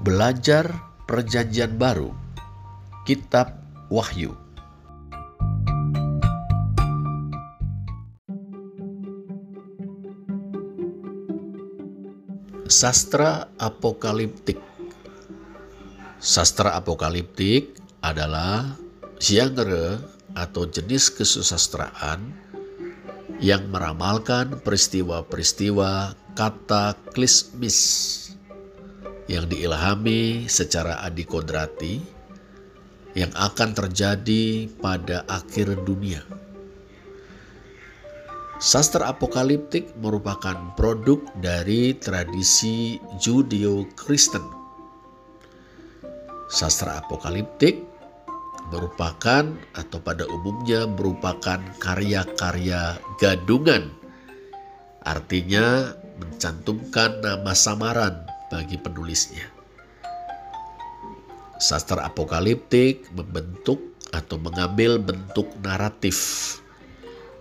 Belajar Perjanjian Baru, Kitab Wahyu. Sastra Apokaliptik. Sastra apokaliptik adalah genre atau jenis kesusastraan yang meramalkan peristiwa-peristiwa kataklismis yang diilhami secara adikodrati yang akan terjadi pada akhir dunia. Sastra apokaliptik merupakan produk dari tradisi Judeo-Kristen. Sastra apokaliptik merupakan atau pada umumnya merupakan karya-karya gadungan. Artinya mencantumkan nama samaran bagi penulisnya. Sastra apokaliptik membentuk atau mengambil bentuk naratif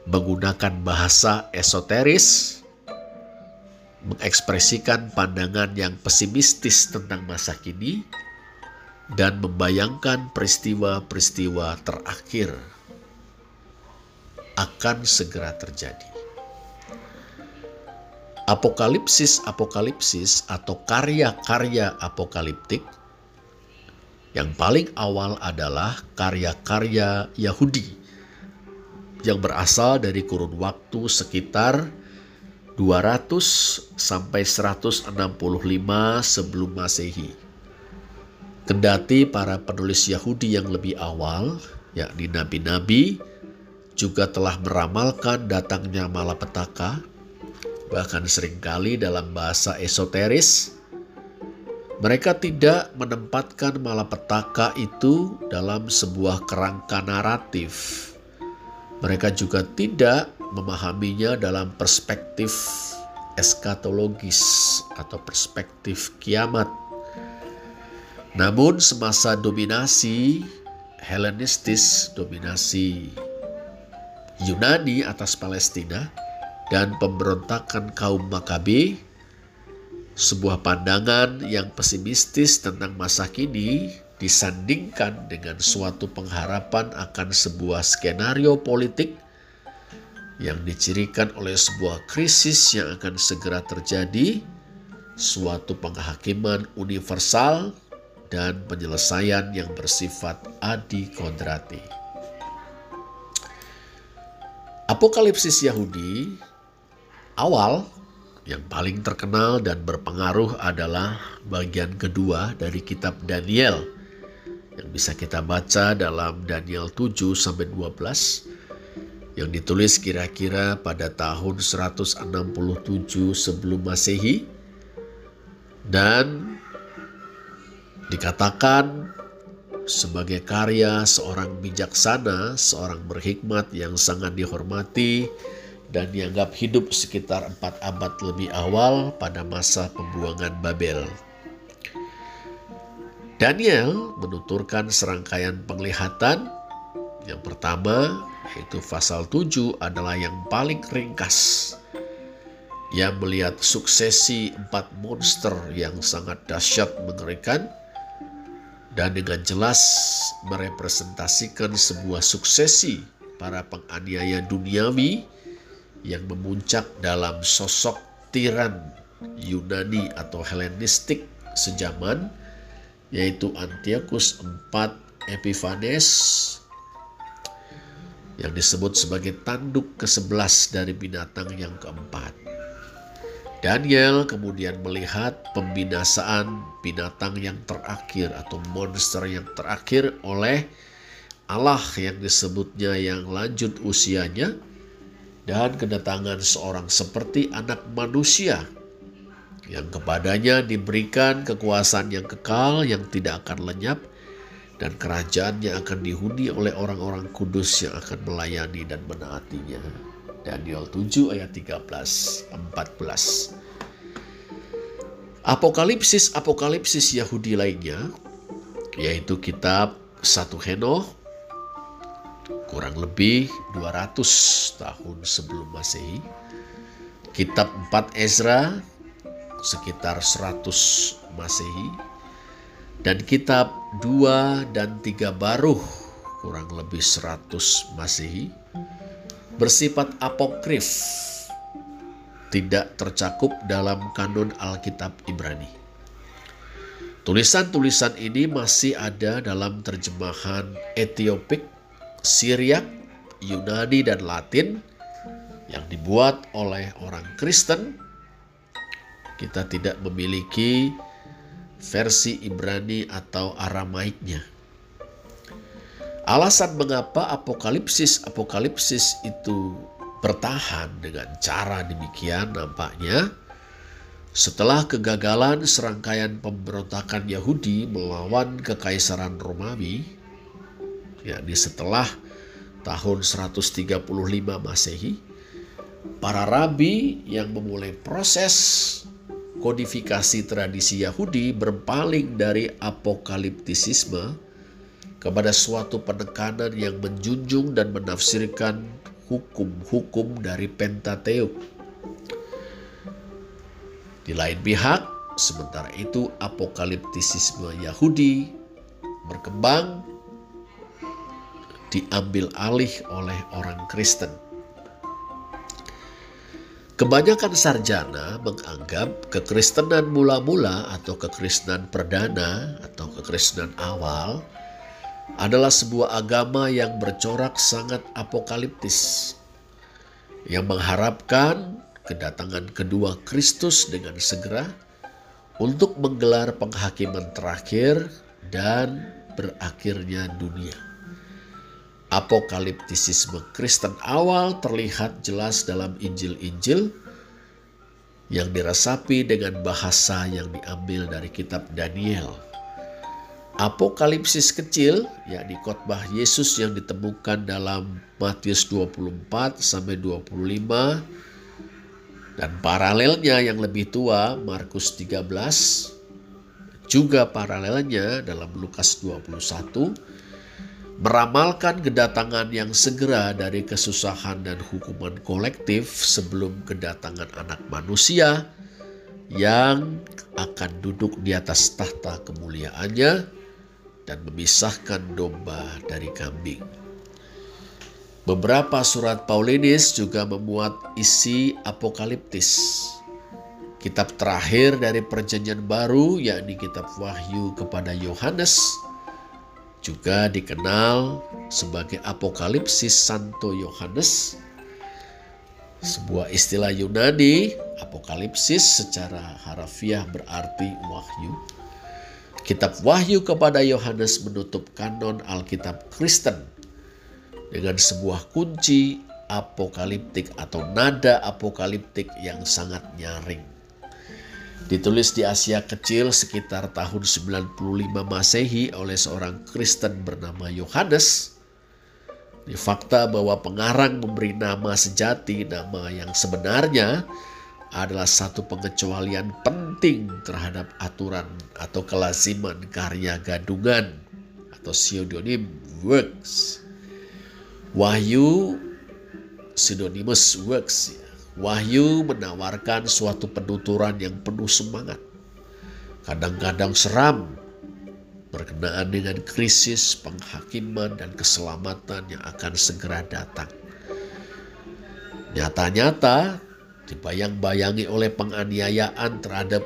menggunakan bahasa esoteris, mengekspresikan pandangan yang pesimistis tentang masa kini, dan membayangkan peristiwa-peristiwa terakhir akan segera terjadi. Apokalipsis-apokalipsis atau karya-karya apokaliptik yang paling awal adalah karya-karya Yahudi yang berasal dari kurun waktu sekitar 200 sampai 165 sebelum Masehi. Kendati para penulis Yahudi yang lebih awal, yakni nabi-nabi, juga telah meramalkan datangnya malapetaka, bahkan sering kali dalam bahasa esoteris, mereka tidak menempatkan malapetaka itu dalam sebuah kerangka naratif mereka juga tidak memahaminya dalam perspektif eskatologis atau perspektif kiamat. Namun semasa dominasi Helenistis, dominasi Yunani atas Palestina dan pemberontakan kaum Makabe, sebuah pandangan yang pesimistis tentang masa kini disandingkan dengan suatu pengharapan akan sebuah skenario politik yang dicirikan oleh sebuah krisis yang akan segera terjadi, suatu penghakiman universal, dan penyelesaian yang bersifat adikodrati. Apokalipsis Yahudi awal yang paling terkenal dan berpengaruh adalah bagian kedua dari kitab Daniel – yang bisa kita baca dalam Daniel 7 sampai 12 yang ditulis kira-kira pada tahun 167 sebelum Masehi. Dan dikatakan sebagai karya seorang bijaksana, seorang berhikmat yang sangat dihormati dan dianggap hidup sekitar empat abad lebih awal pada masa pembuangan Babel. Daniel menuturkan serangkaian penglihatan. Yang pertama, yaitu pasal 7 adalah yang paling ringkas. Ia melihat suksesi empat monster yang sangat dahsyat mengerikan dan dengan jelas merepresentasikan sebuah suksesi para penganiaya duniawi yang memuncak dalam sosok tiran Yunani atau Helenistik sejaman yaitu Antiochus IV Epiphanes yang disebut sebagai tanduk ke-11 dari binatang yang keempat. Daniel kemudian melihat pembinasaan binatang yang terakhir atau monster yang terakhir oleh Allah yang disebutnya yang lanjut usianya dan kedatangan seorang seperti anak manusia yang kepadanya diberikan kekuasaan yang kekal yang tidak akan lenyap dan kerajaannya akan dihuni oleh orang-orang kudus yang akan melayani dan menaatinya. Daniel 7 ayat 13 14. Apokalipsis-apokalipsis Yahudi lainnya yaitu kitab 1 Henoh kurang lebih 200 tahun sebelum Masehi. Kitab 4 Ezra sekitar 100 Masehi, Dan kitab 2 dan 3 Baruh kurang lebih 100 Masehi bersifat apokrif tidak tercakup dalam kanon Alkitab Ibrani. Tulisan-tulisan ini masih ada dalam terjemahan Etiopik, Syriak, Yunani, dan Latin yang dibuat oleh orang Kristen. Kita tidak memiliki versi Ibrani atau Aramaiknya. Alasan mengapa apokalipsis-apokalipsis itu bertahan dengan cara demikian nampaknya setelah kegagalan serangkaian pemberontakan Yahudi melawan kekaisaran Romawi yakni setelah tahun 135 Masehi para rabi yang memulai proses kodifikasi tradisi Yahudi berpaling dari apokaliptisisme kepada suatu penekanan yang menjunjung dan menafsirkan hukum-hukum dari Pentateuk. Di lain pihak, sementara itu apokaliptisisme Yahudi berkembang diambil alih oleh orang Kristen. Kebanyakan sarjana menganggap kekristenan mula-mula atau kekristenan perdana atau kekristenan awal adalah sebuah agama yang bercorak sangat apokaliptis yang mengharapkan kedatangan kedua Kristus dengan segera untuk menggelar penghakiman terakhir dan berakhirnya dunia. Apokaliptisisme Kristen awal terlihat jelas dalam Injil-Injil yang diresapi dengan bahasa yang diambil dari kitab Daniel. Apokalipsis kecil, yakni khotbah Yesus yang ditemukan dalam Matius 24 sampai 25 dan paralelnya yang lebih tua Markus 13 juga paralelnya dalam Lukas 21 meramalkan kedatangan yang segera dari kesusahan dan hukuman kolektif sebelum kedatangan anak manusia yang akan duduk di atas tahta kemuliaannya dan memisahkan domba dari kambing. Beberapa surat Paulinis juga memuat isi apokaliptis. Kitab terakhir dari Perjanjian Baru, yakni Kitab Wahyu kepada Yohanes, juga dikenal sebagai Apokalipsis Santo Yohanes. Sebuah istilah Yunani, apokalipsis secara harafiah berarti wahyu. Kitab Wahyu kepada Yohanes menutup kanon Alkitab Kristen dengan sebuah kunci apokaliptik atau nada apokaliptik yang sangat nyaring. Ditulis di Asia Kecil sekitar tahun 95 Masehi oleh seorang Kristen bernama Yohanes. Di fakta bahwa pengarang memberi nama sejati, nama yang sebenarnya adalah satu pengecualian penting terhadap aturan atau kelaziman karya gadungan atau pseudonym works. Wahyu synonymous works. Wahyu menawarkan suatu penuturan yang penuh semangat. Kadang-kadang seram berkenaan dengan krisis, penghakiman, dan keselamatan yang akan segera datang. Nyata-nyata dibayang-bayangi oleh penganiayaan terhadap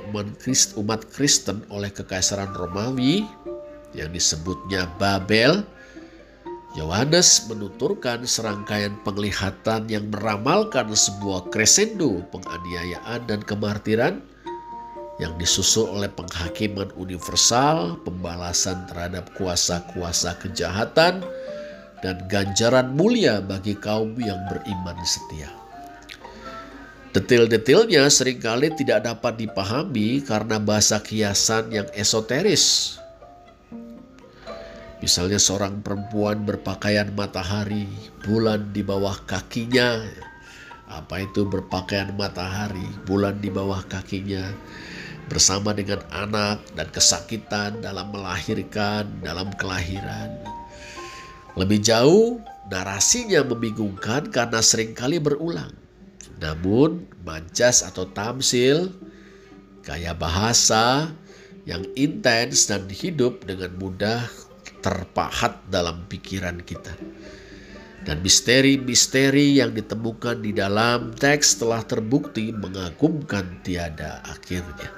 umat Kristen oleh kekaisaran Romawi yang disebutnya Babel, Yohanes menuturkan serangkaian penglihatan yang meramalkan sebuah crescendo penganiayaan dan kemartiran yang disusul oleh penghakiman universal, pembalasan terhadap kuasa-kuasa kejahatan, dan ganjaran mulia bagi kaum yang beriman setia. Detil-detilnya sering kali tidak dapat dipahami karena bahasa kiasan yang esoteris. Misalnya seorang perempuan berpakaian matahari, bulan di bawah kakinya. Apa itu berpakaian matahari, bulan di bawah kakinya? Bersama dengan anak dan kesakitan dalam melahirkan, dalam kelahiran. Lebih jauh, narasinya membingungkan karena sering kali berulang namun majas atau tamsil, gaya bahasa, yang intens dan hidup dengan mudah terpahat dalam pikiran kita. Dan misteri-misteri yang ditemukan di dalam teks telah terbukti mengagumkan tiada akhirnya.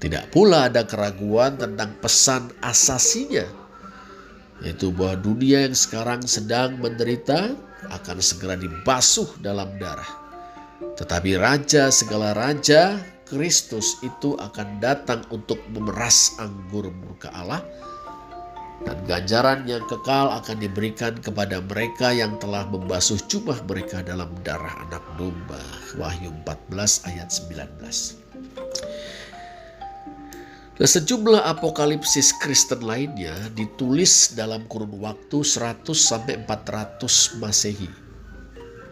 Tidak pula ada keraguan tentang pesan asasinya, yaitu bahwa dunia yang sekarang sedang menderita akan segera dibasuh dalam darah. Tetapi Raja segala Raja, Kristus itu akan datang untuk memeras anggur murka Allah dan ganjaran yang kekal akan diberikan kepada mereka yang telah membasuh jubah mereka dalam darah anak domba. Wahyu 14 ayat 19. Dan sejumlah apokalipsis Kristen lainnya ditulis dalam kurun waktu 100 sampai 400 Masehi.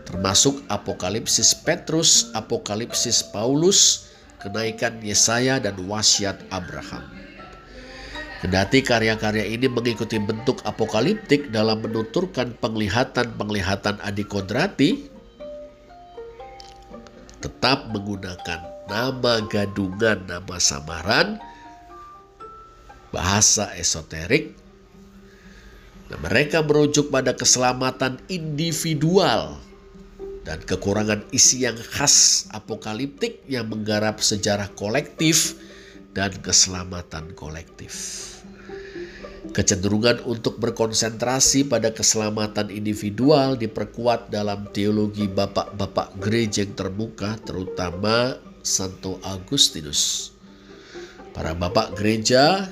Termasuk apokalipsis Petrus, apokalipsis Paulus, kenaikan Yesaya dan wasiat Abraham. Kendati karya-karya ini mengikuti bentuk apokaliptik dalam menuturkan penglihatan-penglihatan adikodrati, tetap menggunakan nama gadungan, nama samaran, bahasa esoterik, dan mereka merujuk pada keselamatan individual dan kekurangan isi yang khas apokaliptik yang menggarap sejarah kolektif dan keselamatan kolektif. Kecenderungan untuk berkonsentrasi pada keselamatan individual diperkuat dalam teologi bapak-bapak gereja yang terbuka, terutama Santo Agustinus. Para bapak gereja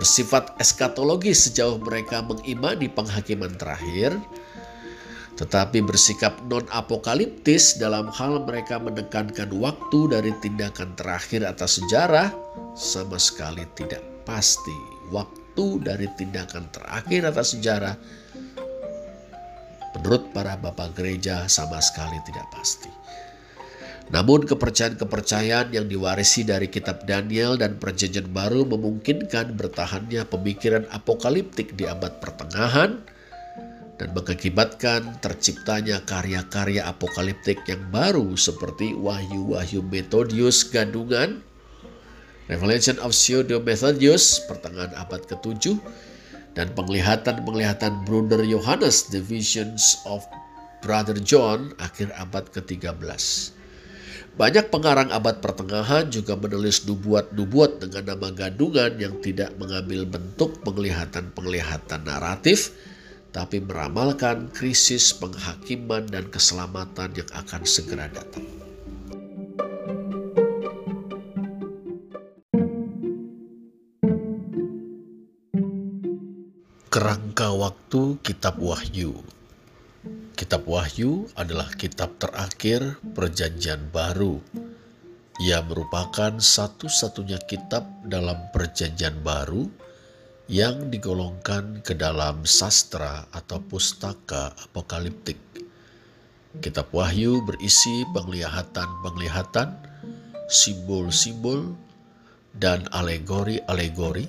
bersifat eskatologis sejauh mereka mengimani penghakiman terakhir, tetapi bersikap non-apokaliptis dalam hal mereka menekankan waktu dari tindakan terakhir atas sejarah sama sekali tidak pasti waktu dari tindakan terakhir atas sejarah menurut para bapak gereja sama sekali tidak pasti. Namun kepercayaan-kepercayaan yang diwarisi dari kitab Daniel dan perjanjian baru memungkinkan bertahannya pemikiran apokaliptik di abad pertengahan dan mengakibatkan terciptanya karya-karya apokaliptik yang baru seperti Wahyu-Wahyu Metodius Gandungan, Revelation of Pseudo Methodius pertengahan abad ke-7 dan penglihatan-penglihatan Bruder Yohanes The Visions of Brother John akhir abad ke-13. Banyak pengarang abad pertengahan juga menulis nubuat-nubuat dengan nama gandungan yang tidak mengambil bentuk penglihatan-penglihatan naratif, tapi meramalkan krisis penghakiman dan keselamatan yang akan segera datang. Kerangka waktu Kitab Wahyu Kitab Wahyu adalah kitab terakhir Perjanjian Baru. Ia merupakan satu-satunya kitab dalam Perjanjian Baru yang digolongkan ke dalam sastra atau pustaka apokaliptik. Kitab Wahyu berisi penglihatan-penglihatan, simbol-simbol, dan alegori-alegori,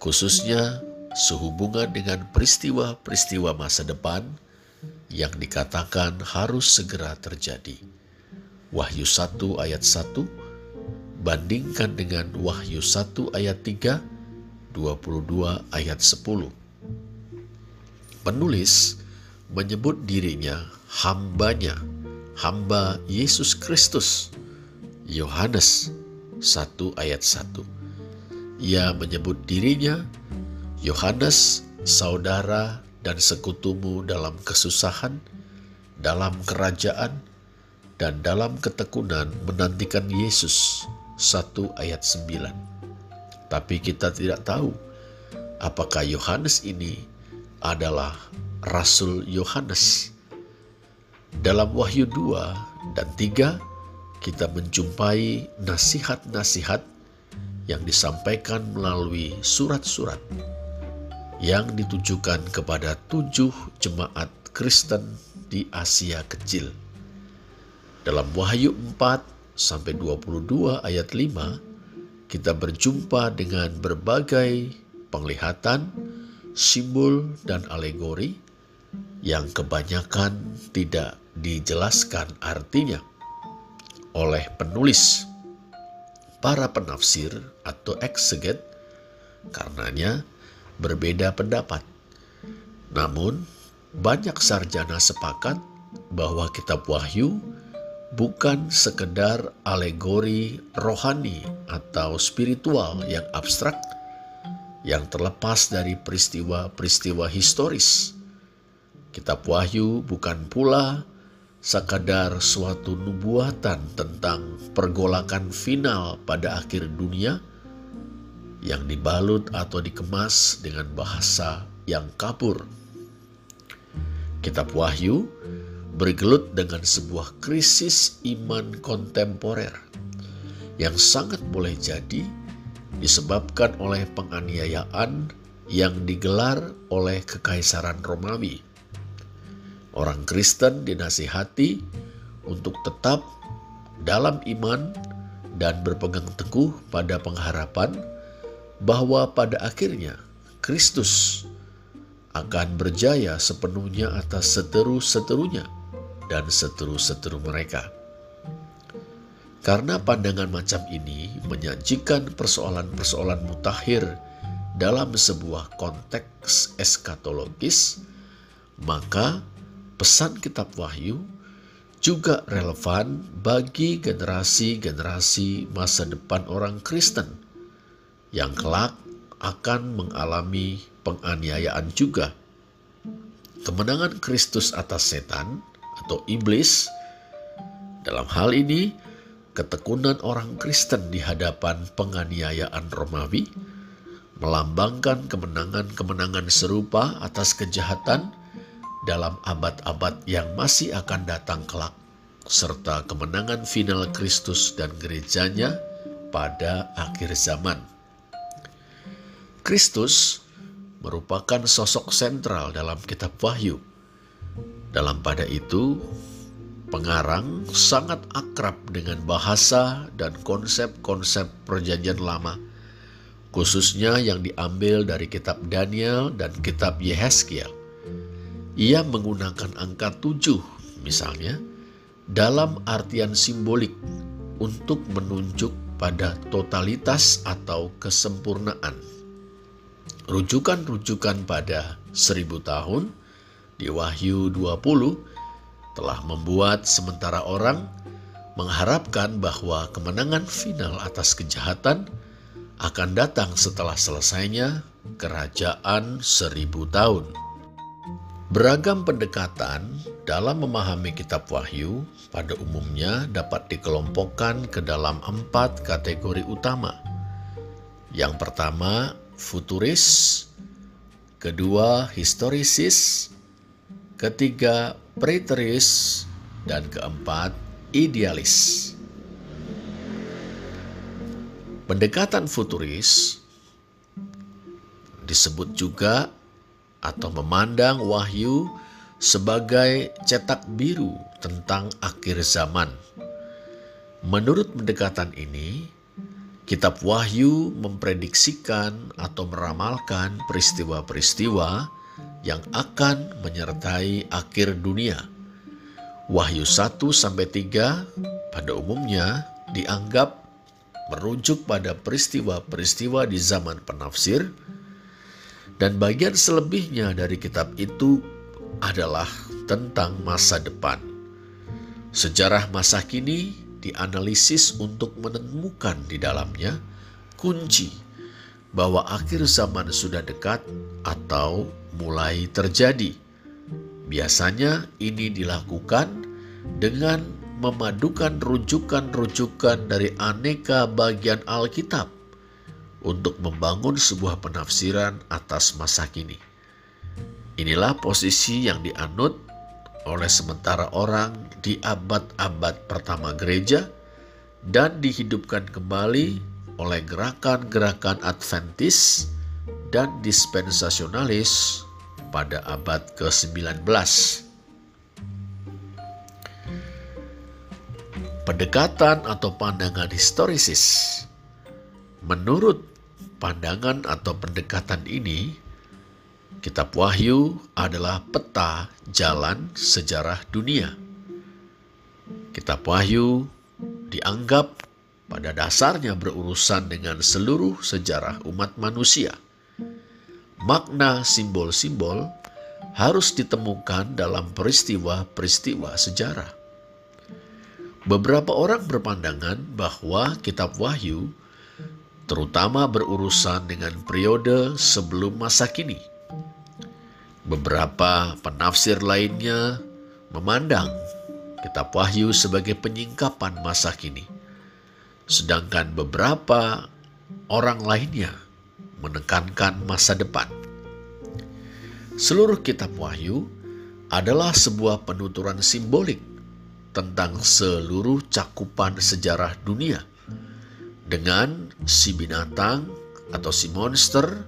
khususnya sehubungan dengan peristiwa-peristiwa masa depan yang dikatakan harus segera terjadi. Wahyu 1 ayat 1 bandingkan dengan Wahyu 1 ayat 3 22 ayat 10. Penulis menyebut dirinya hambanya, hamba Yesus Kristus. Yohanes 1 ayat 1. Ia menyebut dirinya Yohanes, saudara dan sekutumu dalam kesusahan, dalam kerajaan, dan dalam ketekunan menantikan Yesus. 1 ayat 9. Tapi kita tidak tahu apakah Yohanes ini adalah Rasul Yohanes. Dalam Wahyu 2 dan 3 kita menjumpai nasihat-nasihat yang disampaikan melalui surat-surat yang ditujukan kepada tujuh jemaat Kristen di Asia Kecil. Dalam Wahyu 4 sampai 22 ayat 5, kita berjumpa dengan berbagai penglihatan, simbol, dan alegori yang kebanyakan tidak dijelaskan artinya oleh penulis. para penafsir atau ekseget karenanya berbeda pendapat. Namun, banyak sarjana sepakat bahwa kitab Wahyu bukan sekedar alegori rohani atau spiritual yang abstrak yang terlepas dari peristiwa-peristiwa historis. Kitab Wahyu bukan pula sekadar suatu nubuatan tentang pergolakan final pada akhir dunia yang dibalut atau dikemas dengan bahasa yang kabur. Kitab Wahyu bergelut dengan sebuah krisis iman kontemporer yang sangat boleh jadi disebabkan oleh penganiayaan yang digelar oleh Kekaisaran Romawi. Orang Kristen dinasihati untuk tetap dalam iman dan berpegang teguh pada pengharapan bahwa pada akhirnya Kristus akan berjaya sepenuhnya atas seteru-seterunya dan seteru-seteru mereka. Karena pandangan macam ini menyajikan persoalan-persoalan mutakhir dalam sebuah konteks eskatologis, maka pesan kitab Wahyu juga relevan bagi generasi-generasi masa depan orang Kristen yang kelak akan mengalami penganiayaan juga. Kemenangan Kristus atas setan atau iblis. Dalam hal ini, ketekunan orang Kristen di hadapan penganiayaan Romawi melambangkan kemenangan-kemenangan serupa atas kejahatan dalam abad-abad yang masih akan datang kelak, serta kemenangan final Kristus dan gerejanya pada akhir zaman. Kristus merupakan sosok sentral dalam kitab Wahyu dalam pada itu, pengarang sangat akrab dengan bahasa dan konsep-konsep Perjanjian Lama, khususnya yang diambil dari kitab Daniel dan kitab Yehezkiel. Ia menggunakan angka tujuh, misalnya, dalam artian simbolik untuk menunjuk pada totalitas atau kesempurnaan. Rujukan-rujukan pada seribu tahun di Wahyu 20 telah membuat sementara orang mengharapkan bahwa kemenangan final atas kejahatan akan datang setelah selesainya kerajaan seribu tahun. Beragam pendekatan dalam memahami kitab Wahyu pada umumnya dapat dikelompokkan ke dalam empat kategori utama. Yang pertama, futuris, kedua, historisis, ketiga preteris, dan keempat idealis. Pendekatan futuris disebut juga atau memandang wahyu sebagai cetak biru tentang akhir zaman. Menurut pendekatan ini, kitab Wahyu memprediksikan atau meramalkan peristiwa-peristiwa yang akan menyertai akhir dunia. Wahyu 1 sampai 3 pada umumnya dianggap merujuk pada peristiwa-peristiwa di zaman penafsir dan bagian selebihnya dari kitab itu adalah tentang masa depan. Sejarah masa kini dianalisis untuk menemukan di dalamnya kunci bahwa akhir zaman sudah dekat atau mulai terjadi. Biasanya ini dilakukan dengan memadukan rujukan-rujukan dari aneka bagian Alkitab untuk membangun sebuah penafsiran atas masa kini. Inilah posisi yang dianut oleh sementara orang di abad-abad pertama gereja dan dihidupkan kembali oleh gerakan-gerakan Adventis dan dispensasionalis pada abad ke-19. Pendekatan atau pandangan historisis Menurut pandangan atau pendekatan ini, Kitab Wahyu adalah peta jalan sejarah dunia. Kitab Wahyu dianggap pada dasarnya berurusan dengan seluruh sejarah umat manusia. Makna simbol-simbol harus ditemukan dalam peristiwa-peristiwa sejarah. Beberapa orang berpandangan bahwa Kitab Wahyu terutama berurusan dengan periode sebelum masa kini. Beberapa penafsir lainnya memandang Kitab Wahyu sebagai penyingkapan masa kini, sedangkan beberapa orang lainnya menekankan masa depan. Seluruh Kitab Wahyu adalah sebuah penuturan simbolik tentang seluruh cakupan sejarah dunia dengan si binatang atau si monster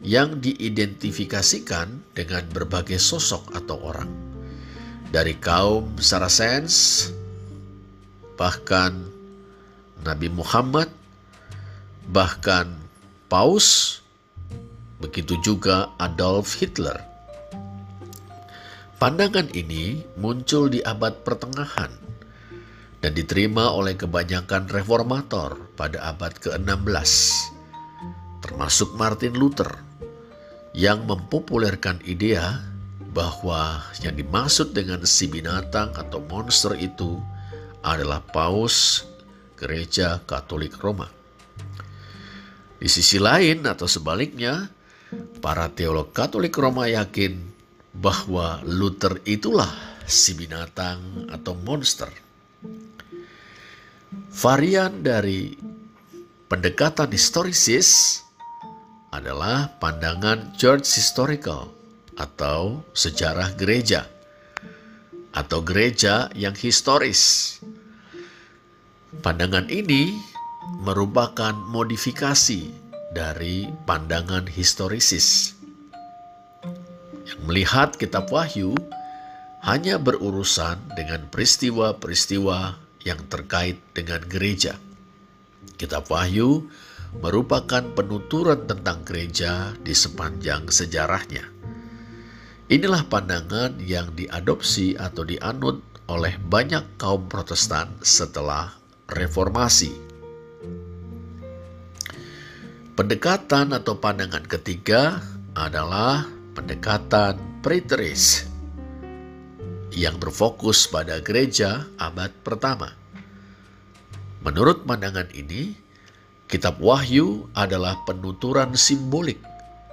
yang diidentifikasikan dengan berbagai sosok atau orang. Dari kaum Saracens, bahkan Nabi Muhammad, bahkan Paus, begitu juga Adolf Hitler. Pandangan ini muncul di abad pertengahan dan diterima oleh kebanyakan reformator pada abad ke-16, termasuk Martin Luther, yang mempopulerkan idea bahwa yang dimaksud dengan si binatang atau monster itu adalah paus gereja Katolik Roma. Di sisi lain atau sebaliknya, para teolog Katolik Roma yakin bahwa Luther itulah si binatang atau monster Varian dari pendekatan historisis adalah pandangan church historical atau sejarah gereja atau gereja yang historis. Pandangan ini merupakan modifikasi dari pandangan historisis yang melihat kitab Wahyu hanya berurusan dengan peristiwa-peristiwa yang terkait dengan gereja. Kitab Wahyu merupakan penuturan tentang gereja di sepanjang sejarahnya. Inilah pandangan yang diadopsi atau dianut oleh banyak kaum Protestan setelah Reformasi. Pendekatan atau pandangan ketiga adalah pendekatan preteris yang berfokus pada gereja abad pertama. Menurut pandangan ini, Kitab Wahyu adalah penuturan simbolik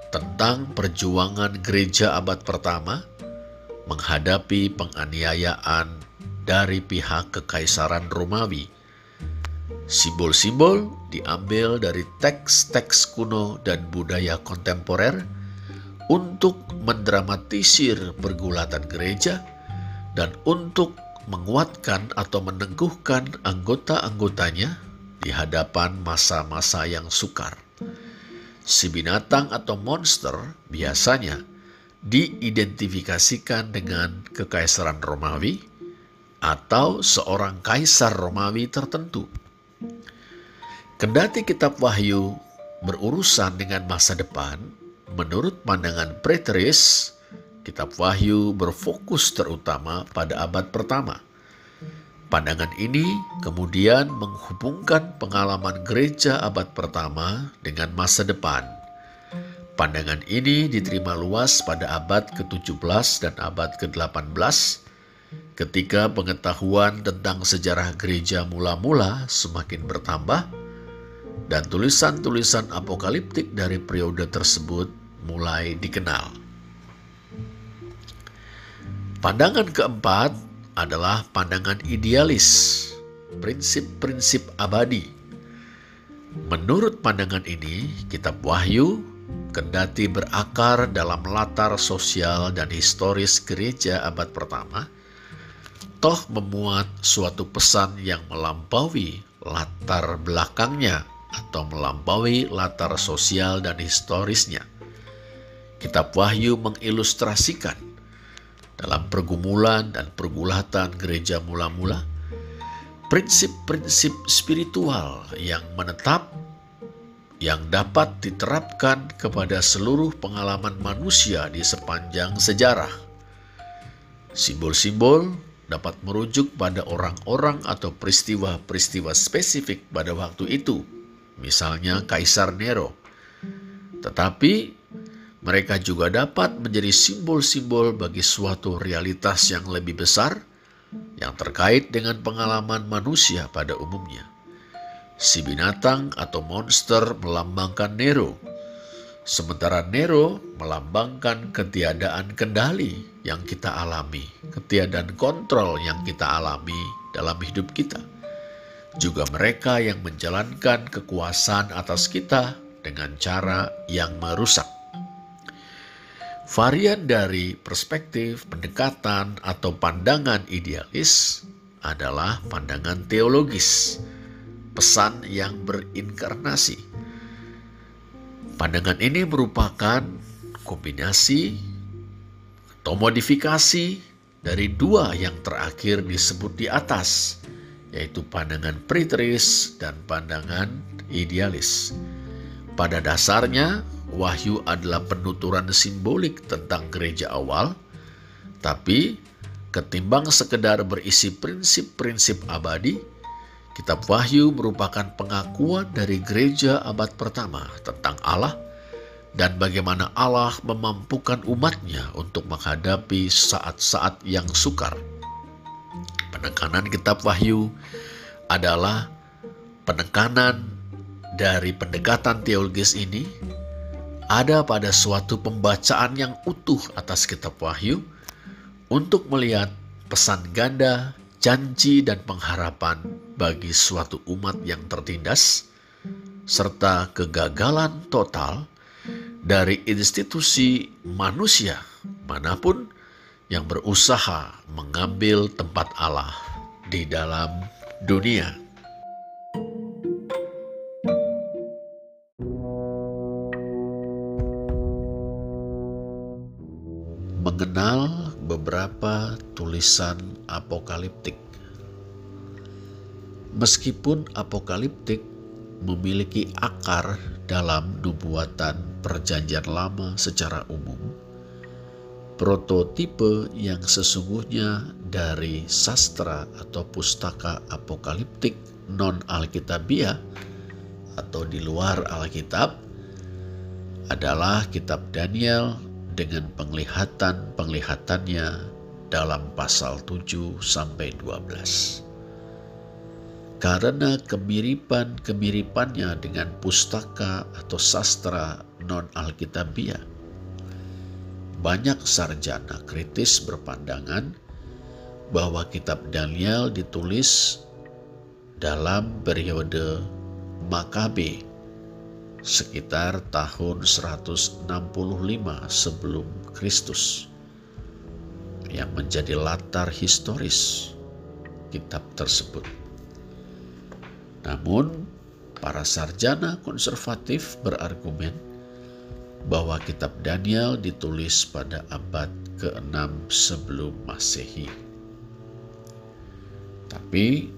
tentang perjuangan gereja abad pertama menghadapi penganiayaan dari pihak kekaisaran Romawi. Simbol-simbol diambil dari teks-teks kuno dan budaya kontemporer untuk mendramatisir pergulatan gereja dan untuk menguatkan atau meneguhkan anggota-anggotanya di hadapan masa-masa yang sukar. Si binatang atau monster biasanya diidentifikasikan dengan kekaisaran Romawi atau seorang kaisar Romawi tertentu. Kendati kitab Wahyu berurusan dengan masa depan, menurut pandangan preteris, Kitab Wahyu berfokus terutama pada abad pertama. Pandangan ini kemudian menghubungkan pengalaman gereja abad pertama dengan masa depan. Pandangan ini diterima luas pada abad ke-17 dan abad ke-18 ketika pengetahuan tentang sejarah gereja mula-mula semakin bertambah dan tulisan-tulisan apokaliptik dari periode tersebut mulai dikenal. Pandangan keempat adalah pandangan idealis, prinsip-prinsip abadi. Menurut pandangan ini, Kitab Wahyu kendati berakar dalam latar sosial dan historis gereja abad pertama, toh memuat suatu pesan yang melampaui latar belakangnya atau melampaui latar sosial dan historisnya. Kitab Wahyu mengilustrasikan dalam pergumulan dan pergulatan gereja mula-mula, prinsip-prinsip spiritual yang menetap yang dapat diterapkan kepada seluruh pengalaman manusia di sepanjang sejarah. Simbol-simbol dapat merujuk pada orang-orang atau peristiwa-peristiwa spesifik pada waktu itu, misalnya Kaisar Nero. Tetapi mereka juga dapat menjadi simbol-simbol bagi suatu realitas yang lebih besar yang terkait dengan pengalaman manusia pada umumnya. Si binatang atau monster melambangkan Nero, sementara Nero melambangkan ketiadaan kendali yang kita alami, ketiadaan kontrol yang kita alami dalam hidup kita. Juga mereka yang menjalankan kekuasaan atas kita dengan cara yang merusak. Varian dari perspektif, pendekatan, atau pandangan idealis adalah pandangan teologis, pesan yang berinkarnasi. Pandangan ini merupakan kombinasi atau modifikasi dari dua yang terakhir disebut di atas, yaitu pandangan preteris dan pandangan idealis. Pada dasarnya, wahyu adalah penuturan simbolik tentang gereja awal, tapi ketimbang sekedar berisi prinsip-prinsip abadi, kitab wahyu merupakan pengakuan dari gereja abad pertama tentang Allah dan bagaimana Allah memampukan umatnya untuk menghadapi saat-saat yang sukar. Penekanan kitab wahyu adalah penekanan dari pendekatan teologis ini ada pada suatu pembacaan yang utuh atas kitab Wahyu untuk melihat pesan ganda, janji, dan pengharapan bagi suatu umat yang tertindas, serta kegagalan total dari institusi manusia mana pun yang berusaha mengambil tempat Allah di dalam dunia. Mengenal beberapa tulisan apokaliptik. Meskipun apokaliptik memiliki akar dalam nubuatan perjanjian lama secara umum, prototipe yang sesungguhnya dari sastra atau pustaka apokaliptik non-alkitabiah atau di luar Alkitab adalah kitab Daniel dengan penglihatan-penglihatannya dalam pasal 7 sampai 12. Karena kemiripan-kemiripannya dengan pustaka atau sastra non-alkitabiah, banyak sarjana kritis berpandangan bahwa kitab Daniel ditulis dalam periode Makabe sekitar tahun 165 sebelum Kristus yang menjadi latar historis kitab tersebut. Namun, para sarjana konservatif berargumen bahwa kitab Daniel ditulis pada abad ke-6 sebelum Masehi. Tapi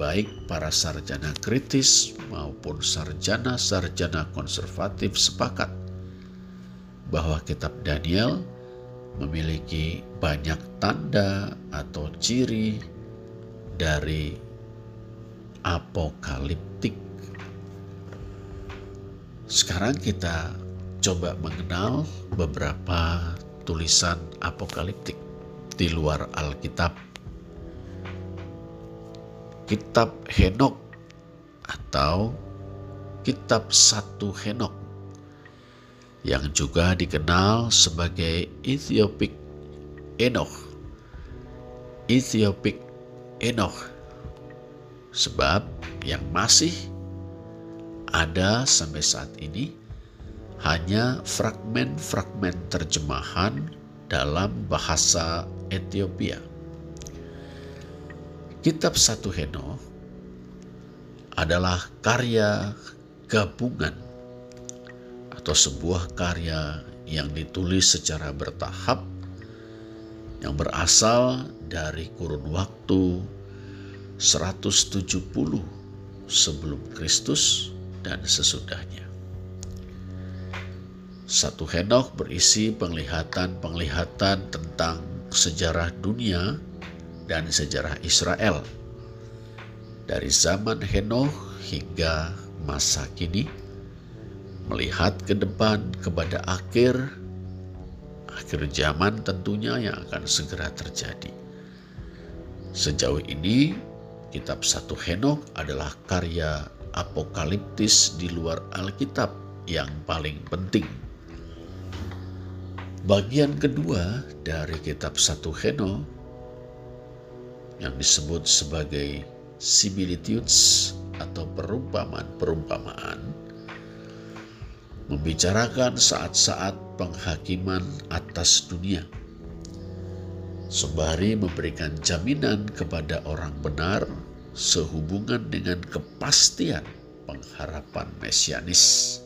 baik para sarjana kritis maupun sarjana-sarjana konservatif sepakat bahwa kitab Daniel memiliki banyak tanda atau ciri dari apokaliptik. Sekarang kita coba mengenal beberapa tulisan apokaliptik di luar Alkitab kitab Henok atau kitab satu Henok yang juga dikenal sebagai Ethiopic Enoch. Ethiopic Enoch sebab yang masih ada sampai saat ini hanya fragmen-fragmen terjemahan dalam bahasa Ethiopia. Kitab Satu Heno adalah karya gabungan atau sebuah karya yang ditulis secara bertahap yang berasal dari kurun waktu 170 sebelum Kristus dan sesudahnya. Satu Henok berisi penglihatan-penglihatan tentang sejarah dunia dan sejarah Israel. Dari zaman Henoh hingga masa kini, melihat ke depan kepada akhir akhir zaman tentunya yang akan segera terjadi. Sejauh ini, kitab satu Henok adalah karya apokaliptis di luar Alkitab yang paling penting. Bagian kedua dari kitab satu Henok yang disebut sebagai similitudes atau perumpamaan-perumpamaan membicarakan saat-saat penghakiman atas dunia. Sembari memberikan jaminan kepada orang benar sehubungan dengan kepastian pengharapan mesianis.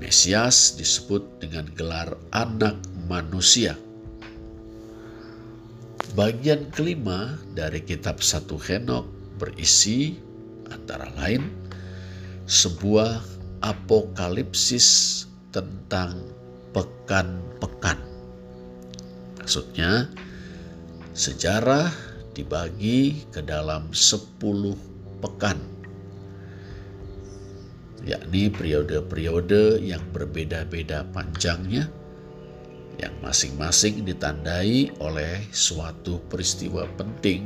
Mesias disebut dengan gelar anak manusia. Bagian kelima dari kitab satu Henok berisi antara lain sebuah apokalipsis tentang pekan-pekan. Maksudnya sejarah dibagi ke dalam sepuluh pekan yakni periode-periode yang berbeda-beda panjangnya yang masing-masing ditandai oleh suatu peristiwa penting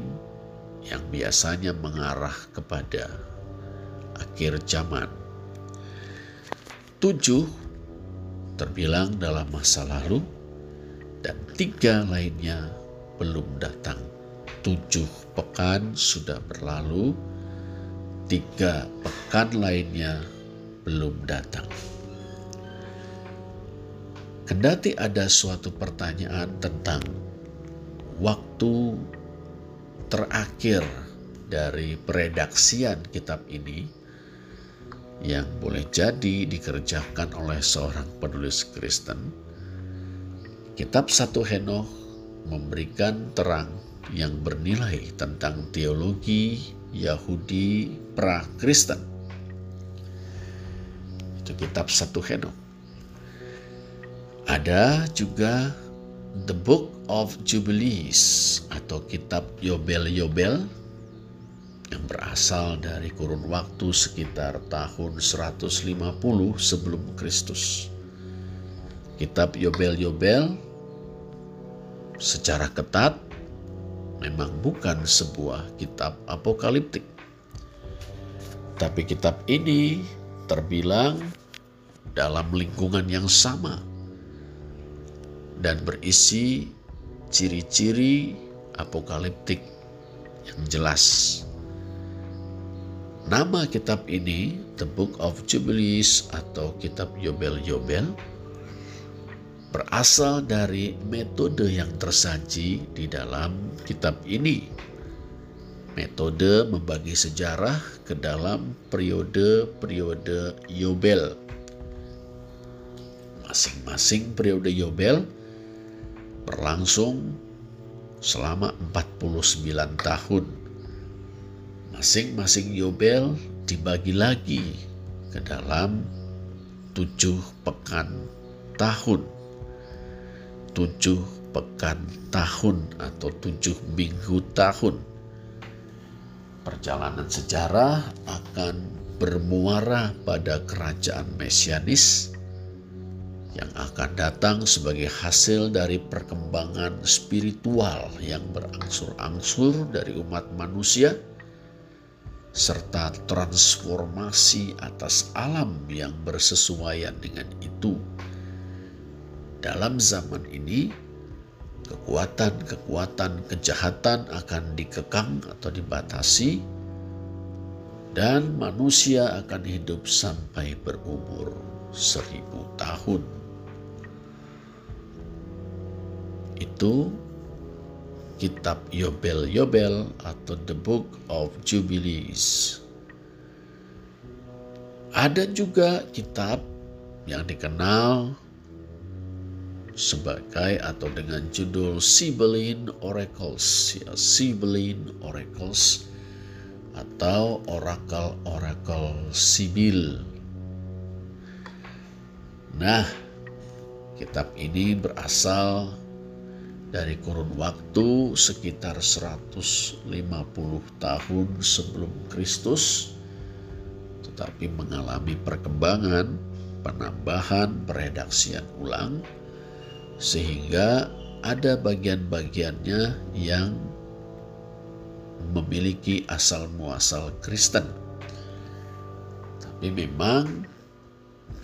yang biasanya mengarah kepada akhir zaman. Tujuh terbilang dalam masa lalu dan tiga lainnya belum datang. Tujuh pekan sudah berlalu, tiga pekan lainnya belum datang. Kendati ada suatu pertanyaan tentang waktu terakhir dari peredaksian kitab ini yang boleh jadi dikerjakan oleh seorang penulis Kristen, kitab satu Henoh memberikan terang yang bernilai tentang teologi Yahudi pra-Kristen itu kitab satu Henok. Ada juga The Book of Jubilees atau kitab Yobel-Yobel yang berasal dari kurun waktu sekitar tahun 150 sebelum Kristus. Kitab Yobel-Yobel secara ketat memang bukan sebuah kitab apokaliptik. Tapi kitab ini terbilang dalam lingkungan yang sama dan berisi ciri-ciri apokaliptik yang jelas. Nama kitab ini, The Book of Jubilees atau Kitab Yobel-Yobel, berasal dari metode yang tersaji di dalam kitab ini. Metode membagi sejarah ke dalam periode-periode Yobel Masing-masing periode Yobel berlangsung selama 49 tahun. Masing-masing Yobel dibagi lagi ke dalam tujuh pekan tahun. Tujuh pekan tahun atau tujuh minggu tahun. Perjalanan sejarah akan bermuara pada kerajaan Mesianis yang akan datang sebagai hasil dari perkembangan spiritual yang berangsur-angsur dari umat manusia serta transformasi atas alam yang bersesuaian dengan itu. Dalam zaman ini, kekuatan-kekuatan kejahatan akan dikekang atau dibatasi, dan manusia akan hidup sampai berumur seribu tahun. Itu kitab Yobel-Yobel atau The Book of Jubilees. Ada juga kitab yang dikenal sebagai atau dengan judul Sibyllin Oracles, ya Oracles atau orakel-orakel Sibyl. Nah, kitab ini berasal dari kurun waktu sekitar 150 tahun sebelum Kristus tetapi mengalami perkembangan, penambahan, peredaksian ulang sehingga ada bagian-bagiannya yang memiliki asal muasal Kristen. Tapi memang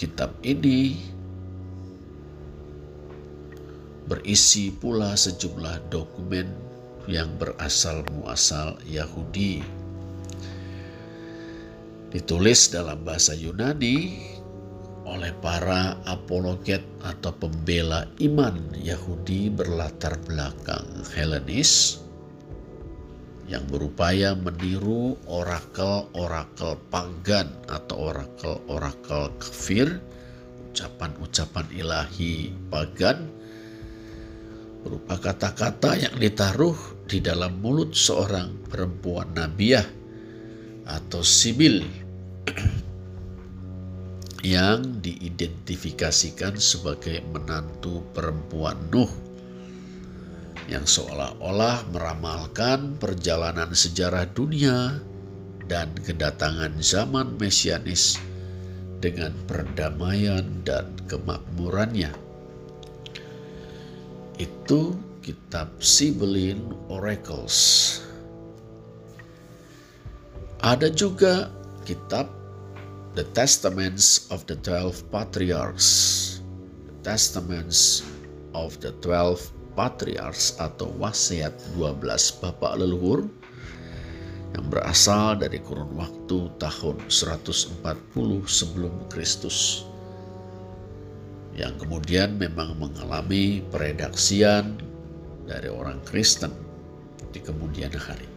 kitab ini berisi pula sejumlah dokumen yang berasal muasal Yahudi. Ditulis dalam bahasa Yunani oleh para apologet atau pembela iman Yahudi berlatar belakang Helenis yang berupaya meniru orakel-orakel pagan atau orakel-orakel kafir, ucapan-ucapan ilahi pagan, berupa kata-kata yang ditaruh di dalam mulut seorang perempuan nabiah atau sibil yang diidentifikasikan sebagai menantu perempuan Nuh yang seolah-olah meramalkan perjalanan sejarah dunia dan kedatangan zaman mesianis dengan perdamaian dan kemakmurannya. Itu kitab Sibyllin Oracles. Ada juga kitab The Testaments of the Twelve Patriarchs. The Testaments of the Twelve Patriarchs atau wasiat 12 bapak leluhur yang berasal dari kurun waktu tahun 140 sebelum Kristus yang kemudian memang mengalami peredaksian dari orang Kristen di kemudian hari.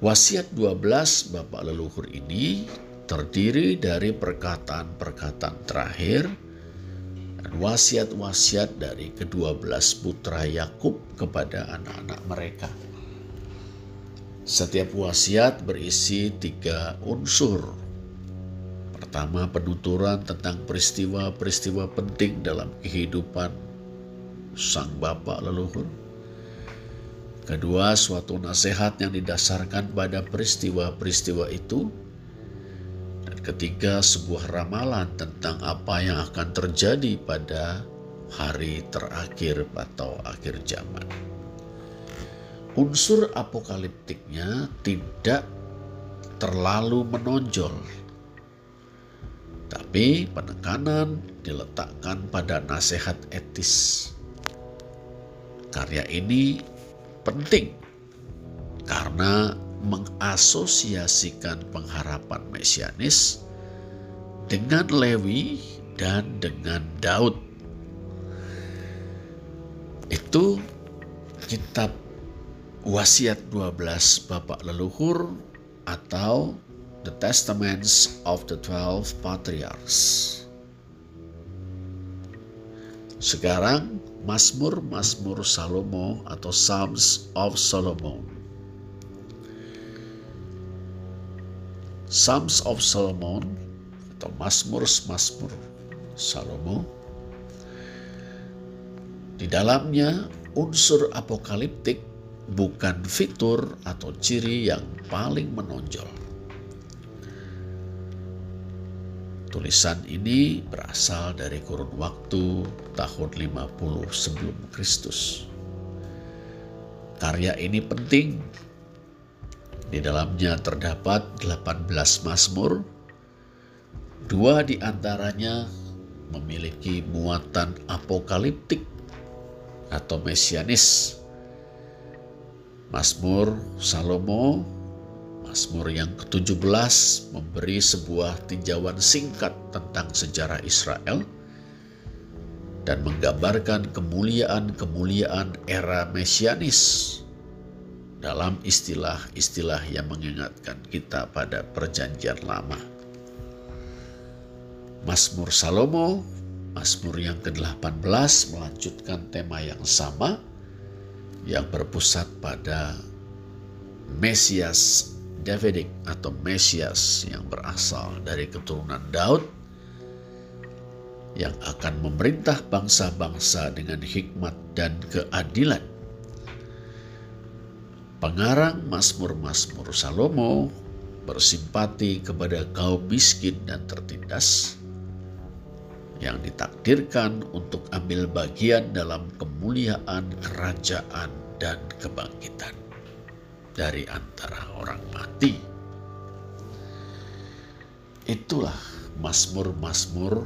Wasiat 12 bapak leluhur ini terdiri dari perkataan-perkataan terakhir dan wasiat-wasiat dari kedua belas putra Yakub kepada anak-anak mereka. Setiap wasiat berisi tiga unsur. Pertama, penuturan tentang peristiwa-peristiwa penting dalam kehidupan sang bapak leluhur. Kedua, suatu nasihat yang didasarkan pada peristiwa-peristiwa itu Ketiga, sebuah ramalan tentang apa yang akan terjadi pada hari terakhir atau akhir zaman. Unsur apokaliptiknya tidak terlalu menonjol, tapi penekanan diletakkan pada nasihat etis. Karya ini penting karena mengasosiasikan pengharapan mesianis dengan Lewi dan dengan Daud. Itu kitab wasiat 12 Bapak leluhur atau The Testaments of the Twelve Patriarchs. Sekarang Mazmur-Mazmur Salomo atau Psalms of Solomon. Psalms of Solomon atau Mazmur-Mazmur Salomo di dalamnya unsur apokaliptik bukan fitur atau ciri yang paling menonjol. Tulisan ini berasal dari kurun waktu tahun 50 sebelum Kristus. Karya ini penting di dalamnya terdapat 18 Mazmur. Dua di antaranya memiliki muatan apokaliptik atau mesianis. Mazmur Salomo, Mazmur yang ke-17 memberi sebuah tinjauan singkat tentang sejarah Israel dan menggambarkan kemuliaan-kemuliaan era mesianis dalam istilah-istilah yang mengingatkan kita pada perjanjian lama. Mazmur Salomo, Mazmur yang ke-18 melanjutkan tema yang sama yang berpusat pada Mesias Davidic atau Mesias yang berasal dari keturunan Daud yang akan memerintah bangsa-bangsa dengan hikmat dan keadilan. Pengarang Mazmur-Mazmur Salomo bersimpati kepada kaum miskin dan tertindas yang ditakdirkan untuk ambil bagian dalam kemuliaan kerajaan dan kebangkitan dari antara orang mati. Itulah Mazmur-Mazmur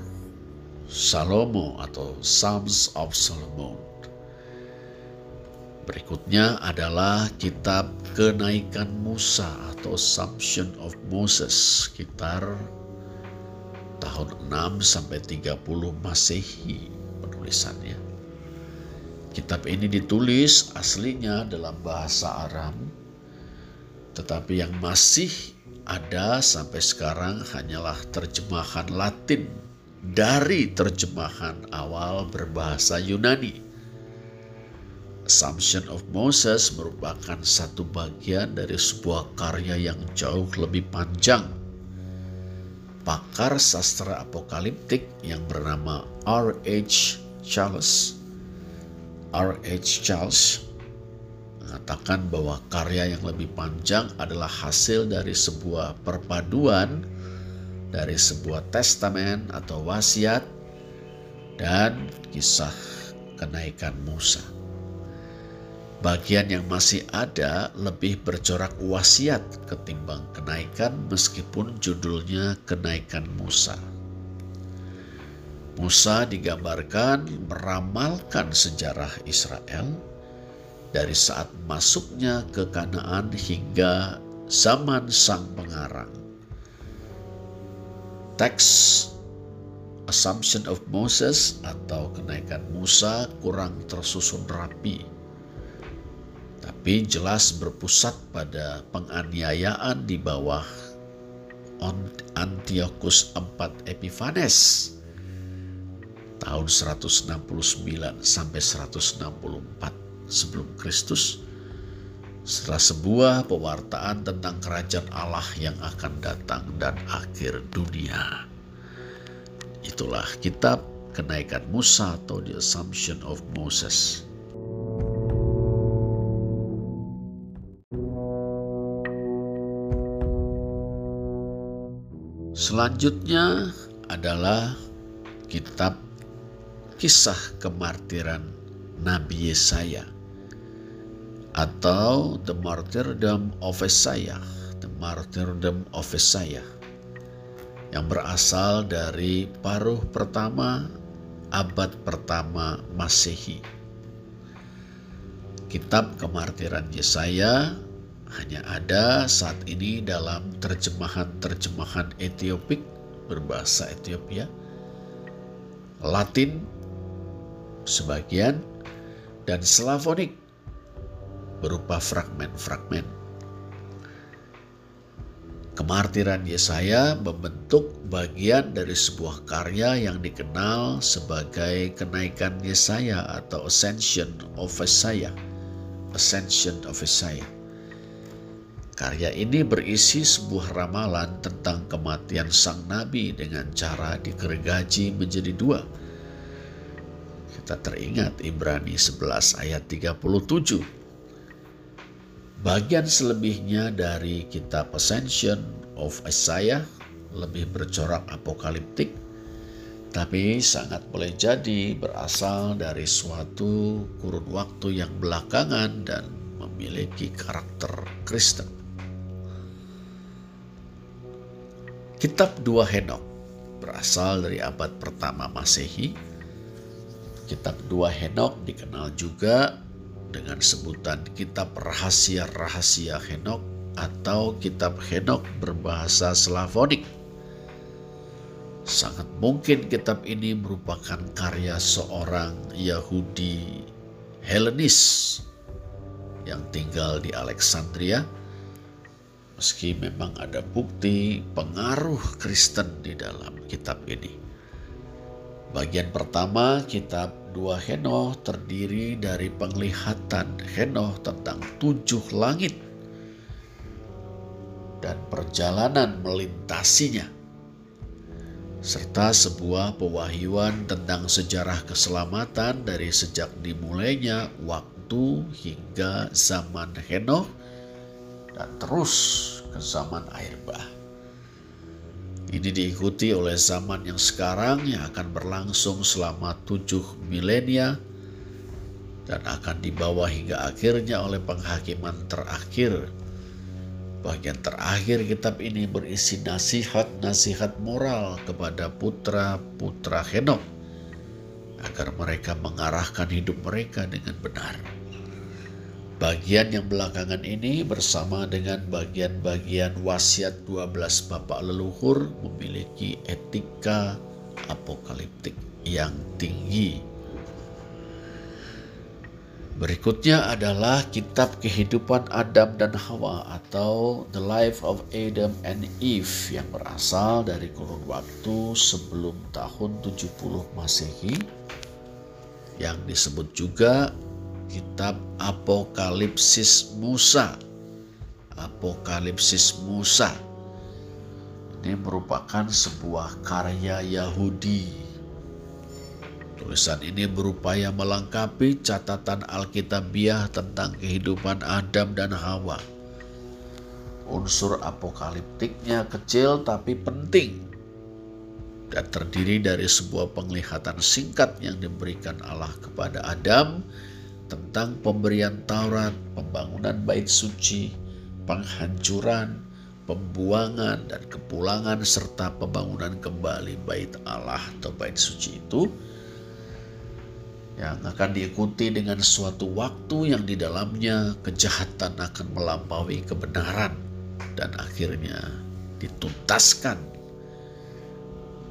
Salomo atau Psalms of Solomon. Berikutnya adalah kitab Kenaikan Musa atau Assumption of Moses sekitar tahun 6 sampai 30 Masehi penulisannya. Kitab ini ditulis aslinya dalam bahasa Aram tetapi yang masih ada sampai sekarang hanyalah terjemahan Latin dari terjemahan awal berbahasa Yunani. Assumption of Moses merupakan satu bagian dari sebuah karya yang jauh lebih panjang. Pakar sastra apokaliptik yang bernama R.H. Charles R.H. Charles mengatakan bahwa karya yang lebih panjang adalah hasil dari sebuah perpaduan dari sebuah testamen atau wasiat dan kisah kenaikan Musa bagian yang masih ada lebih bercorak wasiat ketimbang kenaikan meskipun judulnya kenaikan Musa. Musa digambarkan meramalkan sejarah Israel dari saat masuknya ke Kanaan hingga zaman sang pengarang. Teks Assumption of Moses atau kenaikan Musa kurang tersusun rapi tapi jelas berpusat pada penganiayaan di bawah Antiochus IV Epiphanes tahun 169 sampai 164 sebelum Kristus setelah sebuah pewartaan tentang kerajaan Allah yang akan datang dan akhir dunia. Itulah kitab kenaikan Musa atau The Assumption of Moses. Selanjutnya adalah kitab kisah kemartiran Nabi Yesaya atau The Martyrdom of Isaiah, The Martyrdom of Isaiah. Yang berasal dari paruh pertama abad pertama Masehi. Kitab kemartiran Yesaya hanya ada saat ini dalam terjemahan-terjemahan Etiopik berbahasa Ethiopia, Latin sebagian, dan Slavonik berupa fragmen-fragmen. Kemartiran Yesaya membentuk bagian dari sebuah karya yang dikenal sebagai kenaikan Yesaya atau Ascension of Isaiah. Ascension of Isaiah. Karya ini berisi sebuah ramalan tentang kematian sang nabi dengan cara digergaji menjadi dua. Kita teringat Ibrani 11 ayat 37. Bagian selebihnya dari kitab Ascension of Isaiah lebih bercorak apokaliptik, tapi sangat boleh jadi berasal dari suatu kurun waktu yang belakangan dan memiliki karakter Kristen. Kitab Dua Henok berasal dari abad pertama Masehi. Kitab Dua Henok dikenal juga dengan sebutan Kitab Rahasia-Rahasia Henok atau Kitab Henok berbahasa Slavonik. Sangat mungkin kitab ini merupakan karya seorang Yahudi Helenis yang tinggal di Alexandria meski memang ada bukti pengaruh Kristen di dalam kitab ini. Bagian pertama kitab dua Henoh terdiri dari penglihatan Henoh tentang tujuh langit dan perjalanan melintasinya. serta sebuah pewahyuan tentang sejarah keselamatan dari sejak dimulainya waktu hingga zaman Henoch dan terus ke zaman air bah. Ini diikuti oleh zaman yang sekarang yang akan berlangsung selama tujuh milenia dan akan dibawa hingga akhirnya oleh penghakiman terakhir Bagian terakhir kitab ini berisi nasihat-nasihat moral kepada putra-putra Henok agar mereka mengarahkan hidup mereka dengan benar. Bagian yang belakangan ini bersama dengan bagian-bagian wasiat 12 bapak leluhur memiliki etika apokaliptik yang tinggi. Berikutnya adalah kitab kehidupan Adam dan Hawa atau The Life of Adam and Eve yang berasal dari kurun waktu sebelum tahun 70 Masehi. Yang disebut juga kitab Apokalipsis Musa. Apokalipsis Musa. Ini merupakan sebuah karya Yahudi Tulisan ini berupaya melengkapi catatan Alkitabiah tentang kehidupan Adam dan Hawa. Unsur apokaliptiknya kecil tapi penting dan terdiri dari sebuah penglihatan singkat yang diberikan Allah kepada Adam tentang pemberian Taurat, pembangunan bait suci, penghancuran, pembuangan dan kepulangan serta pembangunan kembali bait Allah atau bait suci itu yang akan diikuti dengan suatu waktu yang di dalamnya kejahatan akan melampaui kebenaran dan akhirnya dituntaskan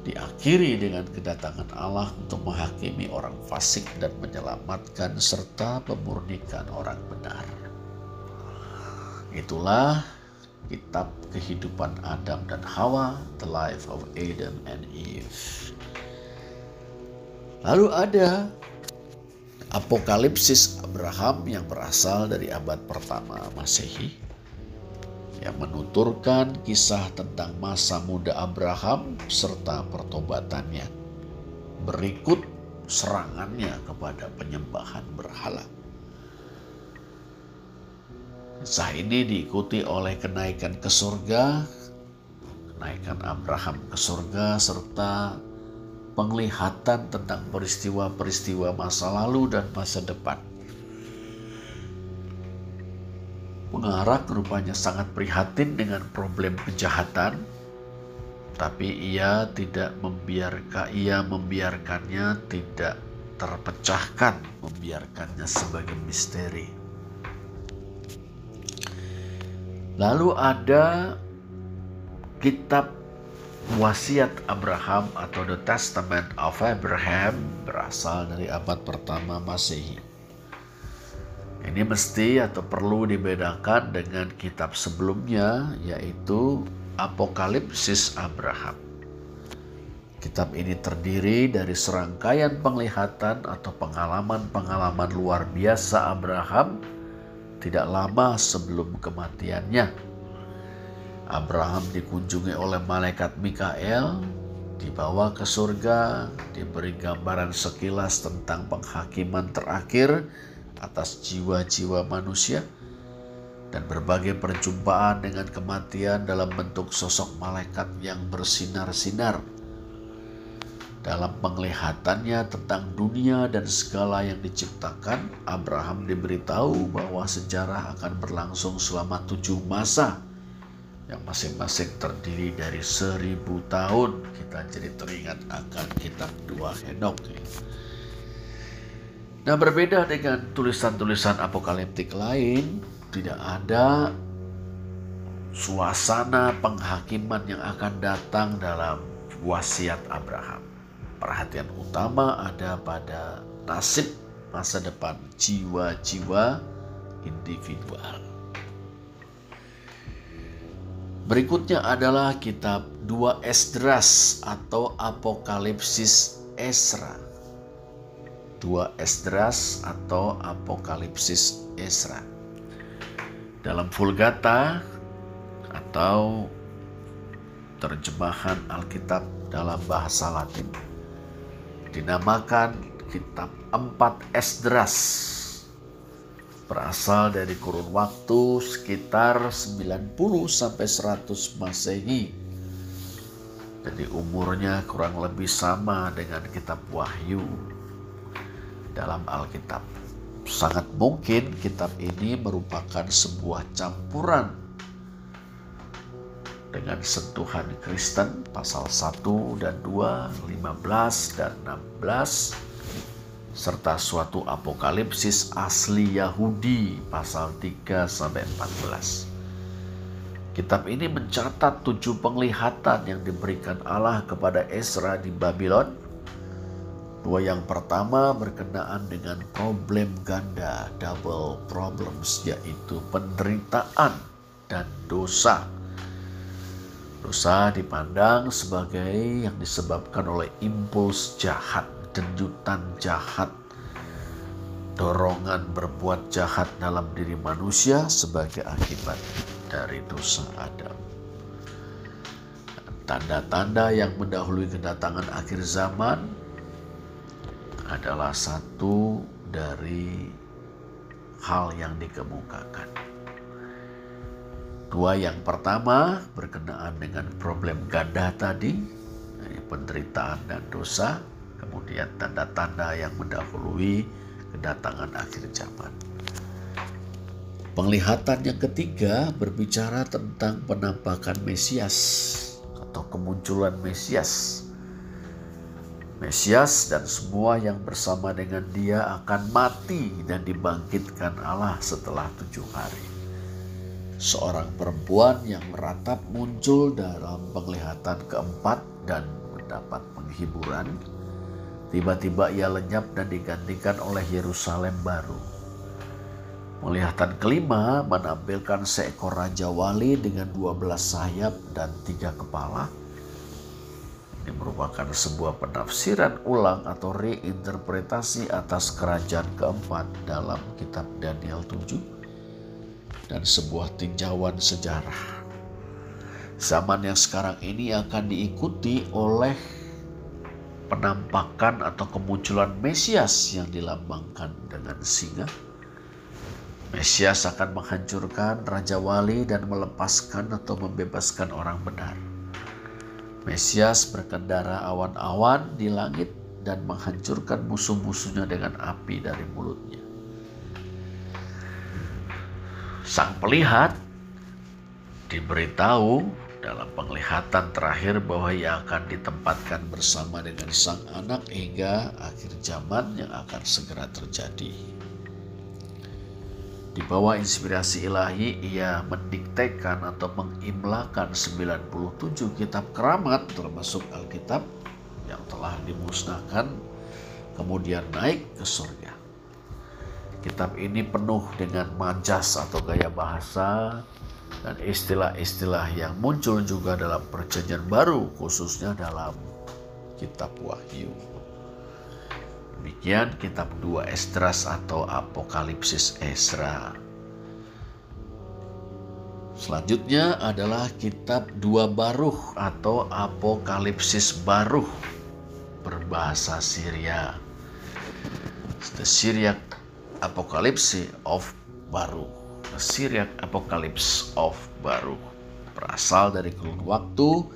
diakhiri dengan kedatangan Allah untuk menghakimi orang fasik dan menyelamatkan serta memurnikan orang benar. Itulah kitab kehidupan Adam dan Hawa, The Life of Adam and Eve. Lalu ada Apokalipsis Abraham yang berasal dari abad pertama Masehi yang menuturkan kisah tentang masa muda Abraham serta pertobatannya. Berikut serangannya kepada penyembahan berhala. Kisah ini diikuti oleh kenaikan ke surga, kenaikan Abraham ke surga serta penglihatan tentang peristiwa-peristiwa masa lalu dan masa depan. Pengarah rupanya sangat prihatin dengan problem kejahatan, tapi ia tidak membiarkan ia membiarkannya tidak terpecahkan, membiarkannya sebagai misteri. Lalu ada kitab wasiat Abraham atau The Testament of Abraham berasal dari abad pertama Masehi. Ini mesti atau perlu dibedakan dengan kitab sebelumnya yaitu Apokalipsis Abraham. Kitab ini terdiri dari serangkaian penglihatan atau pengalaman-pengalaman luar biasa Abraham tidak lama sebelum kematiannya Abraham dikunjungi oleh malaikat Mikael, dibawa ke surga, diberi gambaran sekilas tentang penghakiman terakhir atas jiwa-jiwa manusia, dan berbagai perjumpaan dengan kematian dalam bentuk sosok malaikat yang bersinar-sinar. Dalam penglihatannya tentang dunia dan segala yang diciptakan, Abraham diberitahu bahwa sejarah akan berlangsung selama tujuh masa yang masing-masing terdiri dari seribu tahun kita jadi teringat akan kitab dua Henok Nah berbeda dengan tulisan-tulisan apokaliptik lain tidak ada suasana penghakiman yang akan datang dalam wasiat Abraham. Perhatian utama ada pada nasib masa depan jiwa-jiwa individual. Berikutnya adalah kitab dua Esdras atau Apokalipsis Esra. Dua Esdras atau Apokalipsis Esra. Dalam Vulgata atau terjemahan Alkitab dalam bahasa Latin. Dinamakan kitab empat Esdras. Berasal dari kurun waktu sekitar 90 sampai 100 Masehi. Jadi umurnya kurang lebih sama dengan kitab Wahyu dalam Alkitab. Sangat mungkin kitab ini merupakan sebuah campuran dengan sentuhan Kristen pasal 1 dan 2, 15 dan 16 serta suatu apokalipsis asli Yahudi pasal 3 sampai 14. Kitab ini mencatat tujuh penglihatan yang diberikan Allah kepada Ezra di Babylon Dua yang pertama berkenaan dengan problem ganda, double problems, yaitu penderitaan dan dosa. Dosa dipandang sebagai yang disebabkan oleh impuls jahat, denyutan jahat, dorongan berbuat jahat dalam diri manusia sebagai akibat dari dosa Adam. Tanda-tanda yang mendahului kedatangan akhir zaman adalah satu dari hal yang dikemukakan. Dua yang pertama berkenaan dengan problem ganda tadi, penderitaan dan dosa, kemudian tanda-tanda yang mendahului kedatangan akhir zaman. Penglihatan yang ketiga berbicara tentang penampakan Mesias atau kemunculan Mesias Mesias dan semua yang bersama dengan dia akan mati dan dibangkitkan Allah setelah tujuh hari. Seorang perempuan yang meratap muncul dalam penglihatan keempat dan mendapat penghiburan. Tiba-tiba ia lenyap dan digantikan oleh Yerusalem baru. Penglihatan kelima menampilkan seekor raja wali dengan dua belas sayap dan tiga kepala ini merupakan sebuah penafsiran ulang atau reinterpretasi atas kerajaan keempat dalam kitab Daniel 7 dan sebuah tinjauan sejarah. Zaman yang sekarang ini akan diikuti oleh penampakan atau kemunculan Mesias yang dilambangkan dengan singa. Mesias akan menghancurkan Raja Wali dan melepaskan atau membebaskan orang benar. Mesias berkendara awan-awan di langit dan menghancurkan musuh-musuhnya dengan api dari mulutnya. Sang pelihat diberitahu dalam penglihatan terakhir bahwa ia akan ditempatkan bersama dengan sang anak hingga akhir zaman yang akan segera terjadi. Di bawah inspirasi ilahi, ia mendiktekan atau mengimlakan 97 kitab keramat termasuk Alkitab yang telah dimusnahkan kemudian naik ke surga. Kitab ini penuh dengan majas atau gaya bahasa dan istilah-istilah yang muncul juga dalam perjanjian baru khususnya dalam kitab Wahyu. Demikian kitab 2 Esdras atau Apokalipsis Esra. Selanjutnya adalah kitab 2 Baruh atau Apokalipsis Baruh berbahasa Syria. The Syriac Apocalypse of Baruh. The Syriac Apocalypse of Baruh berasal dari kurun waktu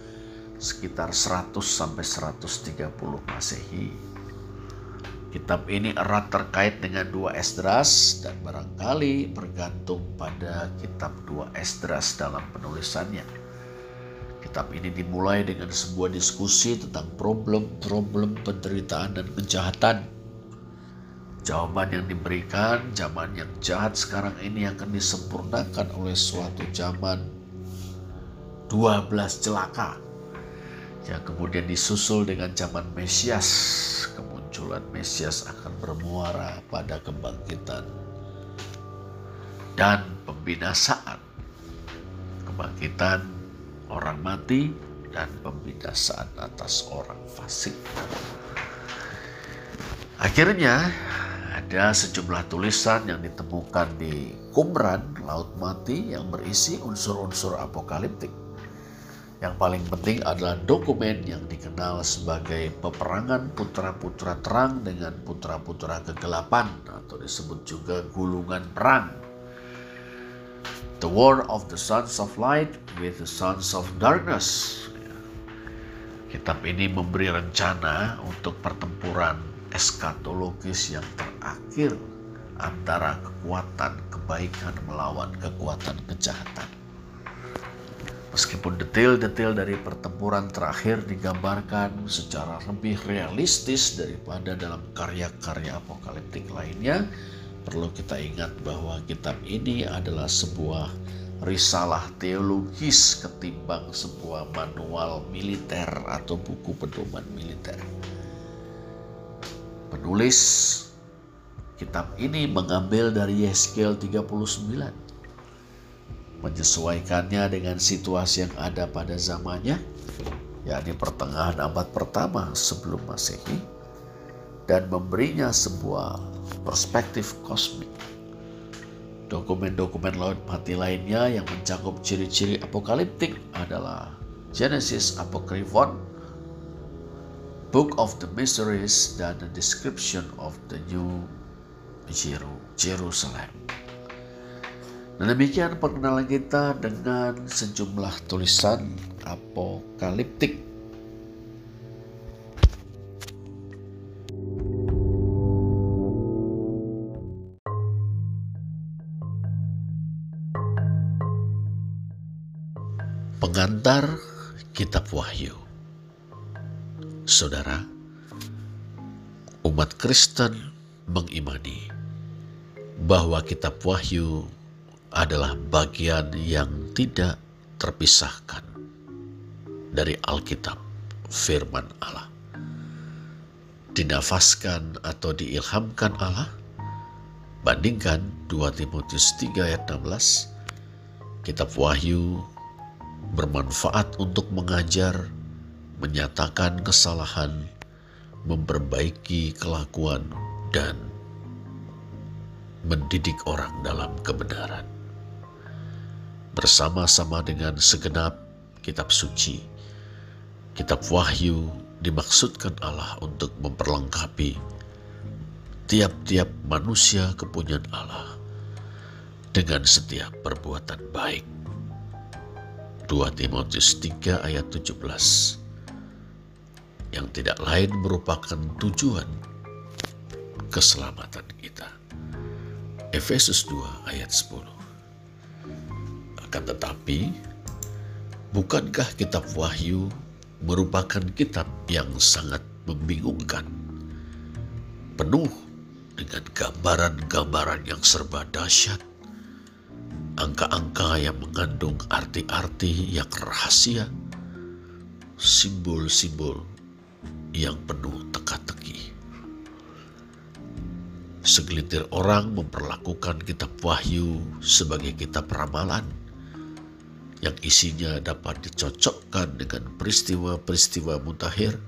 sekitar 100 sampai 130 Masehi Kitab ini erat terkait dengan dua Esdras dan barangkali bergantung pada kitab dua Esdras dalam penulisannya. Kitab ini dimulai dengan sebuah diskusi tentang problem-problem penderitaan dan kejahatan. Jawaban yang diberikan, zaman yang jahat sekarang ini akan disempurnakan oleh suatu zaman 12 celaka yang kemudian disusul dengan zaman Mesias kemunculan Mesias akan bermuara pada kebangkitan dan pembinasaan. Kebangkitan orang mati dan pembinasaan atas orang fasik. Akhirnya ada sejumlah tulisan yang ditemukan di Qumran, Laut Mati yang berisi unsur-unsur apokaliptik Yang paling penting adalah dokumen yang dikenal sebagai peperangan putra-putra terang dengan putra-putra kegelapan atau disebut juga gulungan perang. The War of the Sons of Light with the Sons of Darkness. Kitab ini memberi rencana untuk pertempuran eskatologis yang terakhir antara kekuatan kebaikan melawan kekuatan kejahatan. Meskipun detail-detail dari pertempuran terakhir digambarkan secara lebih realistis daripada dalam karya-karya apokaliptik lainnya, perlu kita ingat bahwa kitab ini adalah sebuah risalah teologis ketimbang sebuah manual militer atau buku pedoman militer. Penulis kitab ini mengambil dari Yeskiel 39 menyesuaikannya dengan situasi yang ada pada zamannya, yakni pertengahan abad pertama sebelum Masehi, dan memberinya sebuah perspektif kosmik. Dokumen-dokumen laut mati lainnya yang mencakup ciri-ciri apokaliptik adalah Genesis Apocryphon, Book of the Mysteries, dan The Description of the New Jerusalem. Nah demikian perkenalan kita dengan sejumlah tulisan apokaliptik. Pengantar Kitab Wahyu Saudara, umat Kristen mengimani bahwa Kitab Wahyu adalah bagian yang tidak terpisahkan dari Alkitab, firman Allah. Dinafaskan atau diilhamkan Allah, bandingkan 2 Timotius 3 ayat 16, kitab Wahyu bermanfaat untuk mengajar, menyatakan kesalahan, memperbaiki kelakuan, dan mendidik orang dalam kebenaran bersama-sama dengan segenap kitab suci. Kitab Wahyu dimaksudkan Allah untuk memperlengkapi tiap-tiap manusia kepunyaan Allah dengan setiap perbuatan baik. 2 Timotius 3 ayat 17 yang tidak lain merupakan tujuan keselamatan kita. Efesus 2 ayat 10 akan tetapi, bukankah kitab Wahyu merupakan kitab yang sangat membingungkan? Penuh dengan gambaran-gambaran yang serba dahsyat, angka-angka yang mengandung arti-arti yang rahasia, simbol-simbol yang penuh teka-teki. Segelintir orang memperlakukan kitab Wahyu sebagai kitab ramalan yang isinya dapat dicocokkan dengan peristiwa-peristiwa mutakhir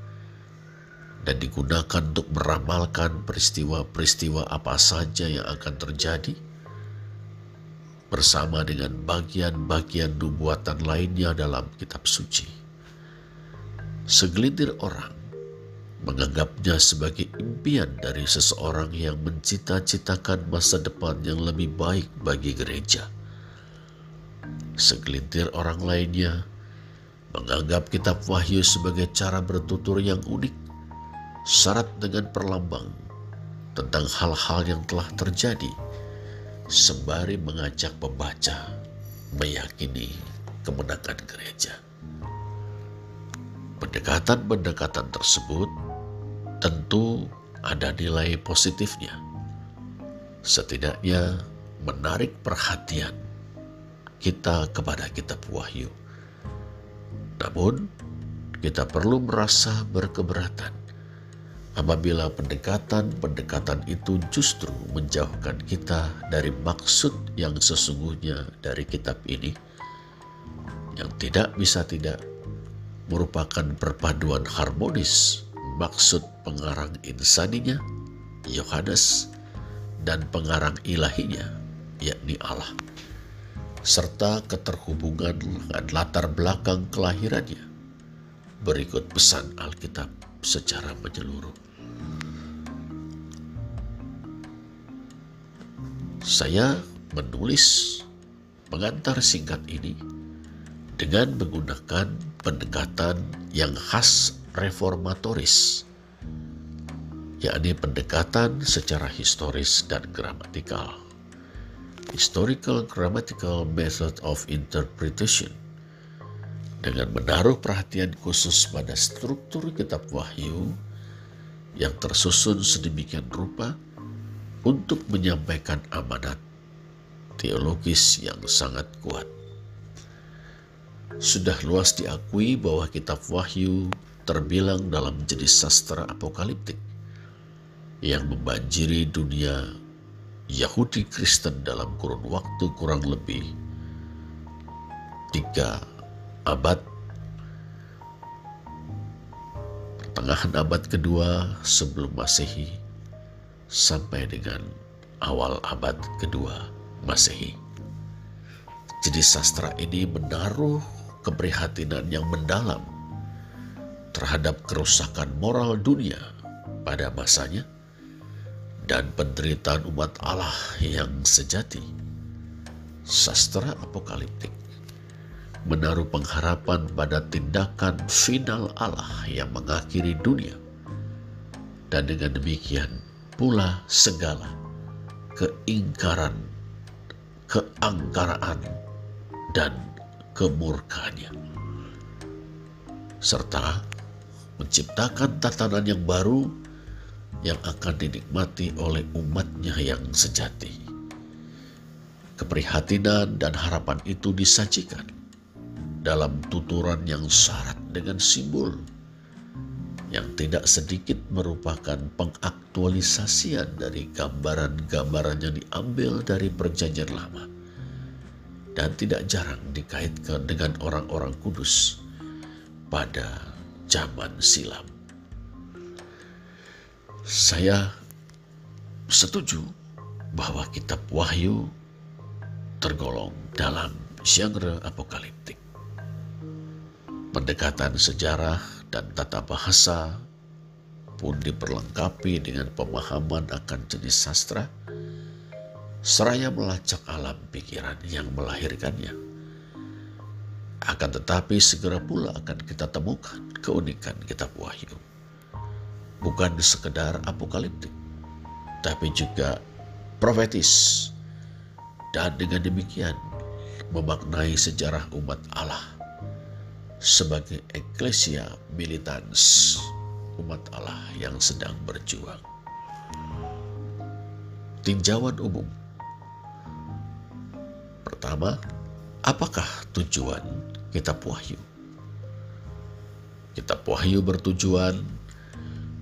dan digunakan untuk meramalkan peristiwa-peristiwa apa saja yang akan terjadi bersama dengan bagian-bagian nubuatan lainnya dalam kitab suci. Segelintir orang menganggapnya sebagai impian dari seseorang yang mencita-citakan masa depan yang lebih baik bagi gereja Segelintir orang lainnya menganggap kitab Wahyu sebagai cara bertutur yang unik, syarat dengan perlambang tentang hal-hal yang telah terjadi, sembari mengajak pembaca meyakini kemenangan gereja. Pendekatan-pendekatan tersebut tentu ada nilai positifnya. Setidaknya menarik perhatian kita kepada kitab Wahyu. Namun, kita perlu merasa berkeberatan apabila pendekatan-pendekatan itu justru menjauhkan kita dari maksud yang sesungguhnya dari kitab ini, yang tidak bisa tidak merupakan perpaduan harmonis maksud pengarang insaninya, Yohanes, dan pengarang ilahinya, yakni Allah. Serta keterhubungan dengan latar belakang kelahirannya. Berikut pesan Alkitab secara menyeluruh. Saya menulis pengantar singkat ini dengan menggunakan pendekatan yang khas reformatoris, yakni pendekatan secara historis dan gramatikal. Historical Grammatical Method of Interpretation dengan menaruh perhatian khusus pada struktur kitab wahyu yang tersusun sedemikian rupa untuk menyampaikan amanat teologis yang sangat kuat. Sudah luas diakui bahwa kitab wahyu terbilang dalam jenis sastra apokaliptik yang membanjiri dunia Yahudi Kristen dalam kurun waktu kurang lebih tiga abad pertengahan abad kedua sebelum masehi sampai dengan awal abad kedua masehi. Jadi sastra ini menaruh keprihatinan yang mendalam terhadap kerusakan moral dunia pada masanya dan penderitaan umat Allah yang sejati. Sastra apokaliptik menaruh pengharapan pada tindakan final Allah yang mengakhiri dunia. Dan dengan demikian pula segala keingkaran, keangkaraan, dan kemurkaannya. Serta menciptakan tatanan yang baru yang akan dinikmati oleh umatnya yang sejati. Keprihatinan dan harapan itu disajikan dalam tuturan yang syarat dengan simbol yang tidak sedikit merupakan pengaktualisasian dari gambaran-gambaran yang diambil dari perjanjian lama dan tidak jarang dikaitkan dengan orang-orang kudus pada zaman silam. Saya setuju bahwa kitab Wahyu tergolong dalam genre apokaliptik. Pendekatan sejarah dan tata bahasa pun diperlengkapi dengan pemahaman akan jenis sastra, seraya melacak alam pikiran yang melahirkannya. Akan tetapi segera pula akan kita temukan keunikan kitab Wahyu bukan sekedar apokaliptik, tapi juga profetis. Dan dengan demikian memaknai sejarah umat Allah sebagai eklesia militans umat Allah yang sedang berjuang. Tinjauan umum Pertama, apakah tujuan kitab Wahyu? Kitab Wahyu bertujuan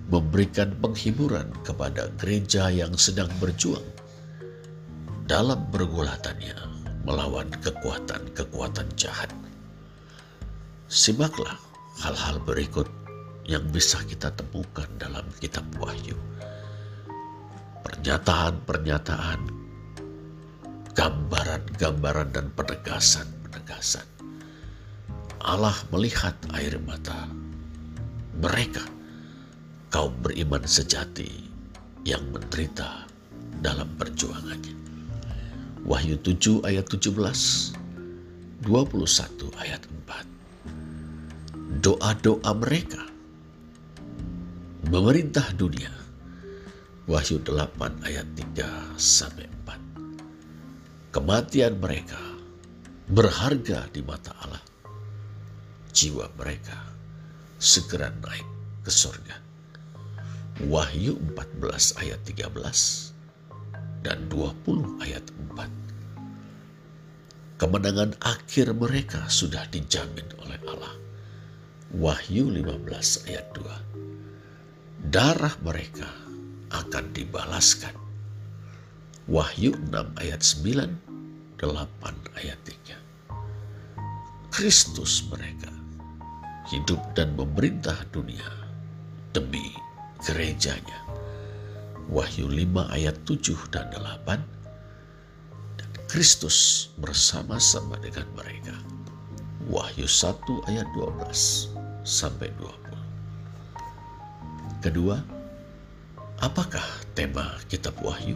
memberikan penghiburan kepada gereja yang sedang berjuang dalam pergulatannya melawan kekuatan-kekuatan jahat. Simaklah hal-hal berikut yang bisa kita temukan dalam kitab Wahyu. Pernyataan-pernyataan, gambaran-gambaran dan penegasan-penegasan. Allah melihat air mata mereka kaum beriman sejati yang menderita dalam perjuangannya. Wahyu 7 ayat 17, 21 ayat 4. Doa-doa mereka memerintah dunia. Wahyu 8 ayat 3 sampai 4. Kematian mereka berharga di mata Allah. Jiwa mereka segera naik ke surga. Wahyu 14 ayat 13 dan 20 ayat 4. Kemenangan akhir mereka sudah dijamin oleh Allah. Wahyu 15 ayat 2. Darah mereka akan dibalaskan. Wahyu 6 ayat 9, 8 ayat 3. Kristus mereka hidup dan memerintah dunia demi gerejanya. Wahyu 5 ayat 7 dan 8. Dan Kristus bersama-sama dengan mereka. Wahyu 1 ayat 12 sampai 20. Kedua, apakah tema kitab Wahyu?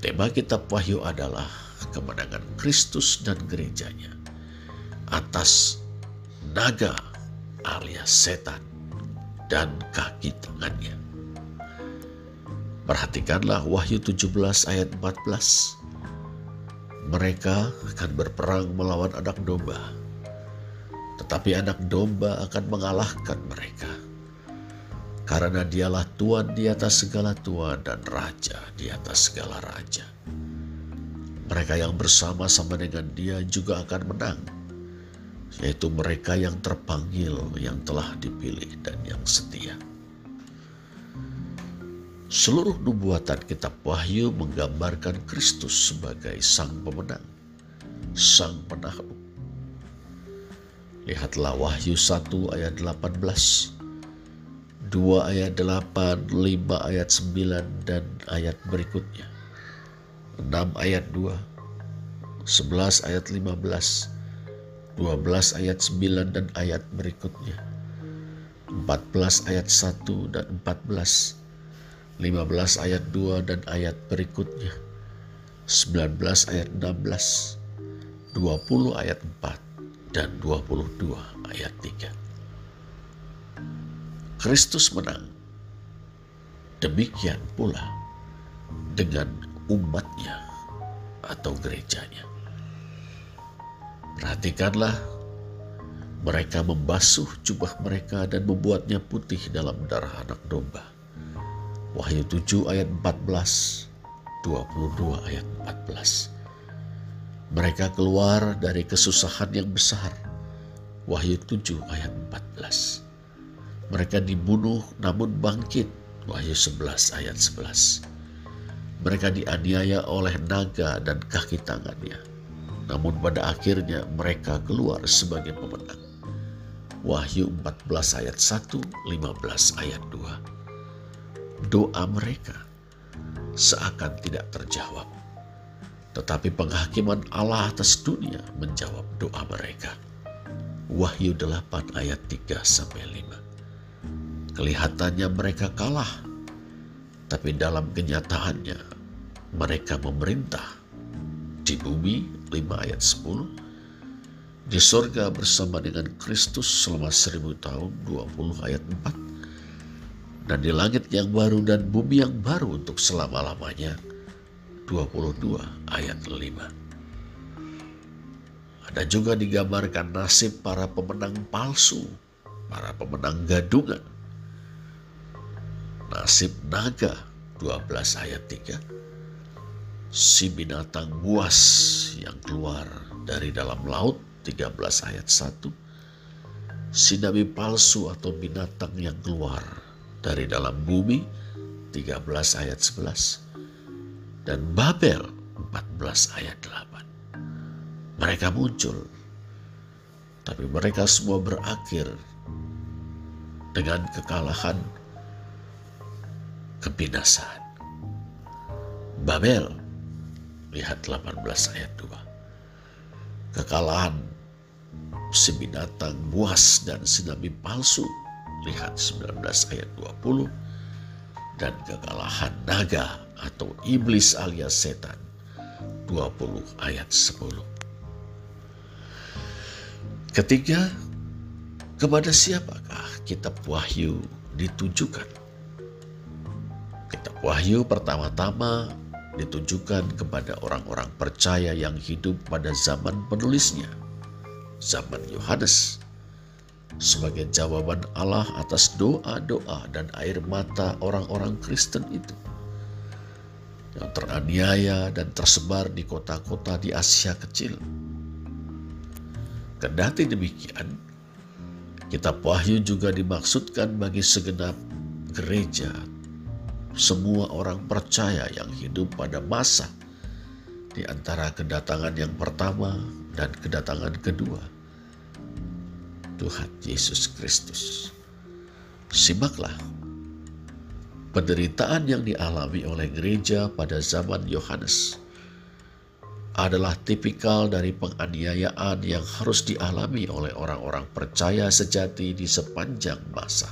Tema kitab Wahyu adalah kemenangan Kristus dan gerejanya atas naga alias setan dan kaki tangannya. Perhatikanlah Wahyu 17 ayat 14 mereka akan berperang melawan anak domba, tetapi anak domba akan mengalahkan mereka. Karena dialah Tuhan di atas segala Tuhan dan Raja di atas segala Raja. Mereka yang bersama-sama dengan dia juga akan menang, yaitu mereka yang terpanggil, yang telah dipilih, dan yang setia. Seluruh nubuatan kitab Wahyu menggambarkan Kristus sebagai sang pemenang, sang penakluk. Lihatlah Wahyu 1 ayat 18, 2 ayat 8, 5 ayat 9, dan ayat berikutnya. 6 ayat 2, 11 ayat 15, 12 ayat 9 dan ayat berikutnya. 14 ayat 1 dan 14 15 ayat 2 dan ayat berikutnya, 19 ayat 16, 20 ayat 4, dan 22 ayat 3. Kristus menang. Demikian pula dengan umatnya atau gerejanya. Perhatikanlah mereka membasuh jubah mereka dan membuatnya putih dalam darah anak domba Wahyu 7 ayat 14, 22 ayat 14. Mereka keluar dari kesusahan yang besar. Wahyu 7 ayat 14. Mereka dibunuh namun bangkit. Wahyu 11 ayat 11. Mereka dianiaya oleh naga dan kaki tangannya. Namun pada akhirnya mereka keluar sebagai pemenang. Wahyu 14 ayat 1, 15 ayat 2 doa mereka seakan tidak terjawab. Tetapi penghakiman Allah atas dunia menjawab doa mereka. Wahyu 8 ayat 3 sampai 5. Kelihatannya mereka kalah, tapi dalam kenyataannya mereka memerintah di bumi 5 ayat 10 di sorga bersama dengan Kristus selama seribu tahun 20 ayat 4 dan di langit yang baru dan bumi yang baru untuk selama-lamanya. 22 ayat 5. Ada juga digambarkan nasib para pemenang palsu, para pemenang gadungan. Nasib naga 12 ayat 3. Si binatang buas yang keluar dari dalam laut 13 ayat 1. Si nabi palsu atau binatang yang keluar dari dalam bumi 13 ayat 11 dan Babel 14 ayat 8. Mereka muncul tapi mereka semua berakhir dengan kekalahan kebinasaan. Babel lihat 18 ayat 2. Kekalahan si binatang buas dan si nabi palsu Lihat 19 ayat 20 dan kekalahan naga atau iblis alias setan 20 ayat 10. Ketiga, kepada siapakah kitab Wahyu ditujukan? Kitab Wahyu pertama-tama ditujukan kepada orang-orang percaya yang hidup pada zaman penulisnya, zaman Yohanes sebagai jawaban Allah atas doa-doa dan air mata orang-orang Kristen itu yang teraniaya dan tersebar di kota-kota di Asia kecil. Kendati demikian, kitab Wahyu juga dimaksudkan bagi segenap gereja, semua orang percaya yang hidup pada masa di antara kedatangan yang pertama dan kedatangan kedua Tuhan Yesus Kristus. Simaklah penderitaan yang dialami oleh gereja pada zaman Yohanes adalah tipikal dari penganiayaan yang harus dialami oleh orang-orang percaya sejati di sepanjang masa.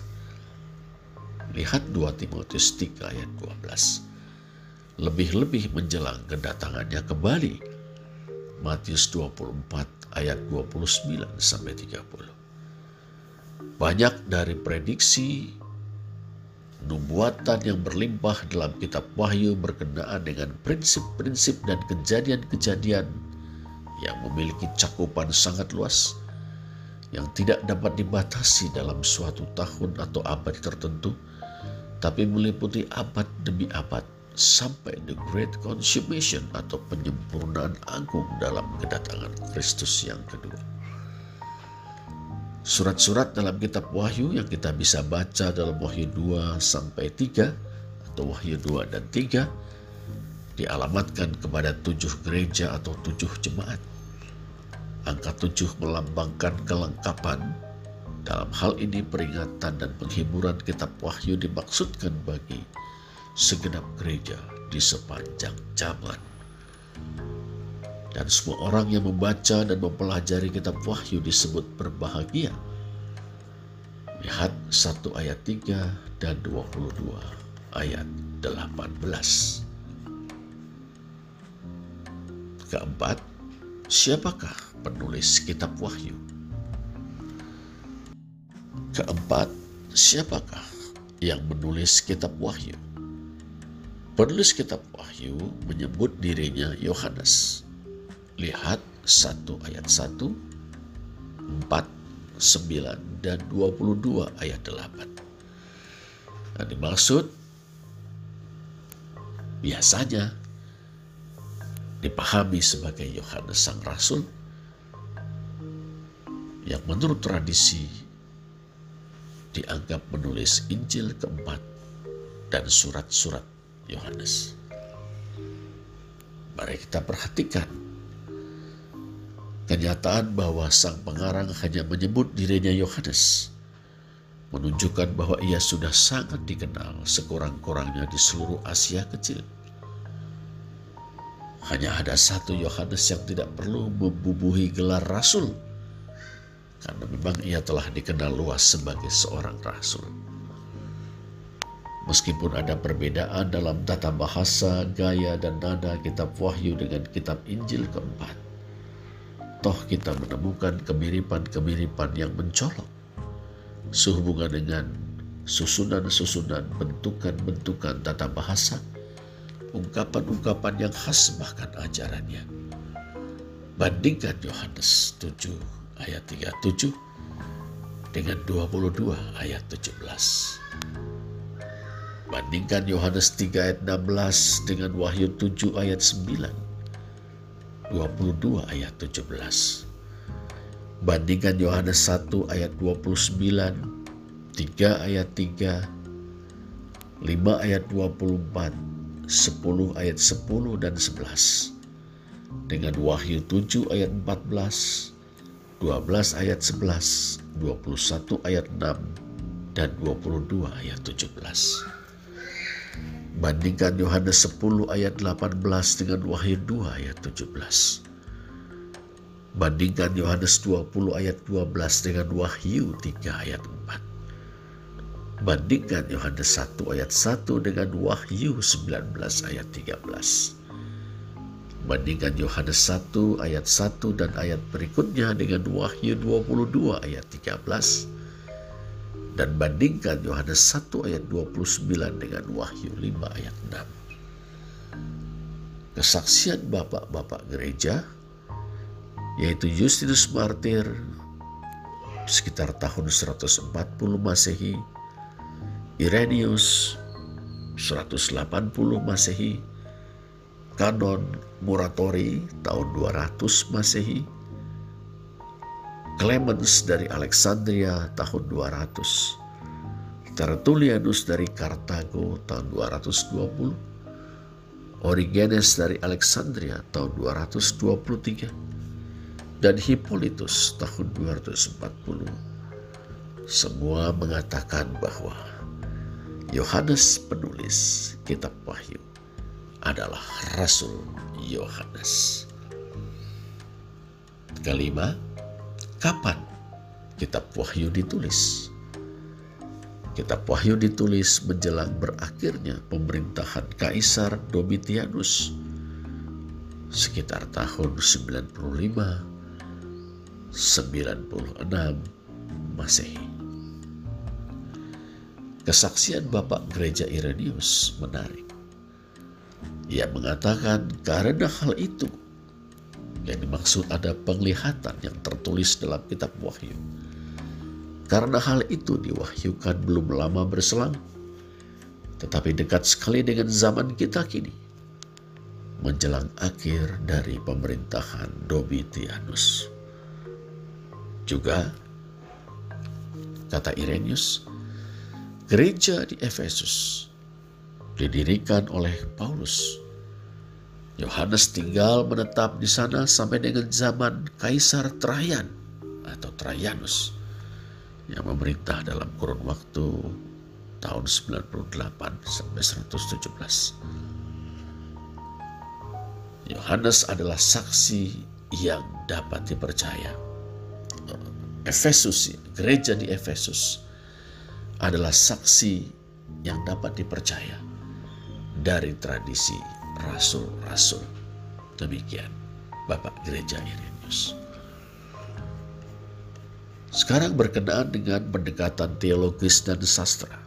Lihat 2 Timotius 3 ayat 12. Lebih-lebih menjelang kedatangannya kembali. Matius 24 ayat 29 sampai 30. Banyak dari prediksi nubuatan yang berlimpah dalam kitab Wahyu berkenaan dengan prinsip-prinsip dan kejadian-kejadian yang memiliki cakupan sangat luas yang tidak dapat dibatasi dalam suatu tahun atau abad tertentu tapi meliputi abad demi abad sampai the great consummation atau penyempurnaan agung dalam kedatangan Kristus yang kedua. Surat-surat dalam kitab Wahyu yang kita bisa baca dalam Wahyu 2 sampai 3 atau Wahyu 2 dan 3 dialamatkan kepada tujuh gereja atau tujuh jemaat. Angka tujuh melambangkan kelengkapan. Dalam hal ini peringatan dan penghiburan kitab Wahyu dimaksudkan bagi segenap gereja di sepanjang zaman. Dan semua orang yang membaca dan mempelajari kitab Wahyu disebut berbahagia. Lihat 1 ayat 3 dan 22 ayat 18. Keempat, siapakah penulis kitab Wahyu? Keempat, siapakah yang menulis kitab Wahyu? Penulis kitab Wahyu menyebut dirinya Yohanes. Lihat 1 ayat 1, 4, 9, dan 22 ayat 8. Yang dimaksud biasanya dipahami sebagai Yohanes Sang Rasul yang menurut tradisi dianggap menulis Injil keempat dan surat-surat Yohanes. Mari kita perhatikan Kenyataan bahwa sang pengarang hanya menyebut dirinya Yohanes menunjukkan bahwa ia sudah sangat dikenal sekurang-kurangnya di seluruh Asia Kecil. Hanya ada satu Yohanes yang tidak perlu membubuhi gelar rasul, karena memang ia telah dikenal luas sebagai seorang rasul. Meskipun ada perbedaan dalam tata bahasa, gaya, dan nada kitab Wahyu dengan kitab Injil keempat, toh kita menemukan kemiripan-kemiripan yang mencolok sehubungan dengan susunan-susunan bentukan-bentukan tata bahasa, ungkapan-ungkapan yang khas bahkan ajarannya. Bandingkan Yohanes 7 ayat 37 dengan 22 ayat 17. Bandingkan Yohanes 3 ayat 16 dengan Wahyu 7 ayat 9 22 ayat 17. Bandingkan Yohanes 1 ayat 29, 3 ayat 3, 5 ayat 24, 10 ayat 10 dan 11. Dengan Wahyu 7 ayat 14, 12 ayat 11, 21 ayat 6, dan 22 ayat 17. Bandingkan Yohanes 10 ayat 18 dengan Wahyu 2 ayat 17. Bandingkan Yohanes 20 ayat 12 dengan Wahyu 3 ayat 4. Bandingkan Yohanes 1 ayat 1 dengan Wahyu 19 ayat 13. Bandingkan Yohanes 1 ayat 1 dan ayat berikutnya dengan Wahyu 22 ayat 13 dan bandingkan Yohanes 1 ayat 29 dengan Wahyu 5 ayat 6. Kesaksian bapak-bapak gereja yaitu Justinus Martir sekitar tahun 140 Masehi, Irenaeus 180 Masehi, Kanon Muratori tahun 200 Masehi, Clemens dari Alexandria tahun 200, Tertullianus dari Kartago tahun 220, Origenes dari Alexandria tahun 223, dan Hippolytus tahun 240. Semua mengatakan bahwa Yohanes penulis kitab Wahyu adalah Rasul Yohanes. kelima, kapan kitab Wahyu ditulis? Kitab Wahyu ditulis menjelang berakhirnya pemerintahan Kaisar Domitianus sekitar tahun 95 96 Masehi. Kesaksian Bapak Gereja Irenius menarik. Ia mengatakan karena hal itu yang dimaksud ada penglihatan yang tertulis dalam kitab Wahyu karena hal itu diwahyukan belum lama berselang, tetapi dekat sekali dengan zaman kita kini, menjelang akhir dari pemerintahan Domitianus. Juga, kata Irenius, gereja di Efesus didirikan oleh Paulus. Yohanes tinggal menetap di sana sampai dengan zaman Kaisar Trajan atau Trajanus yang memerintah dalam kurun waktu tahun 98 sampai 117. Yohanes adalah saksi yang dapat dipercaya. Efesus, gereja di Efesus adalah saksi yang dapat dipercaya dari tradisi rasul-rasul. Demikian Bapak Gereja Irenaeus. Sekarang berkenaan dengan pendekatan teologis dan sastra.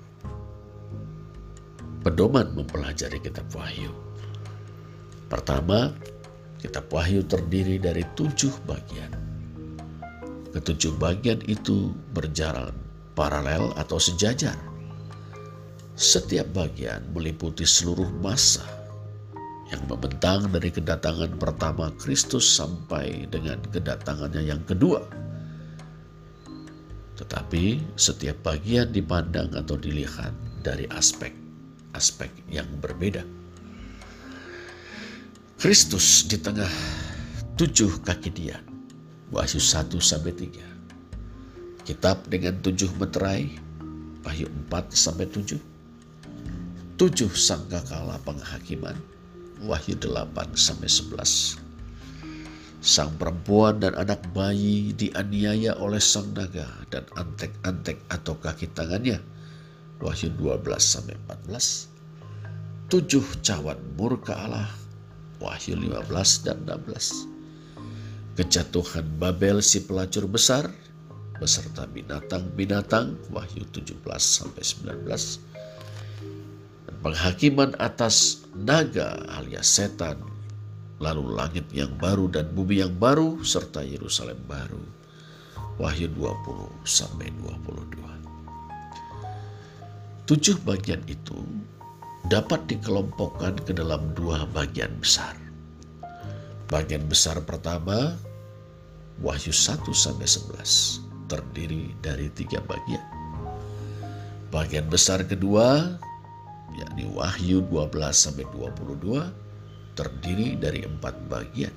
Pedoman mempelajari kitab Wahyu. Pertama, kitab Wahyu terdiri dari tujuh bagian. Ketujuh bagian itu berjalan paralel atau sejajar. Setiap bagian meliputi seluruh masa yang membentang dari kedatangan pertama Kristus sampai dengan kedatangannya yang kedua tetapi setiap bagian dipandang atau dilihat dari aspek-aspek yang berbeda. Kristus di tengah tujuh kaki dia. Wahyu 1 sampai 3. Kitab dengan tujuh meterai. Wahyu 4 sampai 7. Tujuh sangkakala penghakiman. Wahyu 8 sampai 11 Sang perempuan dan anak bayi dianiaya oleh sang naga dan antek-antek atau kaki tangannya. Wahyu 12 sampai 14. Tujuh cawan murka Allah. Wahyu 15 dan 16. Kejatuhan Babel si pelacur besar beserta binatang-binatang Wahyu 17 sampai 19. Penghakiman atas naga alias setan lalu langit yang baru dan bumi yang baru serta Yerusalem baru. Wahyu 20 sampai 22. Tujuh bagian itu dapat dikelompokkan ke dalam dua bagian besar. Bagian besar pertama Wahyu 1 sampai 11 terdiri dari tiga bagian. Bagian besar kedua yakni Wahyu 12 sampai 22 terdiri dari empat bagian.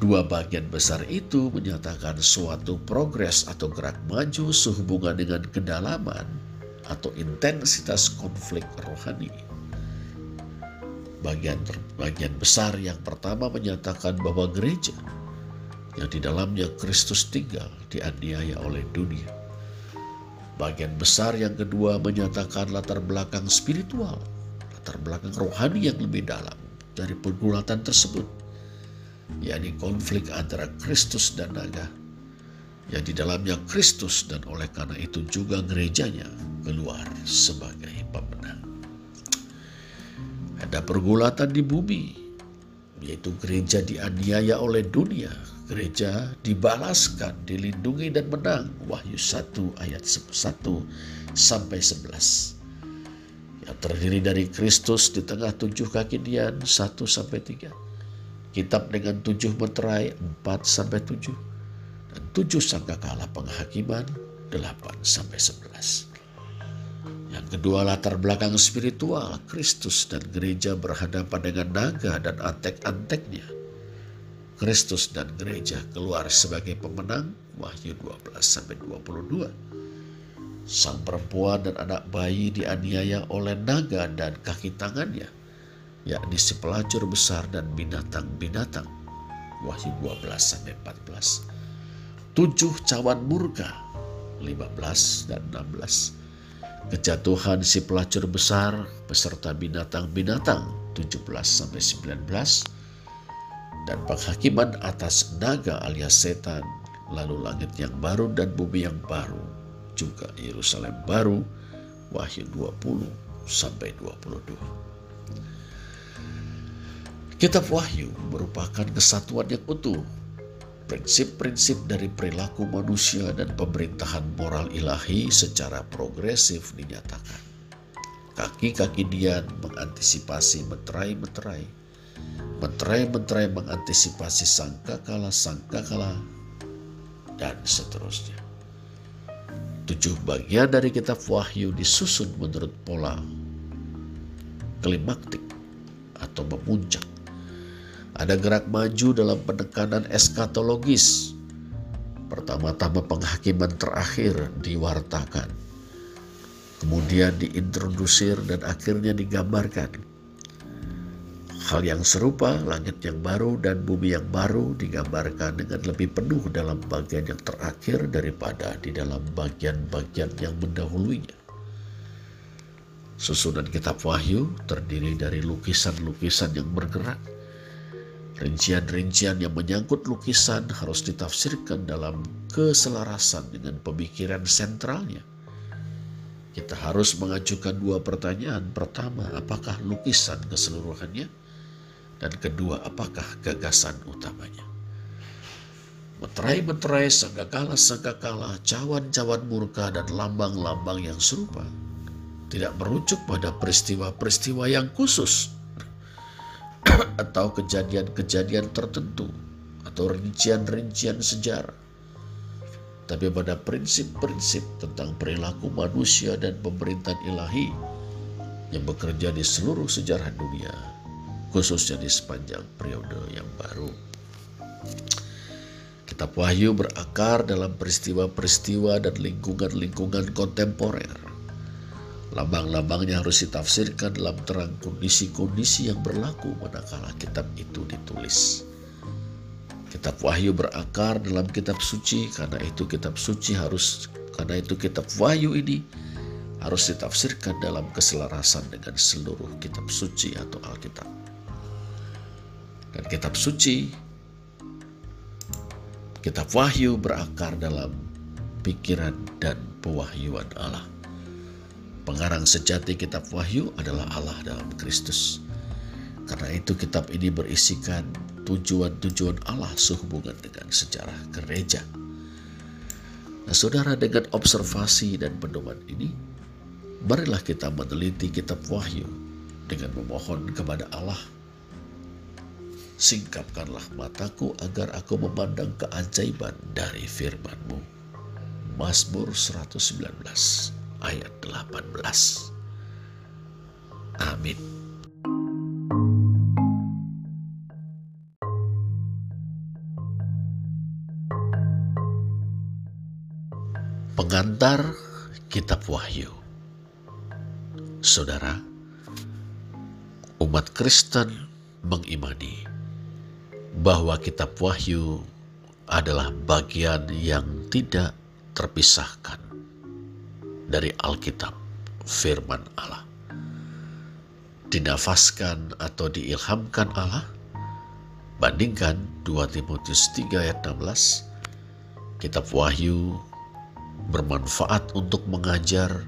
Dua bagian besar itu menyatakan suatu progres atau gerak maju sehubungan dengan kedalaman atau intensitas konflik rohani. Bagian bagian besar yang pertama menyatakan bahwa gereja yang di dalamnya Kristus tinggal dianiaya oleh dunia. Bagian besar yang kedua menyatakan latar belakang spiritual, latar belakang rohani yang lebih dalam dari pergulatan tersebut, yakni konflik antara Kristus dan naga, yang di dalamnya Kristus dan oleh karena itu juga gerejanya keluar sebagai pemenang. Ada pergulatan di bumi, yaitu gereja dianiaya oleh dunia, gereja dibalaskan, dilindungi dan menang. Wahyu 1 ayat 1 sampai 11 yang terdiri dari Kristus di tengah tujuh kaki dian satu sampai tiga. Kitab dengan tujuh meterai empat sampai tujuh dan tujuh sangkakala penghakiman delapan sampai sebelas. Yang kedua latar belakang spiritual Kristus dan gereja berhadapan dengan naga dan antek-anteknya. Kristus dan gereja keluar sebagai pemenang Wahyu 12 sampai 22 Sang perempuan dan anak bayi dianiaya oleh naga dan kaki tangannya, yakni si pelacur besar dan binatang-binatang. Wahyu 12 sampai 14. Tujuh cawan murka 15 dan 16. Kejatuhan si pelacur besar beserta binatang-binatang 17 sampai 19 dan penghakiman atas naga alias setan lalu langit yang baru dan bumi yang baru juga Yerusalem baru Wahyu 20 sampai 22 Kitab Wahyu merupakan kesatuan yang utuh prinsip-prinsip dari perilaku manusia dan pemerintahan moral ilahi secara progresif dinyatakan. Kaki-kaki Dian mengantisipasi meterai-meterai. Meterai-meterai mengantisipasi sangkakala-sangkakala dan seterusnya. Tujuh bagian dari kitab Wahyu disusun menurut pola klimaktik atau memuncak ada gerak maju dalam penekanan eskatologis. Pertama-tama penghakiman terakhir diwartakan. Kemudian diintrodusir dan akhirnya digambarkan. Hal yang serupa, langit yang baru dan bumi yang baru digambarkan dengan lebih penuh dalam bagian yang terakhir daripada di dalam bagian-bagian yang mendahulunya. Susunan kitab Wahyu terdiri dari lukisan-lukisan yang bergerak, Rincian-rincian yang menyangkut lukisan harus ditafsirkan dalam keselarasan dengan pemikiran sentralnya. Kita harus mengajukan dua pertanyaan. Pertama, apakah lukisan keseluruhannya? Dan kedua, apakah gagasan utamanya? Meterai-meterai, sanggakala-sanggakala, cawan-cawan murka, dan lambang-lambang yang serupa tidak merujuk pada peristiwa-peristiwa yang khusus atau kejadian-kejadian tertentu atau rincian-rincian sejarah. Tapi pada prinsip-prinsip tentang perilaku manusia dan pemerintahan ilahi yang bekerja di seluruh sejarah dunia, khususnya di sepanjang periode yang baru. Kitab Wahyu berakar dalam peristiwa-peristiwa dan lingkungan-lingkungan kontemporer Lambang-lambangnya harus ditafsirkan dalam terang kondisi-kondisi yang berlaku manakala kitab itu ditulis. Kitab Wahyu berakar dalam kitab suci karena itu kitab suci harus karena itu kitab Wahyu ini harus ditafsirkan dalam keselarasan dengan seluruh kitab suci atau Alkitab. Dan kitab suci kitab Wahyu berakar dalam pikiran dan pewahyuan Allah. Pengarang sejati kitab Wahyu adalah Allah dalam Kristus. Karena itu kitab ini berisikan tujuan-tujuan Allah sehubungan dengan sejarah gereja. Nah saudara dengan observasi dan pedoman ini, marilah kita meneliti kitab Wahyu dengan memohon kepada Allah. Singkapkanlah mataku agar aku memandang keajaiban dari firman-Mu. Mazmur 119 ayat 18. Amin. Pengantar Kitab Wahyu Saudara, umat Kristen mengimani bahwa Kitab Wahyu adalah bagian yang tidak terpisahkan dari Alkitab, firman Allah. Dinafaskan atau diilhamkan Allah, bandingkan 2 Timotius 3 ayat 16, kitab Wahyu bermanfaat untuk mengajar,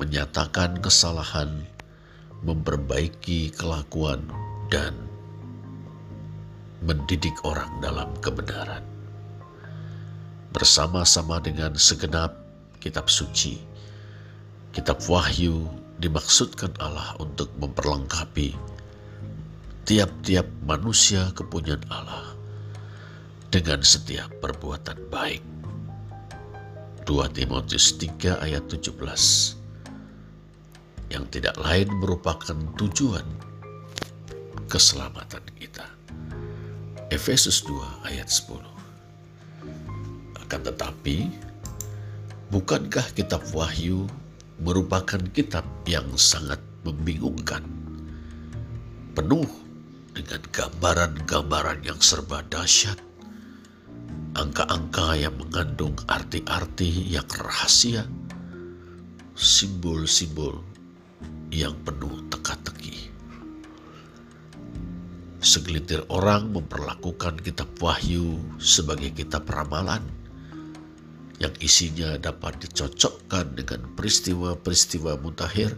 menyatakan kesalahan, memperbaiki kelakuan, dan mendidik orang dalam kebenaran. Bersama-sama dengan segenap kitab suci, Kitab Wahyu dimaksudkan Allah untuk memperlengkapi tiap-tiap manusia kepunyaan Allah dengan setiap perbuatan baik. 2 Timotius 3 ayat 17 yang tidak lain merupakan tujuan keselamatan. Efesus 2 ayat 10 Akan tetapi, bukankah kitab Wahyu merupakan kitab yang sangat membingungkan, penuh dengan gambaran-gambaran yang serba dahsyat, angka-angka yang mengandung arti-arti yang rahasia, simbol-simbol yang penuh teka-teki. Segelintir orang memperlakukan kitab Wahyu sebagai kitab ramalan yang isinya dapat dicocokkan dengan peristiwa-peristiwa mutakhir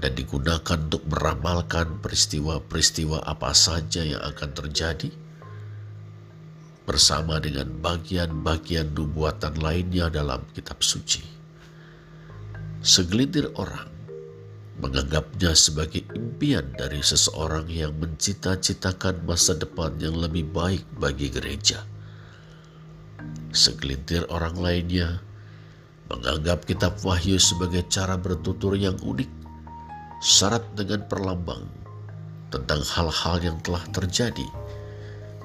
dan digunakan untuk meramalkan peristiwa-peristiwa apa saja yang akan terjadi bersama dengan bagian-bagian nubuatan lainnya dalam kitab suci. Segelintir orang menganggapnya sebagai impian dari seseorang yang mencita-citakan masa depan yang lebih baik bagi gereja. Segelintir orang lainnya menganggap kitab Wahyu sebagai cara bertutur yang unik, syarat dengan perlambang tentang hal-hal yang telah terjadi,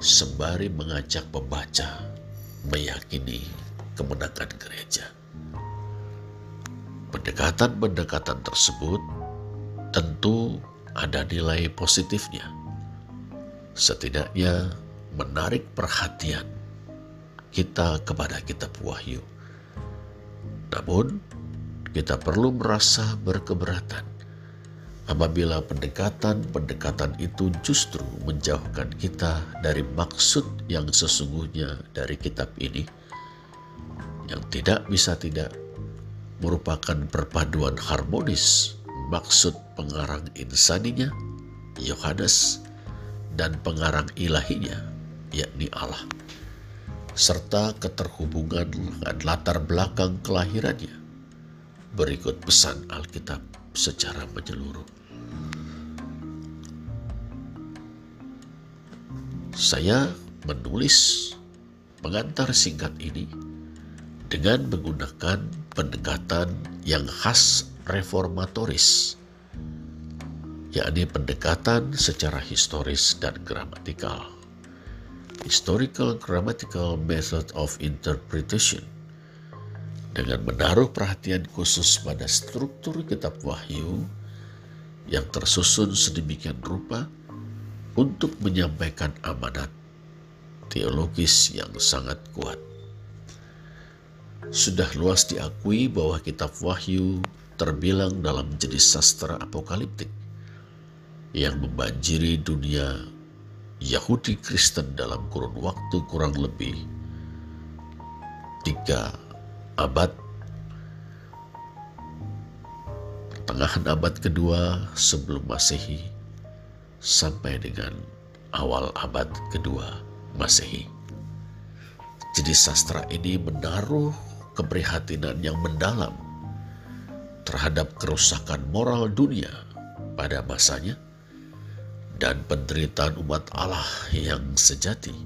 sembari mengajak pembaca meyakini kemenangan gereja. Pendekatan-pendekatan tersebut tentu ada nilai positifnya. Setidaknya menarik perhatian kita kepada kitab Wahyu. Namun, kita perlu merasa berkeberatan apabila pendekatan-pendekatan itu justru menjauhkan kita dari maksud yang sesungguhnya dari kitab ini, yang tidak bisa tidak merupakan perpaduan harmonis maksud pengarang insaninya, Yohanes, dan pengarang ilahinya, yakni Allah, serta keterhubungan dengan latar belakang kelahirannya. Berikut pesan Alkitab secara menyeluruh. Saya menulis pengantar singkat ini dengan menggunakan pendekatan yang khas reformatoris, yakni pendekatan secara historis dan gramatikal. Historical Grammatical Method of Interpretation dengan menaruh perhatian khusus pada struktur kitab Wahyu yang tersusun sedemikian rupa untuk menyampaikan amanat teologis yang sangat kuat. Sudah luas diakui bahwa kitab Wahyu terbilang dalam jenis sastra apokaliptik yang membanjiri dunia Yahudi Kristen dalam kurun waktu kurang lebih tiga abad pertengahan abad kedua sebelum masehi sampai dengan awal abad kedua masehi. Jadi sastra ini menaruh keprihatinan yang mendalam terhadap kerusakan moral dunia pada masanya dan penderitaan umat Allah yang sejati.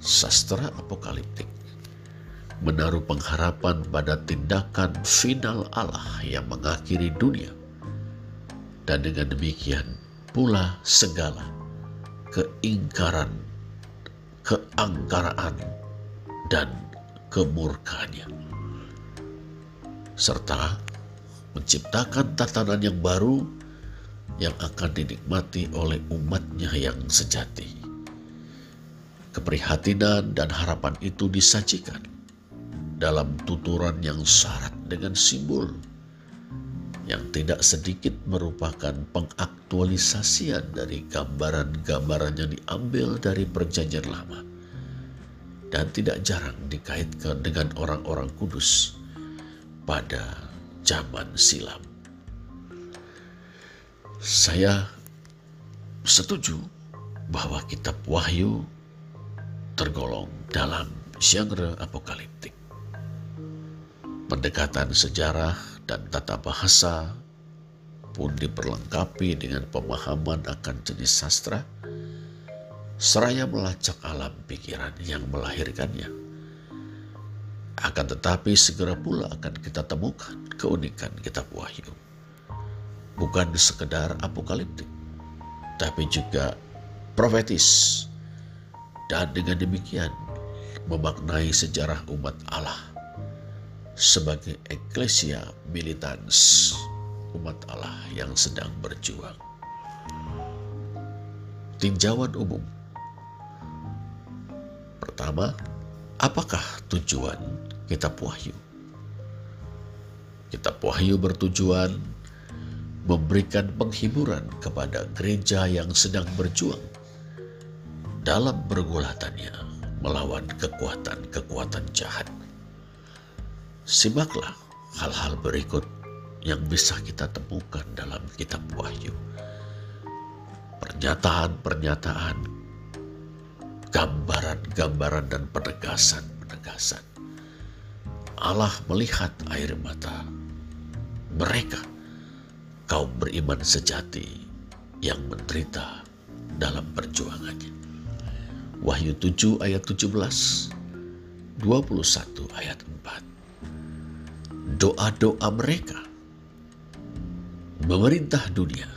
Sastra apokaliptik menaruh pengharapan pada tindakan final Allah yang mengakhiri dunia. Dan dengan demikian pula segala keingkaran, keangkaraan, dan kemurkaannya. Serta menciptakan tatanan yang baru yang akan dinikmati oleh umatnya yang sejati. Keprihatinan dan harapan itu disajikan dalam tuturan yang syarat dengan simbol yang tidak sedikit merupakan pengaktualisasian dari gambaran-gambaran yang diambil dari perjanjian lama dan tidak jarang dikaitkan dengan orang-orang kudus pada zaman silam. Saya setuju bahwa kitab Wahyu tergolong dalam genre apokaliptik. Pendekatan sejarah dan tata bahasa pun diperlengkapi dengan pemahaman akan jenis sastra, seraya melacak alam pikiran yang melahirkannya. Akan tetapi segera pula akan kita temukan keunikan kitab Wahyu. Bukan sekedar apokaliptik, tapi juga profetis. Dan dengan demikian memaknai sejarah umat Allah sebagai eklesia militans umat Allah yang sedang berjuang. tinjauan umum. Pertama, apakah tujuan kitab Wahyu? Kitab Wahyu bertujuan memberikan penghiburan kepada gereja yang sedang berjuang dalam pergulatannya melawan kekuatan-kekuatan jahat. Simaklah hal-hal berikut yang bisa kita temukan dalam kitab Wahyu. Pernyataan-pernyataan, gambaran-gambaran dan penegasan-penegasan. Allah melihat air mata mereka kaum beriman sejati yang menderita dalam perjuangannya. Wahyu 7 ayat 17, 21 ayat 4. Doa-doa mereka memerintah dunia.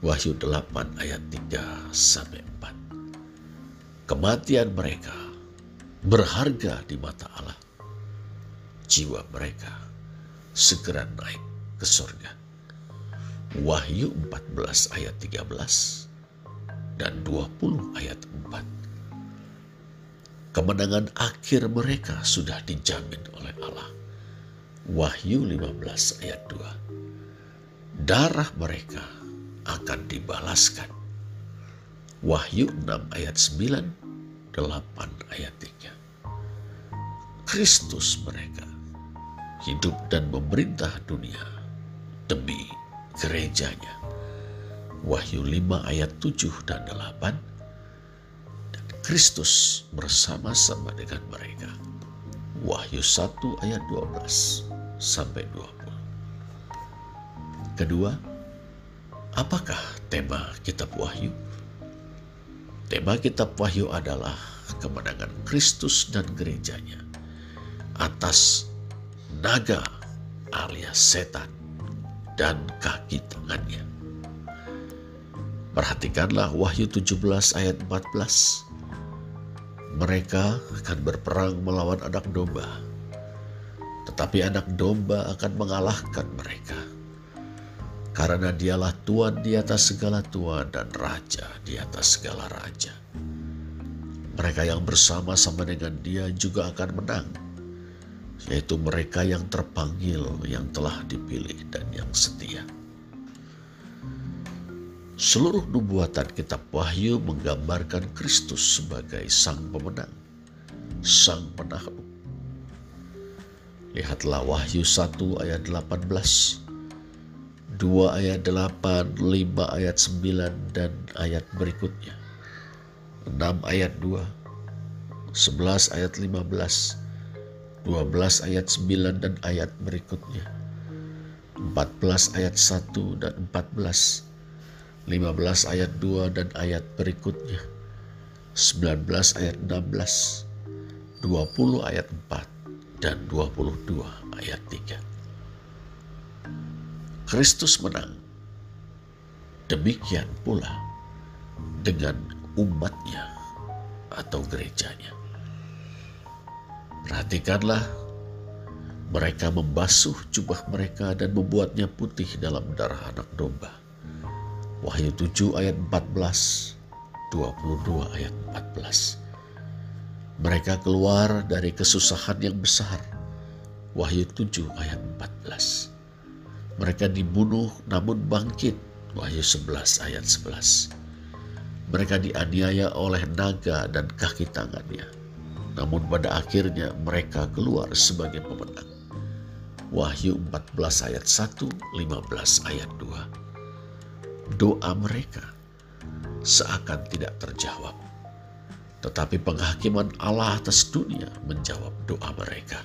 Wahyu 8 ayat 3 sampai 4. Kematian mereka berharga di mata Allah. Jiwa mereka segera naik ke surga. Wahyu 14 ayat 13 dan 20 ayat 4. Kemenangan akhir mereka sudah dijamin oleh Allah. Wahyu 15 ayat 2. Darah mereka akan dibalaskan. Wahyu 6 ayat 9, 8 ayat 3. Kristus mereka hidup dan memerintah dunia demi gerejanya. Wahyu 5 ayat 7 dan 8 dan Kristus bersama-sama dengan mereka. Wahyu 1 ayat 12 sampai 20. Kedua, apakah tema kitab Wahyu? Tema kitab Wahyu adalah kemenangan Kristus dan gerejanya atas naga alias setan dan kaki tangannya. Perhatikanlah Wahyu 17 ayat 14. Mereka akan berperang melawan anak domba. Tetapi anak domba akan mengalahkan mereka. Karena dialah Tuhan di atas segala Tuhan dan Raja di atas segala Raja. Mereka yang bersama-sama dengan dia juga akan menang yaitu mereka yang terpanggil, yang telah dipilih, dan yang setia. Seluruh nubuatan kitab Wahyu menggambarkan Kristus sebagai sang pemenang, sang penakluk. Lihatlah Wahyu 1 ayat 18, 2 ayat 8, 5 ayat 9, dan ayat berikutnya. 6 ayat 2, 11 ayat 15, 12 ayat 9 dan ayat berikutnya. 14 ayat 1 dan 14. 15 ayat 2 dan ayat berikutnya. 19 ayat 16. 20 ayat 4 dan 22 ayat 3. Kristus menang. Demikian pula dengan umatnya atau gerejanya. Perhatikanlah, mereka membasuh jubah mereka dan membuatnya putih dalam darah anak domba. Wahyu 7 ayat 14, 22 ayat 14. Mereka keluar dari kesusahan yang besar. Wahyu 7 ayat 14. Mereka dibunuh namun bangkit. Wahyu 11 ayat 11. Mereka dianiaya oleh naga dan kaki tangannya. Namun pada akhirnya mereka keluar sebagai pemenang. Wahyu 14 ayat 1, 15 ayat 2. Doa mereka seakan tidak terjawab. Tetapi penghakiman Allah atas dunia menjawab doa mereka.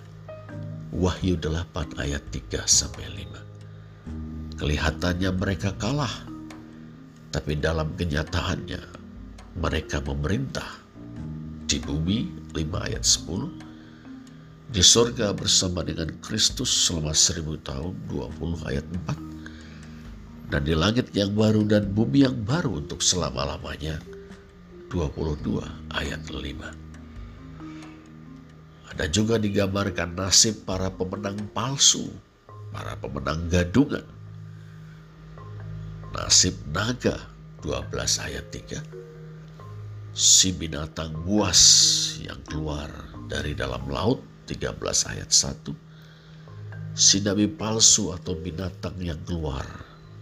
Wahyu 8 ayat 3 sampai 5. Kelihatannya mereka kalah, tapi dalam kenyataannya mereka memerintah di bumi 5 ayat 10. Di sorga bersama dengan Kristus selama seribu tahun 20 ayat 4. Dan di langit yang baru dan bumi yang baru untuk selama-lamanya 22 ayat 5. Ada juga digambarkan nasib para pemenang palsu, para pemenang gadungan. Nasib naga 12 ayat 3. Si binatang buas yang keluar dari dalam laut 13 ayat 1. Si nabi palsu atau binatang yang keluar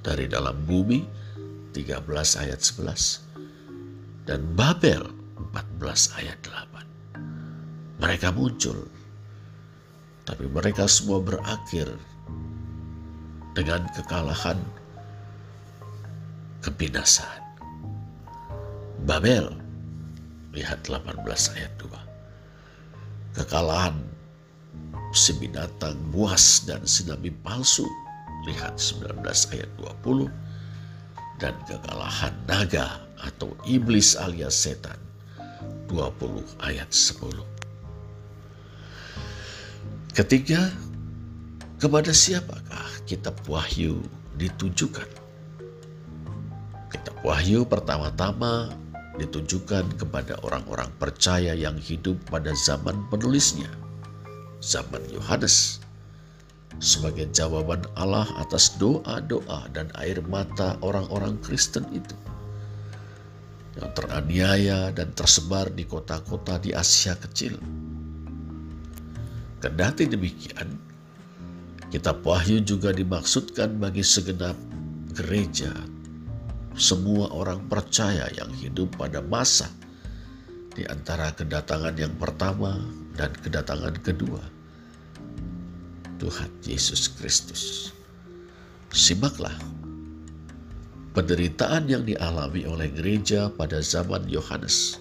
dari dalam bumi 13 ayat 11. Dan Babel 14 ayat 8. Mereka muncul tapi mereka semua berakhir dengan kekalahan kebinasaan. Babel, lihat 18 ayat 2. Kekalahan si binatang buas dan si nabi palsu, lihat 19 ayat 20. Dan kekalahan naga atau iblis alias setan, 20 ayat 10. Ketiga, kepada siapakah kitab Wahyu ditujukan? Kitab Wahyu pertama-tama ditujukan kepada orang-orang percaya yang hidup pada zaman penulisnya, zaman Yohanes. Sebagai jawaban Allah atas doa-doa dan air mata orang-orang Kristen itu yang teraniaya dan tersebar di kota-kota di Asia Kecil. Kendati demikian, Kitab Wahyu juga dimaksudkan bagi segenap gereja, semua orang percaya yang hidup pada masa di antara kedatangan yang pertama dan kedatangan kedua. Tuhan Yesus Kristus. Simaklah penderitaan yang dialami oleh gereja pada zaman Yohanes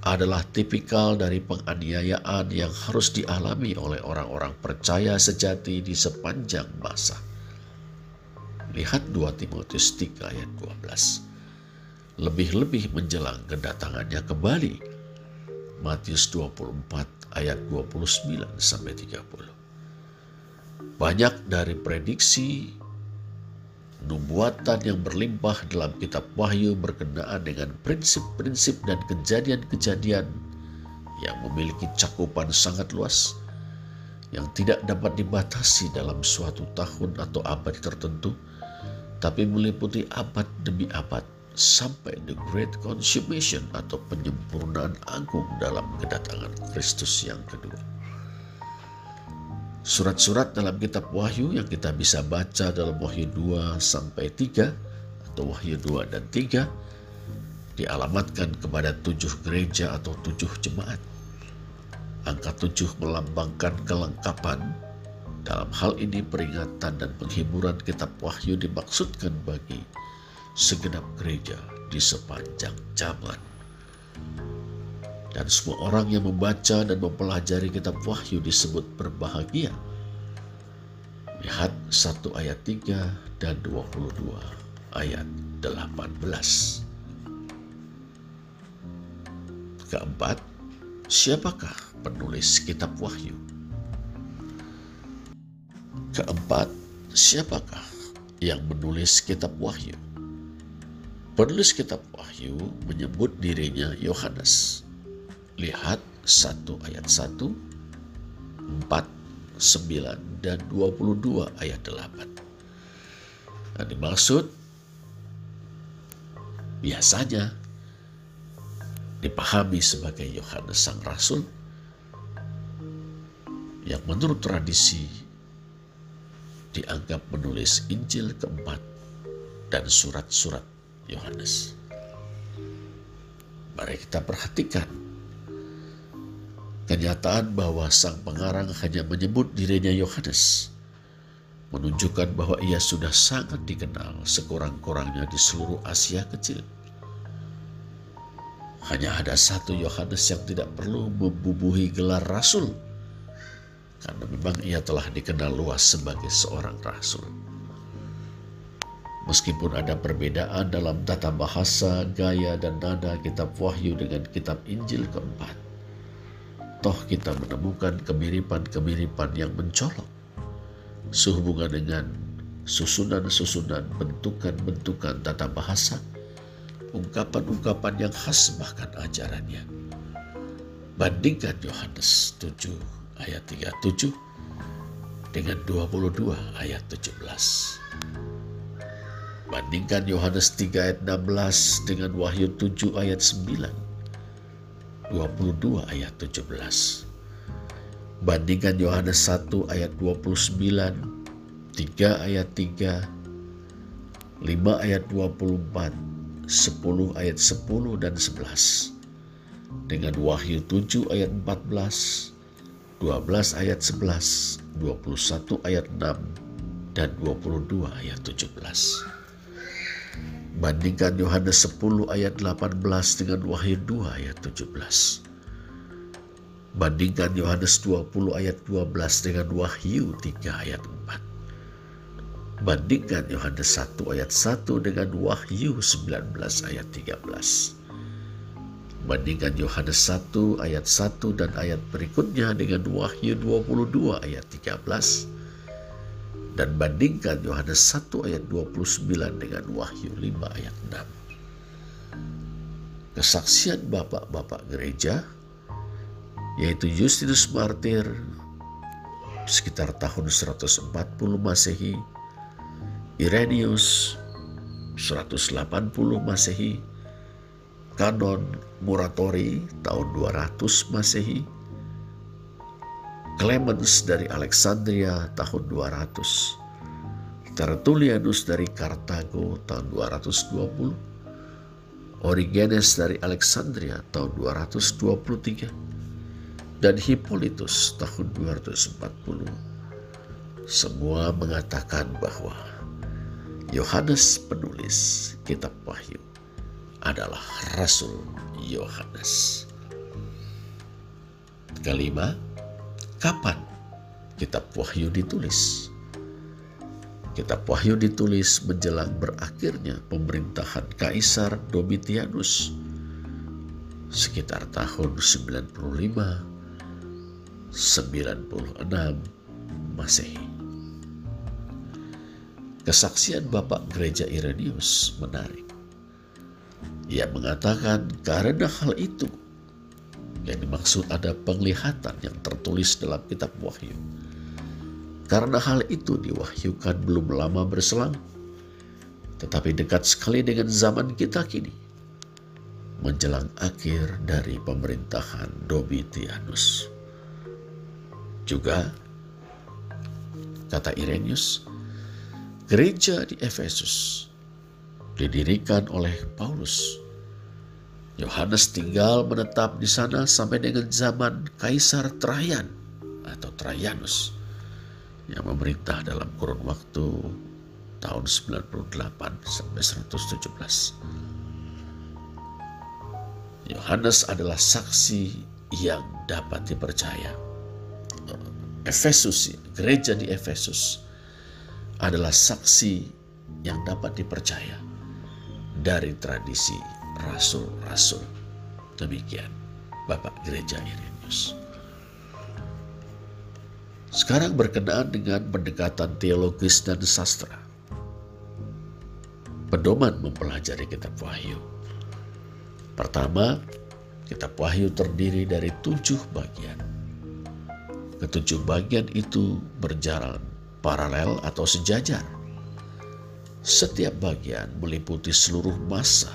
adalah tipikal dari penganiayaan yang harus dialami oleh orang-orang percaya sejati di sepanjang masa. Lihat 2 Timotius 3 ayat 12. Lebih-lebih menjelang kedatangannya kembali. Matius 24 ayat 29 sampai 30. Banyak dari prediksi nubuatan yang berlimpah dalam kitab Wahyu berkenaan dengan prinsip-prinsip dan kejadian-kejadian yang memiliki cakupan sangat luas yang tidak dapat dibatasi dalam suatu tahun atau abad tertentu tapi meliputi abad demi abad sampai the great consummation atau penyempurnaan agung dalam kedatangan Kristus yang kedua. Surat-surat dalam kitab Wahyu yang kita bisa baca dalam Wahyu 2 sampai 3 atau Wahyu 2 dan 3 dialamatkan kepada tujuh gereja atau tujuh jemaat. Angka tujuh melambangkan kelengkapan. Dalam hal ini peringatan dan penghiburan kitab Wahyu dimaksudkan bagi segenap gereja di sepanjang zaman. Dan semua orang yang membaca dan mempelajari kitab Wahyu disebut berbahagia. Lihat 1 ayat 3 dan 22 ayat 18. Keempat, siapakah penulis kitab Wahyu? Keempat, siapakah yang menulis kitab Wahyu? Penulis kitab Wahyu menyebut dirinya Yohanes Lihat 1 ayat 1, 4, 9, dan 22 ayat 8. Yang dimaksud biasanya dipahami sebagai Yohanes Sang Rasul yang menurut tradisi dianggap menulis Injil keempat dan surat-surat Yohanes. Mari kita perhatikan Kenyataan bahwa sang pengarang hanya menyebut dirinya Yohanes menunjukkan bahwa ia sudah sangat dikenal sekurang-kurangnya di seluruh Asia Kecil. Hanya ada satu Yohanes yang tidak perlu membubuhi gelar rasul, karena memang ia telah dikenal luas sebagai seorang rasul. Meskipun ada perbedaan dalam tata bahasa, gaya, dan nada kitab Wahyu dengan kitab Injil keempat, toh kita menemukan kemiripan-kemiripan yang mencolok sehubungan dengan susunan-susunan bentukan-bentukan tata bahasa, ungkapan-ungkapan yang khas bahkan ajarannya. Bandingkan Yohanes 7 ayat 37 dengan 22 ayat 17. Bandingkan Yohanes 3 ayat 16 dengan Wahyu 7 ayat 9. 22 ayat 17. Bandingkan Yohanes 1 ayat 29, 3 ayat 3, 5 ayat 24, 10 ayat 10 dan 11. Dengan Wahyu 7 ayat 14, 12 ayat 11, 21 ayat 6, dan 22 ayat 17. Bandingkan Yohanes 10 ayat 18 dengan Wahyu 2 ayat 17. Bandingkan Yohanes 20 ayat 12 dengan Wahyu 3 ayat 4. Bandingkan Yohanes 1 ayat 1 dengan Wahyu 19 ayat 13. Bandingkan Yohanes 1 ayat 1 dan ayat berikutnya dengan Wahyu 22 ayat 13 dan bandingkan Yohanes 1 ayat 29 dengan Wahyu 5 ayat 6. Kesaksian bapak-bapak gereja yaitu Justinus Martir sekitar tahun 140 Masehi, Irenaeus 180 Masehi, Kanon Muratori tahun 200 Masehi, Clemens dari Alexandria tahun 200, Tertullianus dari Kartago tahun 220, Origenes dari Alexandria tahun 223, dan Hippolytus tahun 240. Semua mengatakan bahwa Yohanes penulis kitab Wahyu adalah Rasul Yohanes. Kelima, kapan kitab Wahyu ditulis? Kitab Wahyu ditulis menjelang berakhirnya pemerintahan Kaisar Domitianus sekitar tahun 95 96 Masehi. Kesaksian Bapak Gereja Irenaeus menarik. Ia mengatakan karena hal itu yang dimaksud ada penglihatan yang tertulis dalam kitab Wahyu. Karena hal itu diwahyukan belum lama berselang, tetapi dekat sekali dengan zaman kita kini, menjelang akhir dari pemerintahan Domitianus. Juga, kata Irenaeus, gereja di Efesus didirikan oleh Paulus. Yohanes tinggal menetap di sana sampai dengan zaman Kaisar Trajan atau Trajanus yang memerintah dalam kurun waktu tahun 98 sampai 117. Yohanes adalah saksi yang dapat dipercaya. Efesus, gereja di Efesus adalah saksi yang dapat dipercaya dari tradisi rasul-rasul. Demikian Bapak Gereja Irenaeus. Sekarang berkenaan dengan pendekatan teologis dan sastra. Pedoman mempelajari kitab Wahyu. Pertama, kitab Wahyu terdiri dari tujuh bagian. Ketujuh bagian itu berjalan paralel atau sejajar setiap bagian meliputi seluruh masa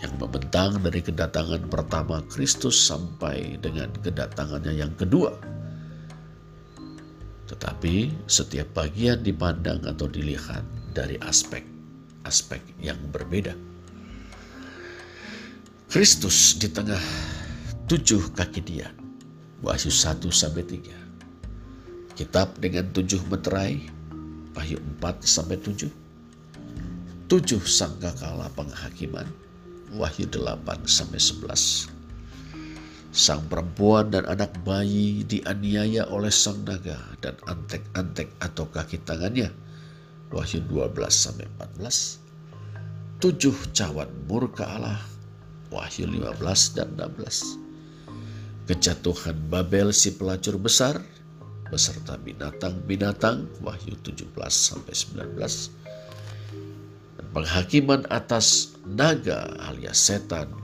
yang membentang dari kedatangan pertama Kristus sampai dengan kedatangannya yang kedua. Tetapi setiap bagian dipandang atau dilihat dari aspek-aspek yang berbeda. Kristus di tengah tujuh kaki dia, Wahyu 1 sampai 3. Kitab dengan tujuh meterai, Wahyu 4 sampai 7 tujuh sangkakala penghakiman, Wahyu 8 sampai 11. Sang perempuan dan anak bayi dianiaya oleh sang naga dan antek-antek atau kaki tangannya. Wahyu 12 sampai 14. Tujuh cawan murka Allah. Wahyu 15 dan 16. Kejatuhan Babel si pelacur besar beserta binatang-binatang Wahyu 17 sampai 19 penghakiman atas naga alias setan,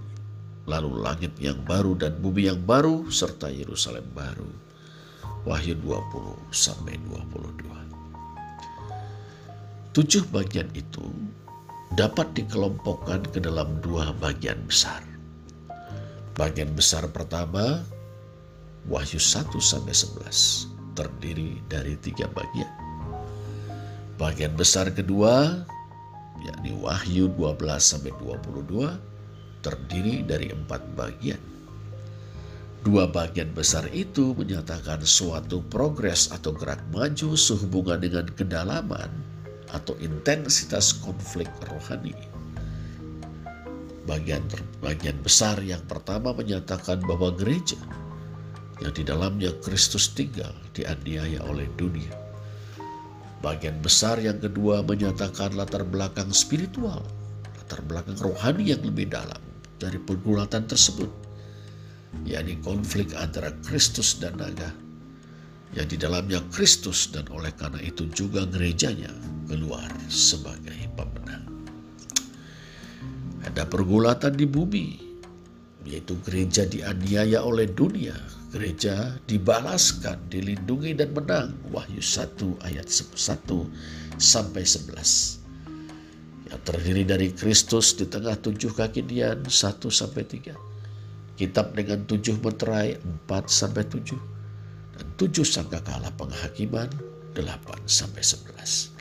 lalu langit yang baru dan bumi yang baru serta Yerusalem baru. Wahyu 20 sampai 22. Tujuh bagian itu dapat dikelompokkan ke dalam dua bagian besar. Bagian besar pertama, Wahyu 1 sampai 11, terdiri dari tiga bagian. Bagian besar kedua, yakni Wahyu 12 sampai 22, terdiri dari empat bagian. Dua bagian besar itu menyatakan suatu progres atau gerak maju sehubungan dengan kedalaman atau intensitas konflik rohani. Bagian bagian besar yang pertama menyatakan bahwa gereja yang di dalamnya Kristus tinggal dianiaya oleh dunia. Bagian besar yang kedua menyatakan latar belakang spiritual, latar belakang rohani yang lebih dalam dari pergulatan tersebut yakni konflik antara Kristus dan naga, yang di dalamnya Kristus dan oleh karena itu juga gerejanya keluar sebagai pemenang. Ada pergulatan di bumi, yaitu gereja dianiaya oleh dunia, gereja dibalaskan, dilindungi dan menang. Wahyu 1 ayat 1 sampai 11. Yang terdiri dari Kristus di tengah tujuh kaki dian 1 sampai 3 kitab dengan tujuh meterai empat sampai tujuh dan tujuh sangkakala penghakiman delapan sampai sebelas.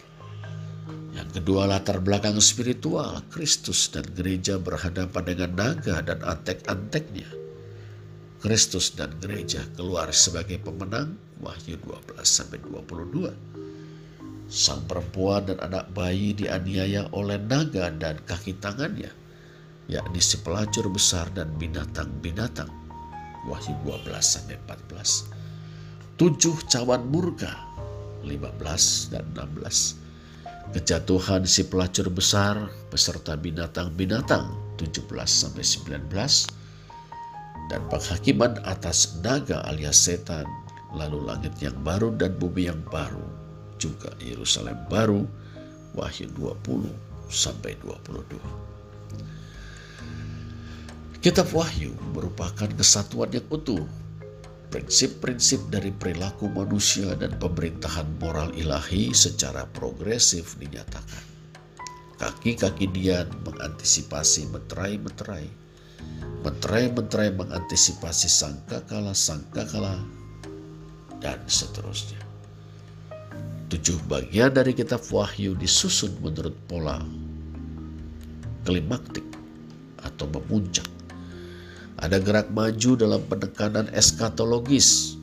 Yang kedua latar belakang spiritual Kristus dan gereja berhadapan dengan naga dan antek-anteknya. Kristus dan gereja keluar sebagai pemenang Wahyu 12 sampai 22. Sang perempuan dan anak bayi dianiaya oleh naga dan kaki tangannya yakni si pelacur besar dan binatang-binatang. Wahyu 12 sampai 14. Tujuh cawan murka 15 dan 16. Kejatuhan si pelacur besar beserta binatang-binatang 17 sampai 19 dan penghakiman atas naga alias setan lalu langit yang baru dan bumi yang baru juga Yerusalem baru Wahyu 20 sampai 22 Kitab Wahyu merupakan kesatuan yang utuh. Prinsip-prinsip dari perilaku manusia dan pemerintahan moral ilahi secara progresif dinyatakan. Kaki-kaki Dian mengantisipasi meterai-meterai. Meterai-meterai mengantisipasi sangkakala-sangkakala dan seterusnya. Tujuh bagian dari kitab Wahyu disusun menurut pola klimaktik atau memuncak ada gerak maju dalam penekanan eskatologis.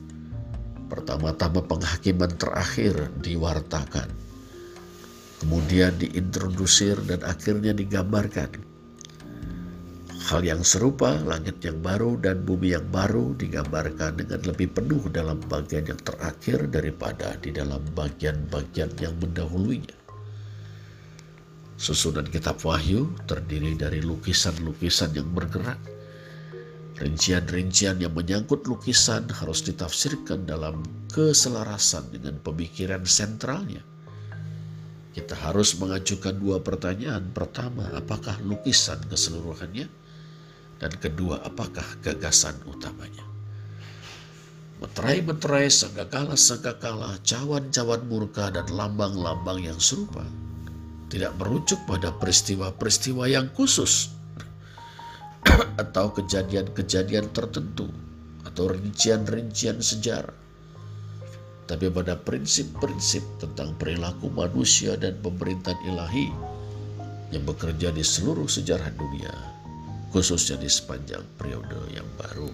Pertama-tama penghakiman terakhir diwartakan. Kemudian diintrodusir dan akhirnya digambarkan. Hal yang serupa, langit yang baru dan bumi yang baru digambarkan dengan lebih penuh dalam bagian yang terakhir daripada di dalam bagian-bagian yang mendahulunya. Susunan kitab Wahyu terdiri dari lukisan-lukisan yang bergerak, Rincian-rincian yang menyangkut lukisan harus ditafsirkan dalam keselarasan dengan pemikiran sentralnya. Kita harus mengajukan dua pertanyaan. Pertama, apakah lukisan keseluruhannya? Dan kedua, apakah gagasan utamanya? Meterai-meterai, sangkakala-sangkakala, cawan-cawan murka, dan lambang-lambang yang serupa tidak merujuk pada peristiwa-peristiwa yang khusus atau kejadian-kejadian tertentu atau rincian-rincian sejarah. Tapi pada prinsip-prinsip tentang perilaku manusia dan pemerintahan ilahi yang bekerja di seluruh sejarah dunia, khususnya di sepanjang periode yang baru.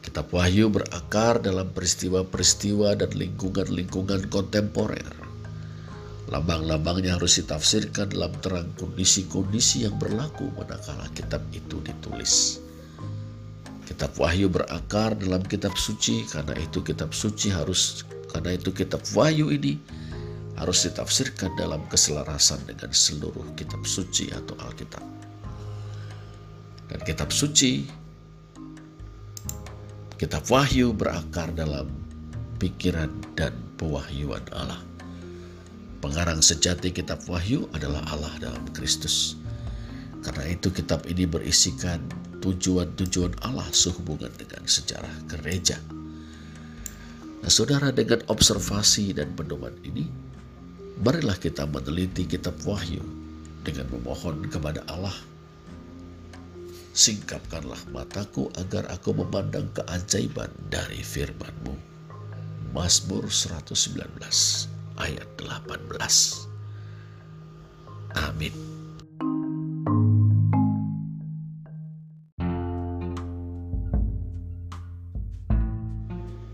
Kitab Wahyu berakar dalam peristiwa-peristiwa dan lingkungan-lingkungan kontemporer Lambang-lambangnya harus ditafsirkan dalam terang kondisi-kondisi yang berlaku manakala kitab itu ditulis. Kitab Wahyu berakar dalam kitab suci karena itu kitab suci harus karena itu kitab Wahyu ini harus ditafsirkan dalam keselarasan dengan seluruh kitab suci atau Alkitab. Dan kitab suci kitab Wahyu berakar dalam pikiran dan pewahyuan Allah. Pengarang sejati kitab Wahyu adalah Allah dalam Kristus. Karena itu kitab ini berisikan tujuan-tujuan Allah sehubungan dengan sejarah gereja. Nah saudara dengan observasi dan pedoman ini, marilah kita meneliti kitab Wahyu dengan memohon kepada Allah. Singkapkanlah mataku agar aku memandang keajaiban dari firman-Mu. Mazmur 119 ayat 18. Amin.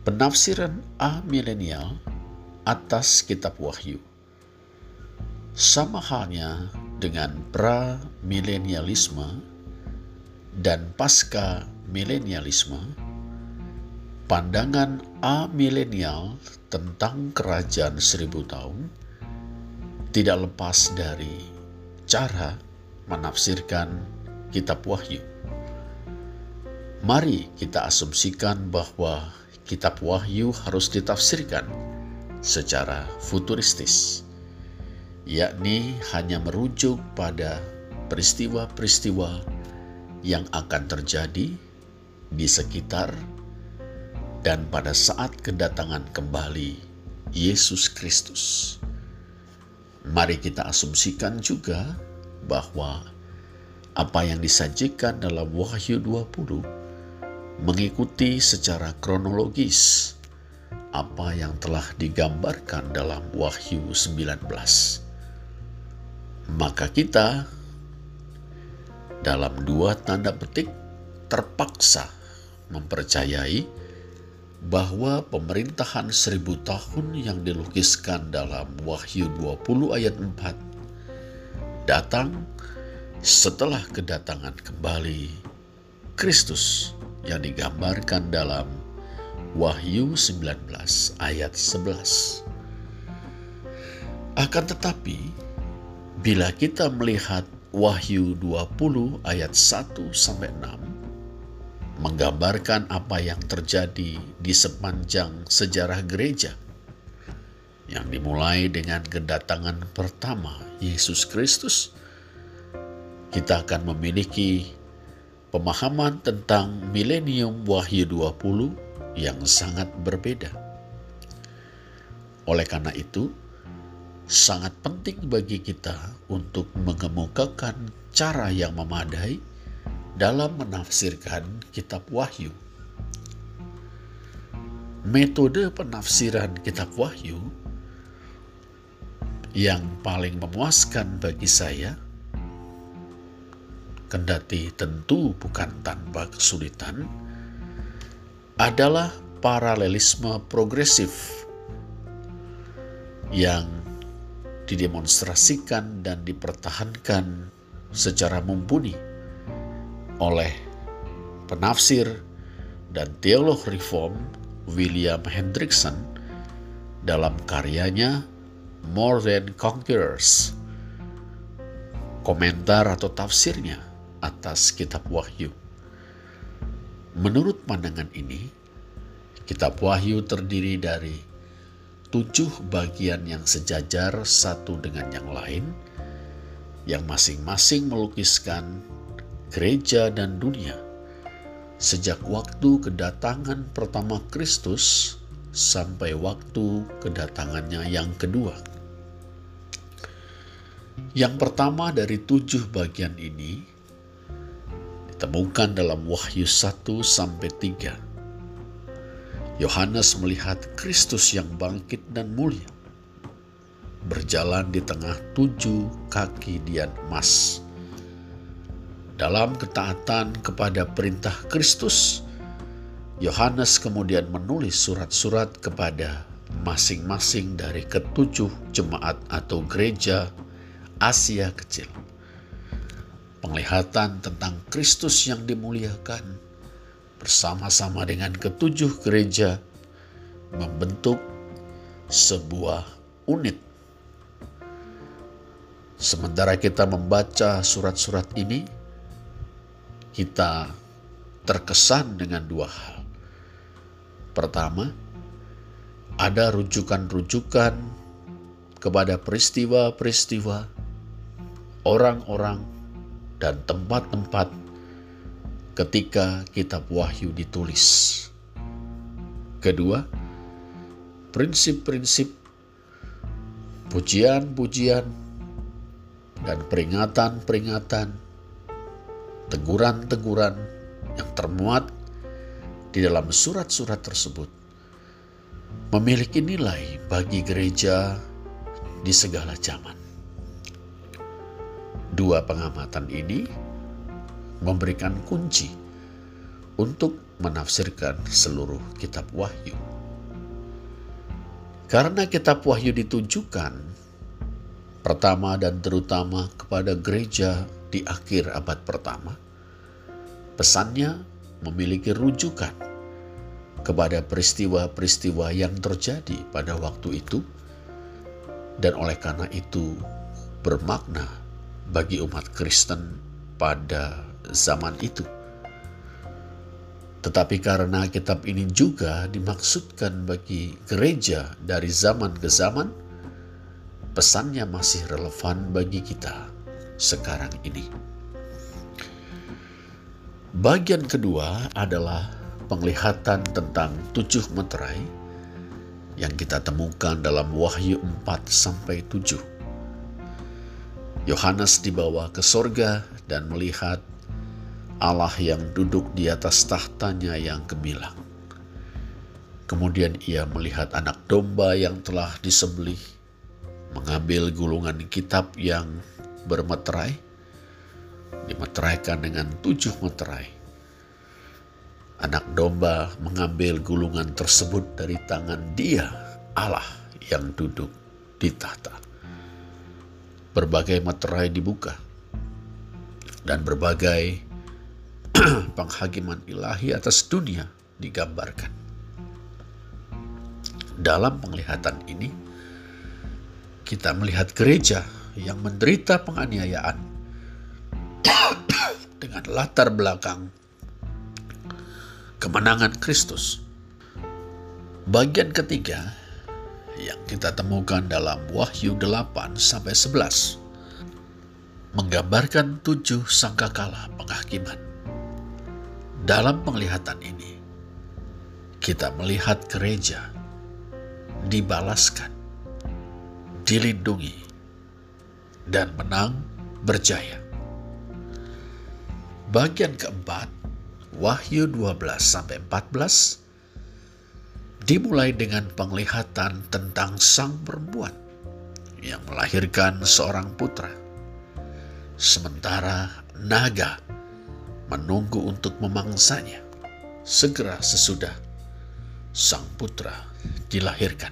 Penafsiran A milenial atas kitab Wahyu sama halnya dengan pra-milenialisme dan pasca milenialisme, pandangan A milenial tentang kerajaan seribu tahun tidak lepas dari cara menafsirkan kitab Wahyu. Mari kita asumsikan bahwa kitab Wahyu harus ditafsirkan secara futuristis yakni hanya merujuk pada peristiwa-peristiwa yang akan terjadi di sekitar dan pada saat kedatangan kembali Yesus Kristus. Mari kita asumsikan juga bahwa apa yang disajikan dalam Wahyu 20 mengikuti secara kronologis apa yang telah digambarkan dalam Wahyu 19 maka kita dalam dua tanda petik terpaksa mempercayai bahwa pemerintahan seribu tahun yang dilukiskan dalam Wahyu 20 ayat 4 datang setelah kedatangan kembali Kristus yang digambarkan dalam Wahyu 19 ayat 11. Akan tetapi, Bila kita melihat Wahyu 20 ayat 1 sampai 6 menggambarkan apa yang terjadi di sepanjang sejarah gereja yang dimulai dengan kedatangan pertama Yesus Kristus kita akan memiliki pemahaman tentang milenium Wahyu 20 yang sangat berbeda. Oleh karena itu, sangat penting bagi kita untuk mengemukakan cara yang memadai dalam menafsirkan kitab Wahyu. Metode penafsiran kitab Wahyu yang paling memuaskan bagi saya, kendati tentu bukan tanpa kesulitan, adalah paralelisme progresif yang didemonstrasikan dan dipertahankan secara mumpuni oleh penafsir dan teolog reform William Hendrickson dalam karyanya More Than Conquerors. Komentar atau tafsirnya atas kitab Wahyu. Menurut pandangan ini, kitab Wahyu terdiri dari tujuh bagian yang sejajar satu dengan yang lain, yang masing-masing melukiskan gereja dan dunia sejak waktu kedatangan pertama Kristus sampai waktu kedatangannya yang kedua. Yang pertama dari tujuh bagian ini ditemukan dalam Wahyu 1 sampai 3 Yohanes melihat Kristus yang bangkit dan mulia, berjalan di tengah tujuh kaki dian emas. Dalam ketaatan kepada perintah Kristus, Yohanes kemudian menulis surat-surat kepada masing-masing dari ketujuh jemaat atau gereja Asia Kecil. Penglihatan tentang Kristus yang dimuliakan bersama-sama dengan ketujuh gereja membentuk sebuah unit. Sementara kita membaca surat-surat ini, kita terkesan dengan dua hal. Pertama, ada rujukan-rujukan kepada peristiwa-peristiwa, orang-orang, dan tempat-tempat ketika kitab Wahyu ditulis. Kedua, prinsip-prinsip pujian-pujian, dan peringatan-peringatan, teguran-teguran yang termuat di dalam surat-surat tersebut memiliki nilai bagi gereja di segala zaman. Dua pengamatan ini memberikan kunci untuk menafsirkan seluruh kitab Wahyu. Karena kitab Wahyu ditujukan pertama dan terutama kepada gereja di akhir abad pertama, pesannya memiliki rujukan kepada peristiwa-peristiwa yang terjadi pada waktu itu, dan oleh karena itu bermakna bagi umat Kristen pada zaman itu. Tetapi karena kitab ini juga dimaksudkan bagi gereja dari zaman ke zaman, pesannya masih relevan bagi kita sekarang ini. Bagian kedua adalah penglihatan tentang tujuh meterai yang kita temukan dalam Wahyu 4 sampai 7. Yohanes dibawa ke sorga dan melihat Allah yang duduk di atas tahtanya yang gemilang. Kemudian ia melihat anak domba yang telah disembelih, mengambil gulungan kitab yang bermeterai, dimeteraikan dengan tujuh meterai. Anak domba mengambil gulungan tersebut dari tangan dia, Allah yang duduk di tahta. Berbagai meterai dibuka, dan berbagai penghakiman ilahi atas dunia digambarkan. Dalam penglihatan ini, kita melihat gereja yang menderita penganiayaan dengan latar belakang kemenangan Kristus. Bagian ketiga yang kita temukan dalam Wahyu 8 sampai 11 menggambarkan tujuh sangkakala penghakiman dalam penglihatan ini, kita melihat gereja dibalaskan, dilindungi, dan menang berjaya. Bagian keempat, Wahyu 12 sampai 14 dimulai dengan penglihatan tentang sang perempuan yang melahirkan seorang putra. Sementara naga menunggu untuk memangsanya. Segera sesudah sang putra dilahirkan.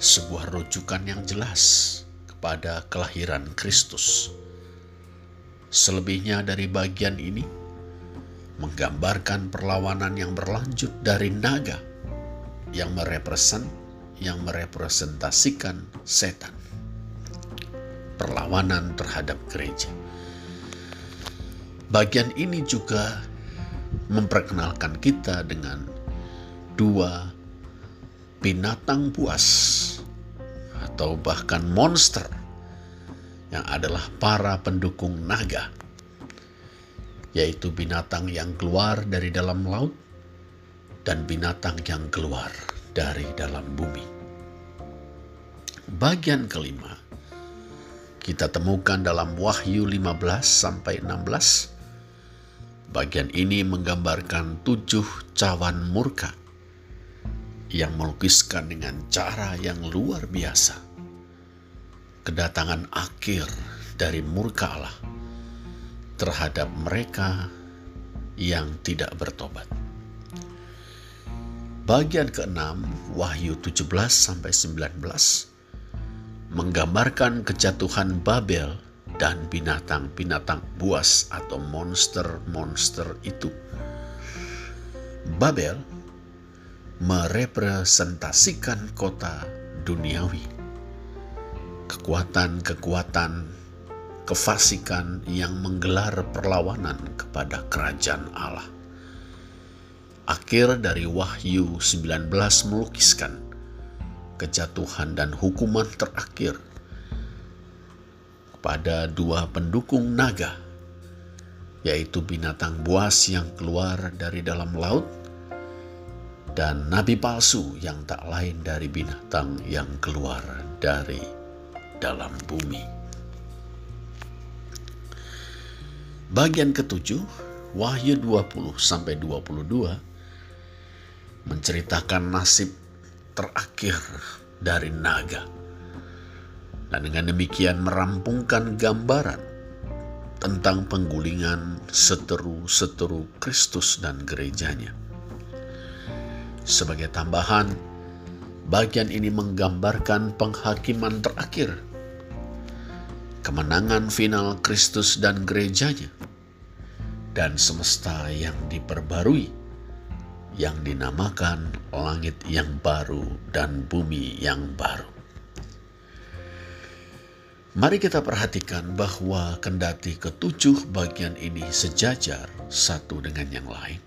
Sebuah rujukan yang jelas kepada kelahiran Kristus. Selebihnya dari bagian ini menggambarkan perlawanan yang berlanjut dari naga yang merepresent yang merepresentasikan setan. Perlawanan terhadap gereja. Bagian ini juga memperkenalkan kita dengan dua binatang buas atau bahkan monster yang adalah para pendukung naga, yaitu binatang yang keluar dari dalam laut dan binatang yang keluar dari dalam bumi. Bagian kelima kita temukan dalam Wahyu 15 sampai 16 Bagian ini menggambarkan tujuh cawan murka yang melukiskan dengan cara yang luar biasa. Kedatangan akhir dari murka Allah terhadap mereka yang tidak bertobat. Bagian keenam, Wahyu 17 sampai 19 menggambarkan kejatuhan Babel dan binatang-binatang buas atau monster-monster itu. Babel merepresentasikan kota duniawi. Kekuatan-kekuatan kefasikan yang menggelar perlawanan kepada kerajaan Allah. Akhir dari Wahyu 19 melukiskan kejatuhan dan hukuman terakhir pada dua pendukung naga, yaitu binatang buas yang keluar dari dalam laut dan nabi palsu yang tak lain dari binatang yang keluar dari dalam bumi. Bagian ketujuh, Wahyu 20 sampai 22 menceritakan nasib terakhir dari naga. Dan dengan demikian merampungkan gambaran tentang penggulingan seteru-seteru Kristus dan gerejanya. Sebagai tambahan, bagian ini menggambarkan penghakiman terakhir, kemenangan final Kristus dan gerejanya, dan semesta yang diperbarui yang dinamakan langit yang baru dan bumi yang baru. Mari kita perhatikan bahwa kendati ketujuh bagian ini sejajar satu dengan yang lain,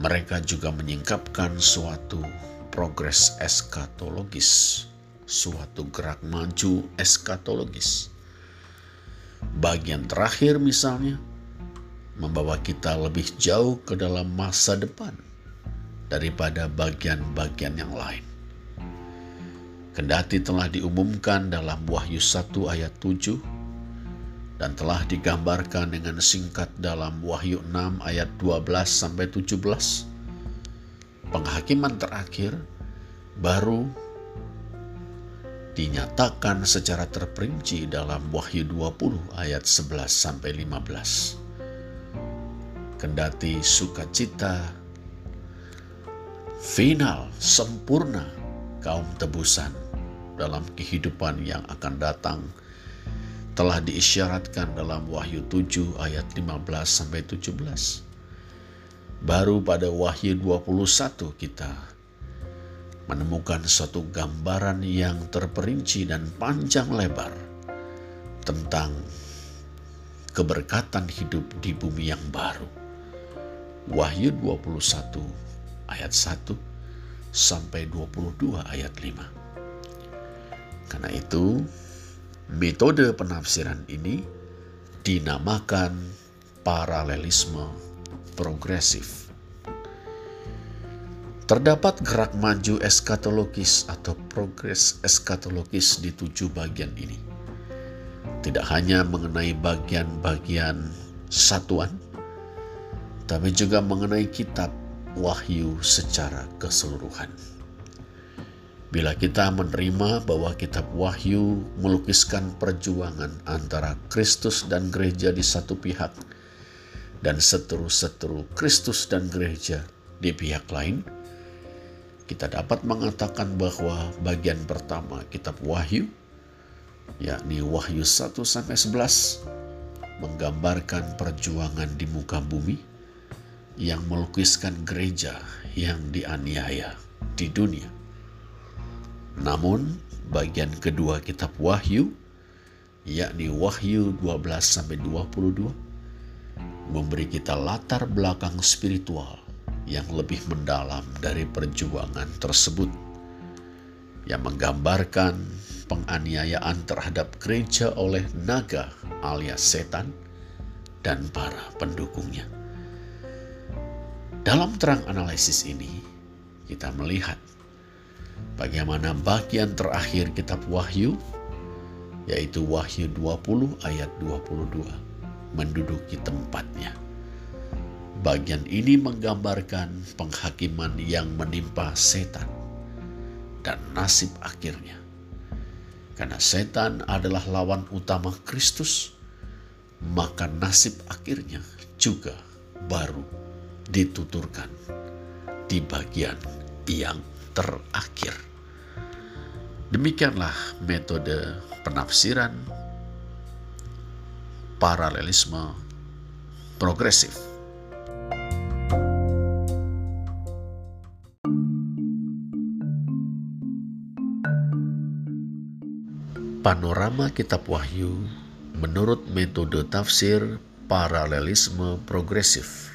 mereka juga menyingkapkan suatu progres eskatologis, suatu gerak maju eskatologis. Bagian terakhir misalnya membawa kita lebih jauh ke dalam masa depan daripada bagian-bagian yang lain. Kendati telah diumumkan dalam Wahyu 1 ayat 7 dan telah digambarkan dengan singkat dalam Wahyu 6 ayat 12 sampai 17, penghakiman terakhir baru dinyatakan secara terperinci dalam Wahyu 20 ayat 11 sampai 15 kendati sukacita final sempurna kaum tebusan dalam kehidupan yang akan datang telah diisyaratkan dalam Wahyu 7 ayat 15 sampai 17. Baru pada Wahyu 21 kita menemukan suatu gambaran yang terperinci dan panjang lebar tentang keberkatan hidup di bumi yang baru. Wahyu 21 ayat 1 sampai 22 ayat 5. Karena itu, metode penafsiran ini dinamakan paralelisme progresif. Terdapat gerak maju eskatologis atau progres eskatologis di tujuh bagian ini. Tidak hanya mengenai bagian-bagian satuan, tapi juga mengenai kitab Wahyu secara keseluruhan. Bila kita menerima bahwa kitab Wahyu melukiskan perjuangan antara Kristus dan gereja di satu pihak dan seteru-seteru Kristus dan gereja di pihak lain, kita dapat mengatakan bahwa bagian pertama kitab Wahyu yakni Wahyu 1 sampai 11 menggambarkan perjuangan di muka bumi yang melukiskan gereja yang dianiaya di dunia. Namun, bagian kedua kitab Wahyu, yakni Wahyu 12 sampai 22, memberi kita latar belakang spiritual yang lebih mendalam dari perjuangan tersebut yang menggambarkan penganiayaan terhadap gereja oleh naga alias setan dan para pendukungnya. Dalam terang analisis ini, kita melihat bagaimana bagian terakhir kitab Wahyu, yaitu Wahyu 20 ayat 22, menduduki tempatnya. Bagian ini menggambarkan penghakiman yang menimpa setan dan nasib akhirnya. Karena setan adalah lawan utama Kristus, maka nasib akhirnya juga baru dituturkan di bagian yang terakhir. Demikianlah metode penafsiran paralelisme progresif. Panorama Kitab Wahyu menurut metode tafsir paralelisme progresif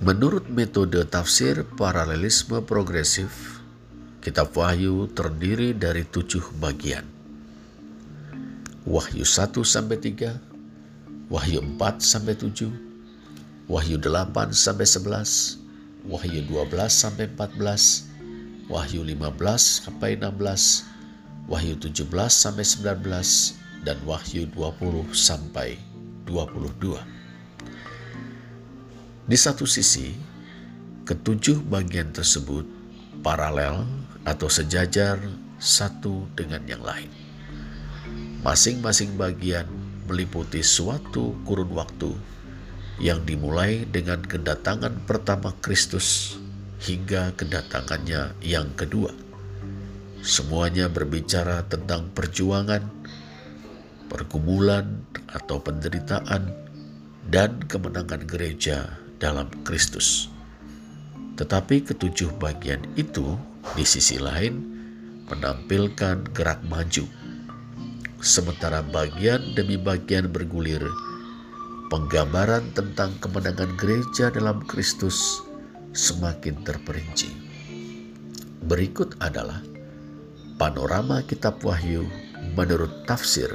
Menurut metode tafsir paralelisme progresif, kitab Wahyu terdiri dari tujuh bagian. Wahyu 1 sampai 3, Wahyu 4 sampai 7, Wahyu 8 sampai 11, Wahyu 12 sampai 14, Wahyu 15 sampai 16, Wahyu 17 sampai 19, dan Wahyu 20 sampai 22. Di satu sisi, ketujuh bagian tersebut paralel atau sejajar satu dengan yang lain. Masing-masing bagian meliputi suatu kurun waktu yang dimulai dengan kedatangan pertama Kristus hingga kedatangannya yang kedua. Semuanya berbicara tentang perjuangan, pergumulan atau penderitaan, dan kemenangan gereja dalam Kristus. Tetapi ketujuh bagian itu di sisi lain menampilkan gerak maju, sementara bagian demi bagian bergulir penggambaran tentang kemenangan gereja dalam Kristus semakin terperinci. Berikut adalah panorama kitab Wahyu menurut tafsir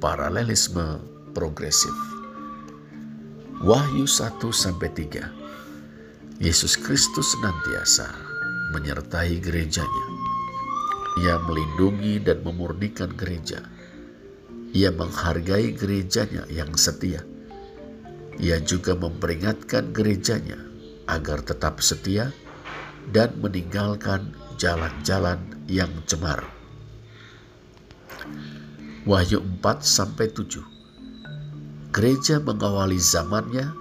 paralelisme progresif. Wahyu 1 sampai 3. Yesus Kristus senantiasa menyertai gerejanya. Ia melindungi dan memurnikan gereja. Ia menghargai gerejanya yang setia ia juga memperingatkan gerejanya agar tetap setia dan meninggalkan jalan-jalan yang cemar. Wahyu 4 sampai 7. Gereja mengawali zamannya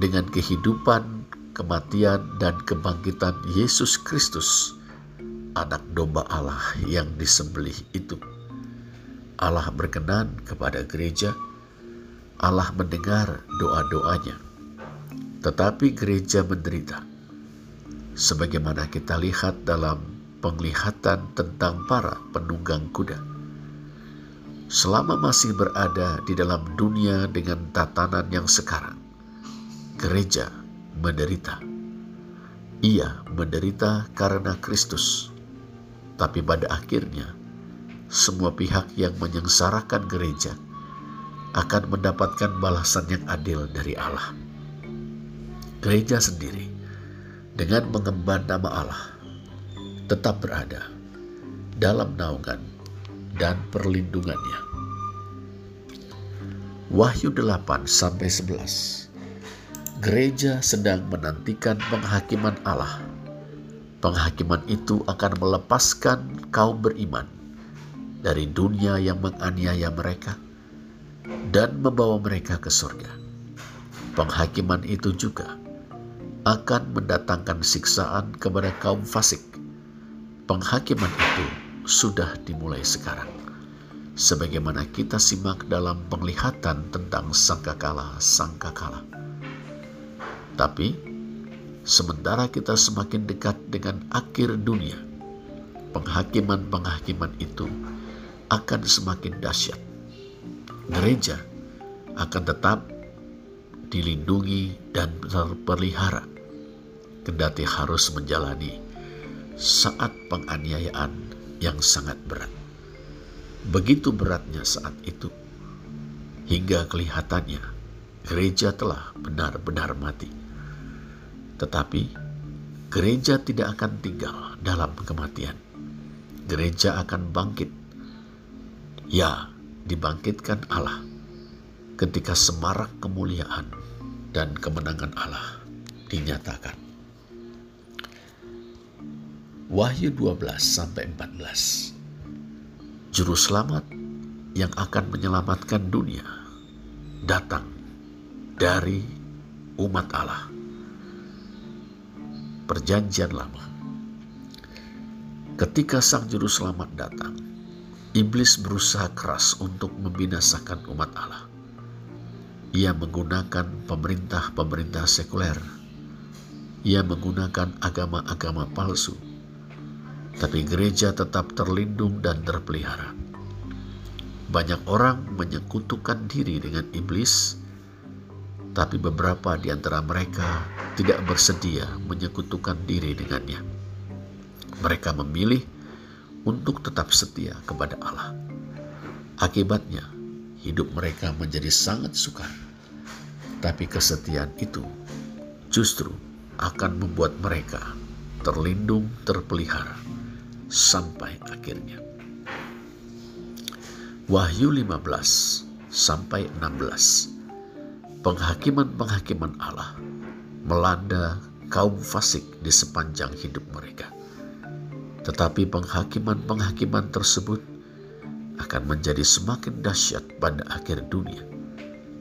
dengan kehidupan, kematian dan kebangkitan Yesus Kristus, anak domba Allah yang disembelih itu. Allah berkenan kepada gereja Allah mendengar doa-doanya. Tetapi gereja menderita. Sebagaimana kita lihat dalam penglihatan tentang para penunggang kuda. Selama masih berada di dalam dunia dengan tatanan yang sekarang, gereja menderita. Ia menderita karena Kristus, tapi pada akhirnya semua pihak yang menyengsarakan gereja akan mendapatkan balasan yang adil dari Allah. Gereja sendiri dengan mengemban nama Allah tetap berada dalam naungan dan perlindungannya. Wahyu 8 sampai 11. Gereja sedang menantikan penghakiman Allah. Penghakiman itu akan melepaskan kaum beriman dari dunia yang menganiaya mereka dan membawa mereka ke surga. Penghakiman itu juga akan mendatangkan siksaan kepada kaum fasik. Penghakiman itu sudah dimulai sekarang. Sebagaimana kita simak dalam penglihatan tentang sangkakala-sangkakala. Tapi, sementara kita semakin dekat dengan akhir dunia, penghakiman-penghakiman itu akan semakin dahsyat gereja akan tetap dilindungi dan terpelihara kendati harus menjalani saat penganiayaan yang sangat berat. Begitu beratnya saat itu, hingga kelihatannya gereja telah benar-benar mati. Tetapi gereja tidak akan tinggal dalam kematian. Gereja akan bangkit. Ya, dibangkitkan Allah ketika semarak kemuliaan dan kemenangan Allah dinyatakan. Wahyu 12 sampai 14. Juru selamat yang akan menyelamatkan dunia datang dari umat Allah. Perjanjian lama. Ketika sang juru selamat datang, Iblis berusaha keras untuk membinasakan umat Allah. Ia menggunakan pemerintah-pemerintah sekuler. Ia menggunakan agama-agama palsu. Tapi gereja tetap terlindung dan terpelihara. Banyak orang menyekutukan diri dengan iblis, tapi beberapa di antara mereka tidak bersedia menyekutukan diri dengannya. Mereka memilih untuk tetap setia kepada Allah. Akibatnya, hidup mereka menjadi sangat sukar. Tapi kesetiaan itu justru akan membuat mereka terlindung, terpelihara sampai akhirnya. Wahyu 15 sampai 16. Penghakiman-penghakiman Allah melanda kaum fasik di sepanjang hidup mereka. Tetapi penghakiman-penghakiman tersebut akan menjadi semakin dahsyat pada akhir dunia.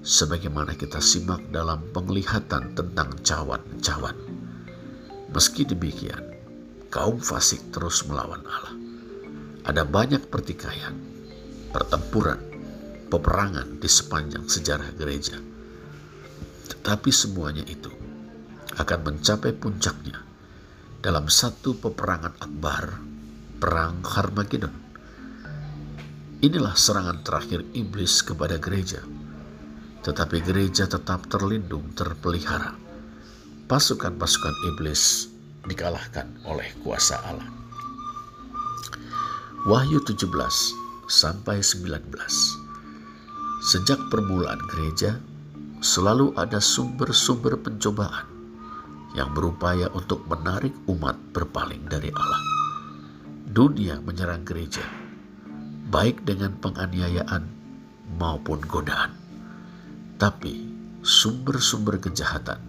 Sebagaimana kita simak dalam penglihatan tentang cawan-cawan. Meski demikian, kaum fasik terus melawan Allah. Ada banyak pertikaian, pertempuran, peperangan di sepanjang sejarah gereja. Tetapi semuanya itu akan mencapai puncaknya dalam satu peperangan akbar, perang Harmagedon. Inilah serangan terakhir iblis kepada gereja. Tetapi gereja tetap terlindung, terpelihara. Pasukan-pasukan iblis dikalahkan oleh kuasa Allah. Wahyu 17 sampai 19. Sejak permulaan gereja, selalu ada sumber-sumber pencobaan yang berupaya untuk menarik umat berpaling dari Allah. Dunia menyerang gereja, baik dengan penganiayaan maupun godaan. Tapi sumber-sumber kejahatan,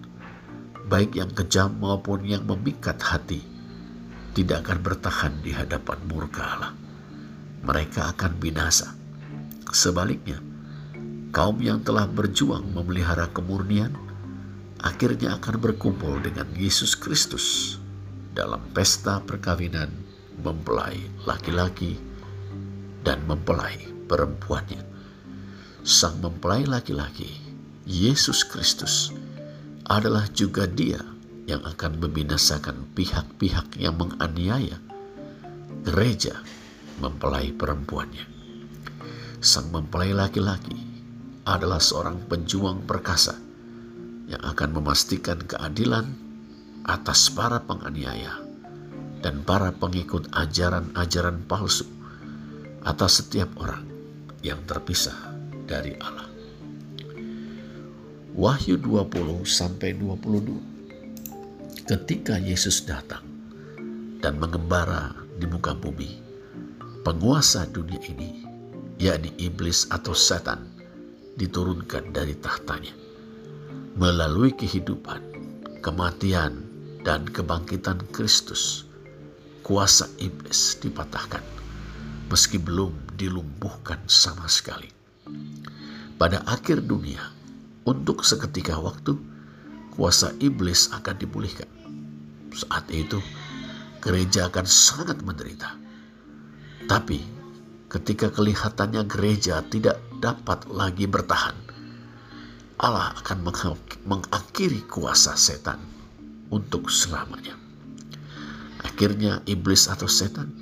baik yang kejam maupun yang memikat hati, tidak akan bertahan di hadapan murka Allah. Mereka akan binasa. Sebaliknya, kaum yang telah berjuang memelihara kemurnian, akhirnya akan berkumpul dengan Yesus Kristus dalam pesta perkawinan mempelai laki-laki dan mempelai perempuannya. Sang mempelai laki-laki, Yesus Kristus, adalah juga dia yang akan membinasakan pihak-pihak yang menganiaya gereja mempelai perempuannya. Sang mempelai laki-laki adalah seorang penjuang perkasa yang akan memastikan keadilan atas para penganiaya dan para pengikut ajaran-ajaran palsu atas setiap orang yang terpisah dari Allah. Wahyu 20 sampai 22. Ketika Yesus datang dan mengembara di muka bumi, penguasa dunia ini, yakni iblis atau setan, diturunkan dari tahtanya melalui kehidupan, kematian, dan kebangkitan Kristus, kuasa iblis dipatahkan, meski belum dilumpuhkan sama sekali. Pada akhir dunia, untuk seketika waktu, kuasa iblis akan dipulihkan. Saat itu, gereja akan sangat menderita. Tapi, ketika kelihatannya gereja tidak dapat lagi bertahan, Allah akan mengakhiri kuasa setan untuk selamanya. Akhirnya iblis atau setan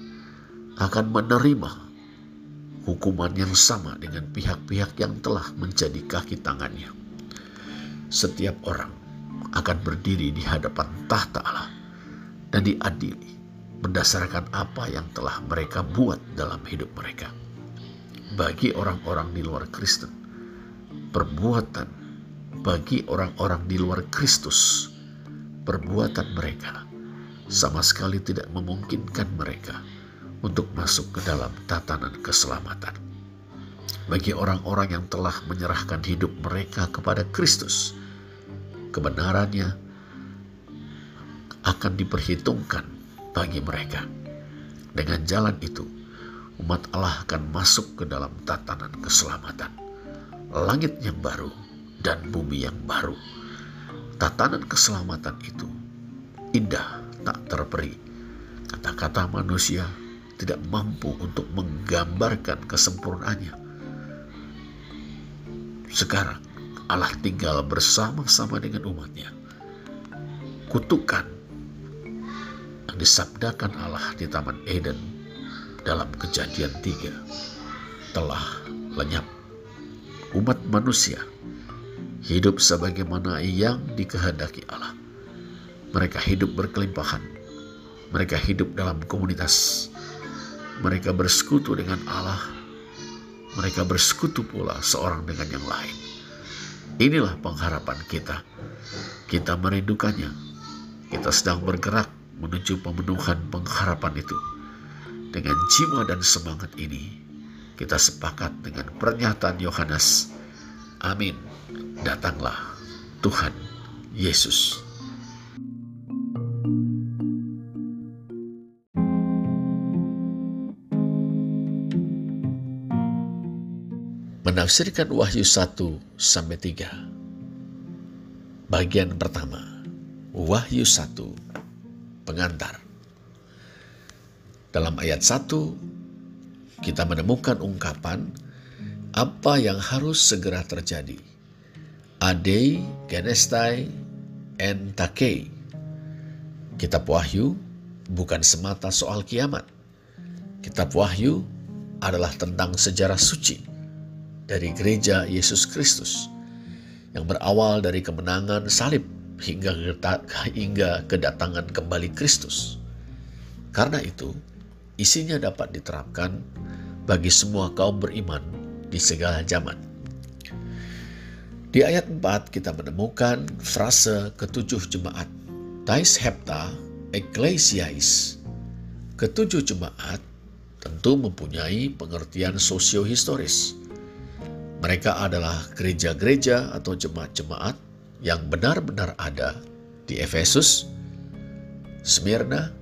akan menerima hukuman yang sama dengan pihak-pihak yang telah menjadi kaki tangannya. Setiap orang akan berdiri di hadapan tahta Allah dan diadili berdasarkan apa yang telah mereka buat dalam hidup mereka. Bagi orang-orang di luar Kristen, perbuatan bagi orang-orang di luar Kristus, perbuatan mereka sama sekali tidak memungkinkan mereka untuk masuk ke dalam tatanan keselamatan. Bagi orang-orang yang telah menyerahkan hidup mereka kepada Kristus, kebenarannya akan diperhitungkan bagi mereka. Dengan jalan itu, umat Allah akan masuk ke dalam tatanan keselamatan. Langit yang baru dan bumi yang baru. Tatanan keselamatan itu indah tak terperi. Kata-kata manusia tidak mampu untuk menggambarkan kesempurnaannya. Sekarang Allah tinggal bersama-sama dengan umatnya. Kutukan yang disabdakan Allah di Taman Eden dalam kejadian tiga telah lenyap. Umat manusia hidup sebagaimana yang dikehendaki Allah. Mereka hidup berkelimpahan. Mereka hidup dalam komunitas. Mereka bersekutu dengan Allah. Mereka bersekutu pula seorang dengan yang lain. Inilah pengharapan kita. Kita merindukannya. kita sedang bergerak menuju pemenuhan pengharapan itu. Dengan jiwa dan semangat ini, kita sepakat dengan pernyataan Yohanes. Amin. Datanglah Tuhan Yesus. Menafsirkan Wahyu 1 sampai 3. Bagian pertama. Wahyu 1 pengantar. Dalam ayat 1 kita menemukan ungkapan apa yang harus segera terjadi. Adei, Genestai, Entakei. Kitab Wahyu bukan semata soal kiamat. Kitab Wahyu adalah tentang sejarah suci dari gereja Yesus Kristus yang berawal dari kemenangan salib hingga hingga kedatangan kembali Kristus. Karena itu, isinya dapat diterapkan bagi semua kaum beriman di segala zaman. Di ayat 4 kita menemukan frase ketujuh jemaat. Tais hepta ecclesiais. Ketujuh jemaat tentu mempunyai pengertian sosiohistoris mereka adalah gereja-gereja atau jemaat-jemaat yang benar-benar ada di Efesus, Smyrna,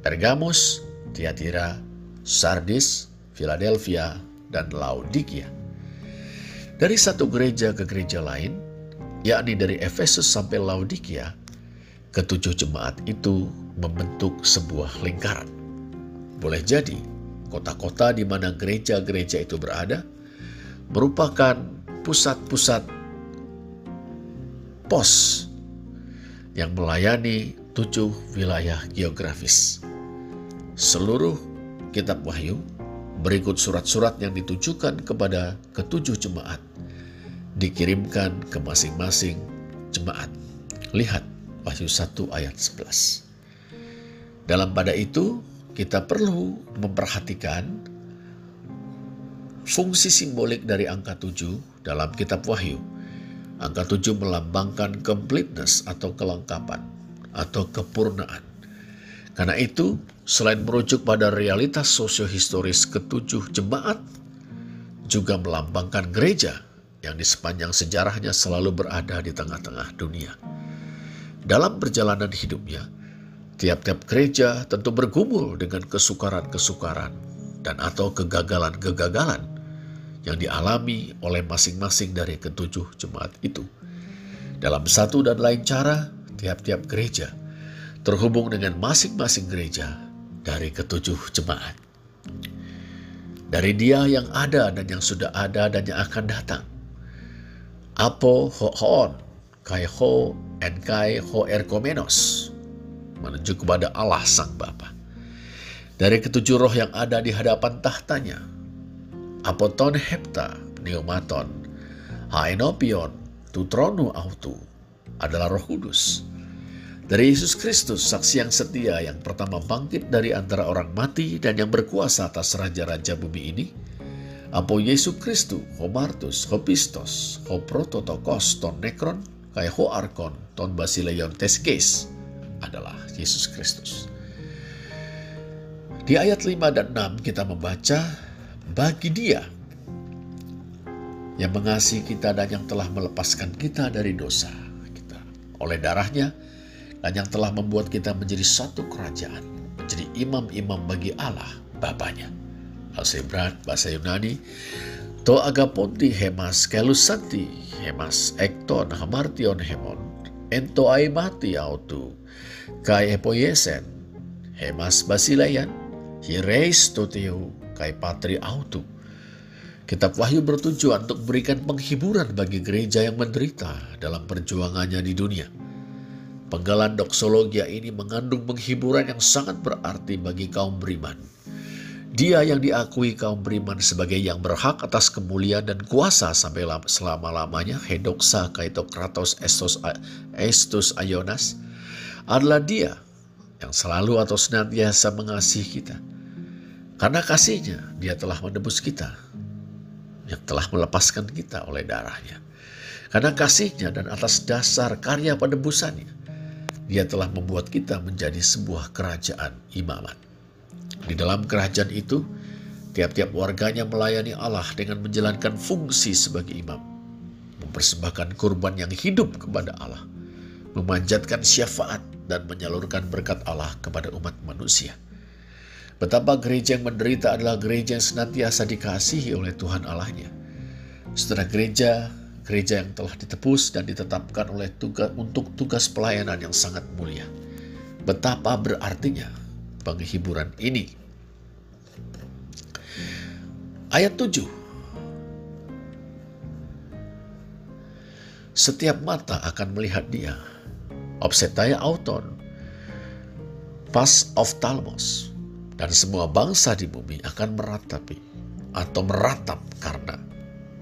Pergamos, Tiatira, Sardis, Philadelphia, dan Laodikia. Dari satu gereja ke gereja lain, yakni dari Efesus sampai Laodikia, ketujuh jemaat itu membentuk sebuah lingkaran. Boleh jadi, kota-kota di mana gereja-gereja itu berada – merupakan pusat-pusat pos yang melayani tujuh wilayah geografis. Seluruh kitab Wahyu berikut surat-surat yang ditujukan kepada ketujuh jemaat dikirimkan ke masing-masing jemaat. Lihat Wahyu 1 ayat 11. Dalam pada itu kita perlu memperhatikan fungsi simbolik dari angka 7 dalam kitab Wahyu. Angka 7 melambangkan completeness atau kelengkapan atau kepurnaan. Karena itu, selain merujuk pada realitas sosiohistoris ketujuh jemaat, juga melambangkan gereja yang di sepanjang sejarahnya selalu berada di tengah-tengah dunia. Dalam perjalanan hidupnya, tiap-tiap gereja tentu bergumul dengan kesukaran-kesukaran dan atau kegagalan-kegagalan yang dialami oleh masing-masing dari ketujuh jemaat itu. Dalam satu dan lain cara, tiap-tiap gereja terhubung dengan masing-masing gereja dari ketujuh jemaat. Dari dia yang ada dan yang sudah ada dan yang akan datang. Apo ho hoon, kai ho en kai ho erkomenos. Menuju kepada Allah Sang Bapa. Dari ketujuh roh yang ada di hadapan tahtanya, apoton hepta pneumaton, haenopion, tutronu autu adalah roh kudus. Dari Yesus Kristus, saksi yang setia yang pertama bangkit dari antara orang mati dan yang berkuasa atas raja-raja bumi ini, Apo Yesus Kristus, ho Martus, ho Pistos, ho Prototokos, ton Nekron, kai ho Arkon, ton Basileon Teskes, adalah Yesus Kristus. Di ayat 5 dan 6 kita membaca bagi Dia yang mengasihi kita dan yang telah melepaskan kita dari dosa kita. Oleh darahnya dan yang telah membuat kita menjadi satu kerajaan, menjadi imam-imam bagi Allah Bapaknya. Bahasa Ibrani, bahasa Yunani, To agaponti hemas kelusanti hemas ekton hamartion hemon. Ento aimati autu kai epoyesen hemas basilayan hireis toteu kai patri autu. Kitab Wahyu bertujuan untuk memberikan penghiburan bagi gereja yang menderita dalam perjuangannya di dunia. Penggalan doksologia ini mengandung penghiburan yang sangat berarti bagi kaum beriman. Dia yang diakui kaum beriman sebagai yang berhak atas kemuliaan dan kuasa sampai selama-lamanya, Hedoksa Kaitokratos Estos, Estus Ayonas, adalah dia yang selalu atau senantiasa mengasihi kita karena kasihnya dia telah menebus kita. Yang telah melepaskan kita oleh darahnya. Karena kasihnya dan atas dasar karya penebusannya. Dia telah membuat kita menjadi sebuah kerajaan imamat. Di dalam kerajaan itu, tiap-tiap warganya melayani Allah dengan menjalankan fungsi sebagai imam, mempersembahkan kurban yang hidup kepada Allah, memanjatkan syafaat dan menyalurkan berkat Allah kepada umat manusia. Betapa gereja yang menderita adalah gereja yang senantiasa dikasihi oleh Tuhan Allahnya. Setelah gereja gereja yang telah ditebus dan ditetapkan oleh tugas untuk tugas pelayanan yang sangat mulia. Betapa berartinya penghiburan ini. Ayat 7. Setiap mata akan melihat dia. Obsetaya auton. Pas of Talmos. Dan semua bangsa di bumi akan meratapi atau meratap karena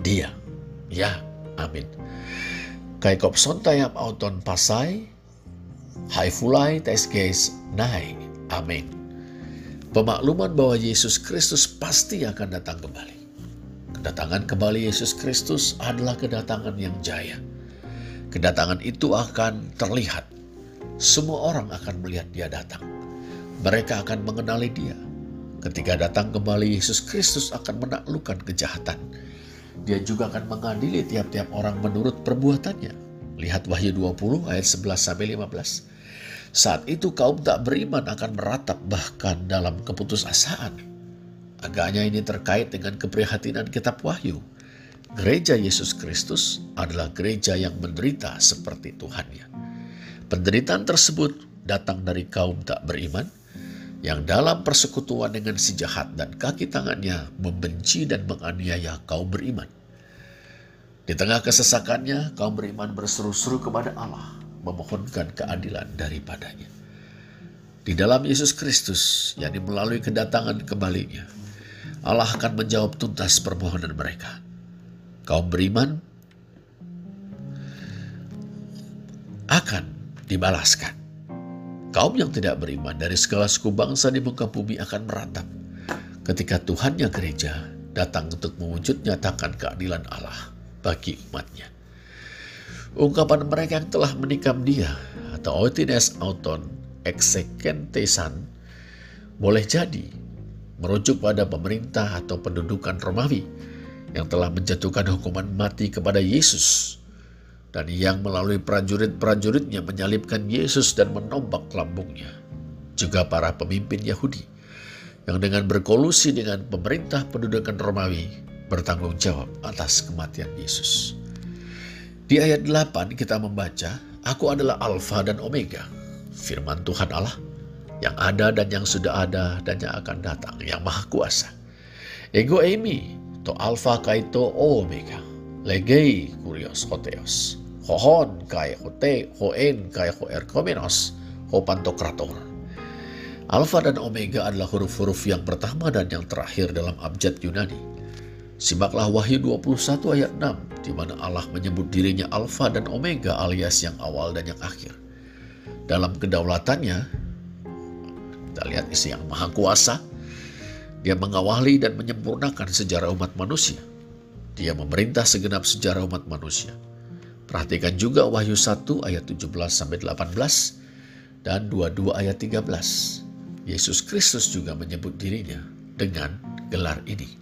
dia. Ya, Amin. Kai kop sontayam auton pasai, hai fulai tes guys nai. Amin. Pemakluman bahwa Yesus Kristus pasti akan datang kembali. Kedatangan kembali Yesus Kristus adalah kedatangan yang jaya. Kedatangan itu akan terlihat. Semua orang akan melihat dia datang. Mereka akan mengenali dia. Ketika datang kembali Yesus Kristus akan menaklukkan kejahatan dia juga akan mengadili tiap-tiap orang menurut perbuatannya. Lihat Wahyu 20 ayat 11 sampai 15. Saat itu kaum tak beriman akan meratap bahkan dalam keputusasaan. Agaknya ini terkait dengan keprihatinan kitab Wahyu. Gereja Yesus Kristus adalah gereja yang menderita seperti Tuhannya. Penderitaan tersebut datang dari kaum tak beriman yang dalam persekutuan dengan si jahat dan kaki tangannya membenci dan menganiaya kaum beriman. Di tengah kesesakannya, kaum beriman berseru-seru kepada Allah, memohonkan keadilan daripadanya. Di dalam Yesus Kristus, yang melalui kedatangan kembalinya, Allah akan menjawab tuntas permohonan mereka. Kaum beriman akan dibalaskan Kaum yang tidak beriman dari segala suku bangsa di muka bumi akan meratap ketika Tuhannya gereja datang untuk mewujud nyatakan keadilan Allah bagi umatnya. Ungkapan mereka yang telah menikam dia atau oitines auton exekentesan boleh jadi merujuk pada pemerintah atau pendudukan Romawi yang telah menjatuhkan hukuman mati kepada Yesus dan yang melalui prajurit-prajuritnya menyalibkan Yesus dan menombak lambungnya. Juga para pemimpin Yahudi yang dengan berkolusi dengan pemerintah pendudukan Romawi bertanggung jawab atas kematian Yesus. Di ayat 8 kita membaca, Aku adalah Alfa dan Omega, firman Tuhan Allah, yang ada dan yang sudah ada dan yang akan datang, yang maha kuasa. Ego emi, to Alfa kaito Omega, legei kurios hoteos hohon kai hote hoen kai ho erkomenos ho pantokrator. Alfa dan Omega adalah huruf-huruf yang pertama dan yang terakhir dalam abjad Yunani. Simaklah Wahyu 21 ayat 6, di mana Allah menyebut dirinya Alfa dan Omega alias yang awal dan yang akhir. Dalam kedaulatannya, kita lihat isi yang maha kuasa, dia mengawali dan menyempurnakan sejarah umat manusia. Dia memerintah segenap sejarah umat manusia. Perhatikan juga Wahyu 1 ayat 17 sampai 18 dan 22 ayat 13. Yesus Kristus juga menyebut dirinya dengan gelar ini.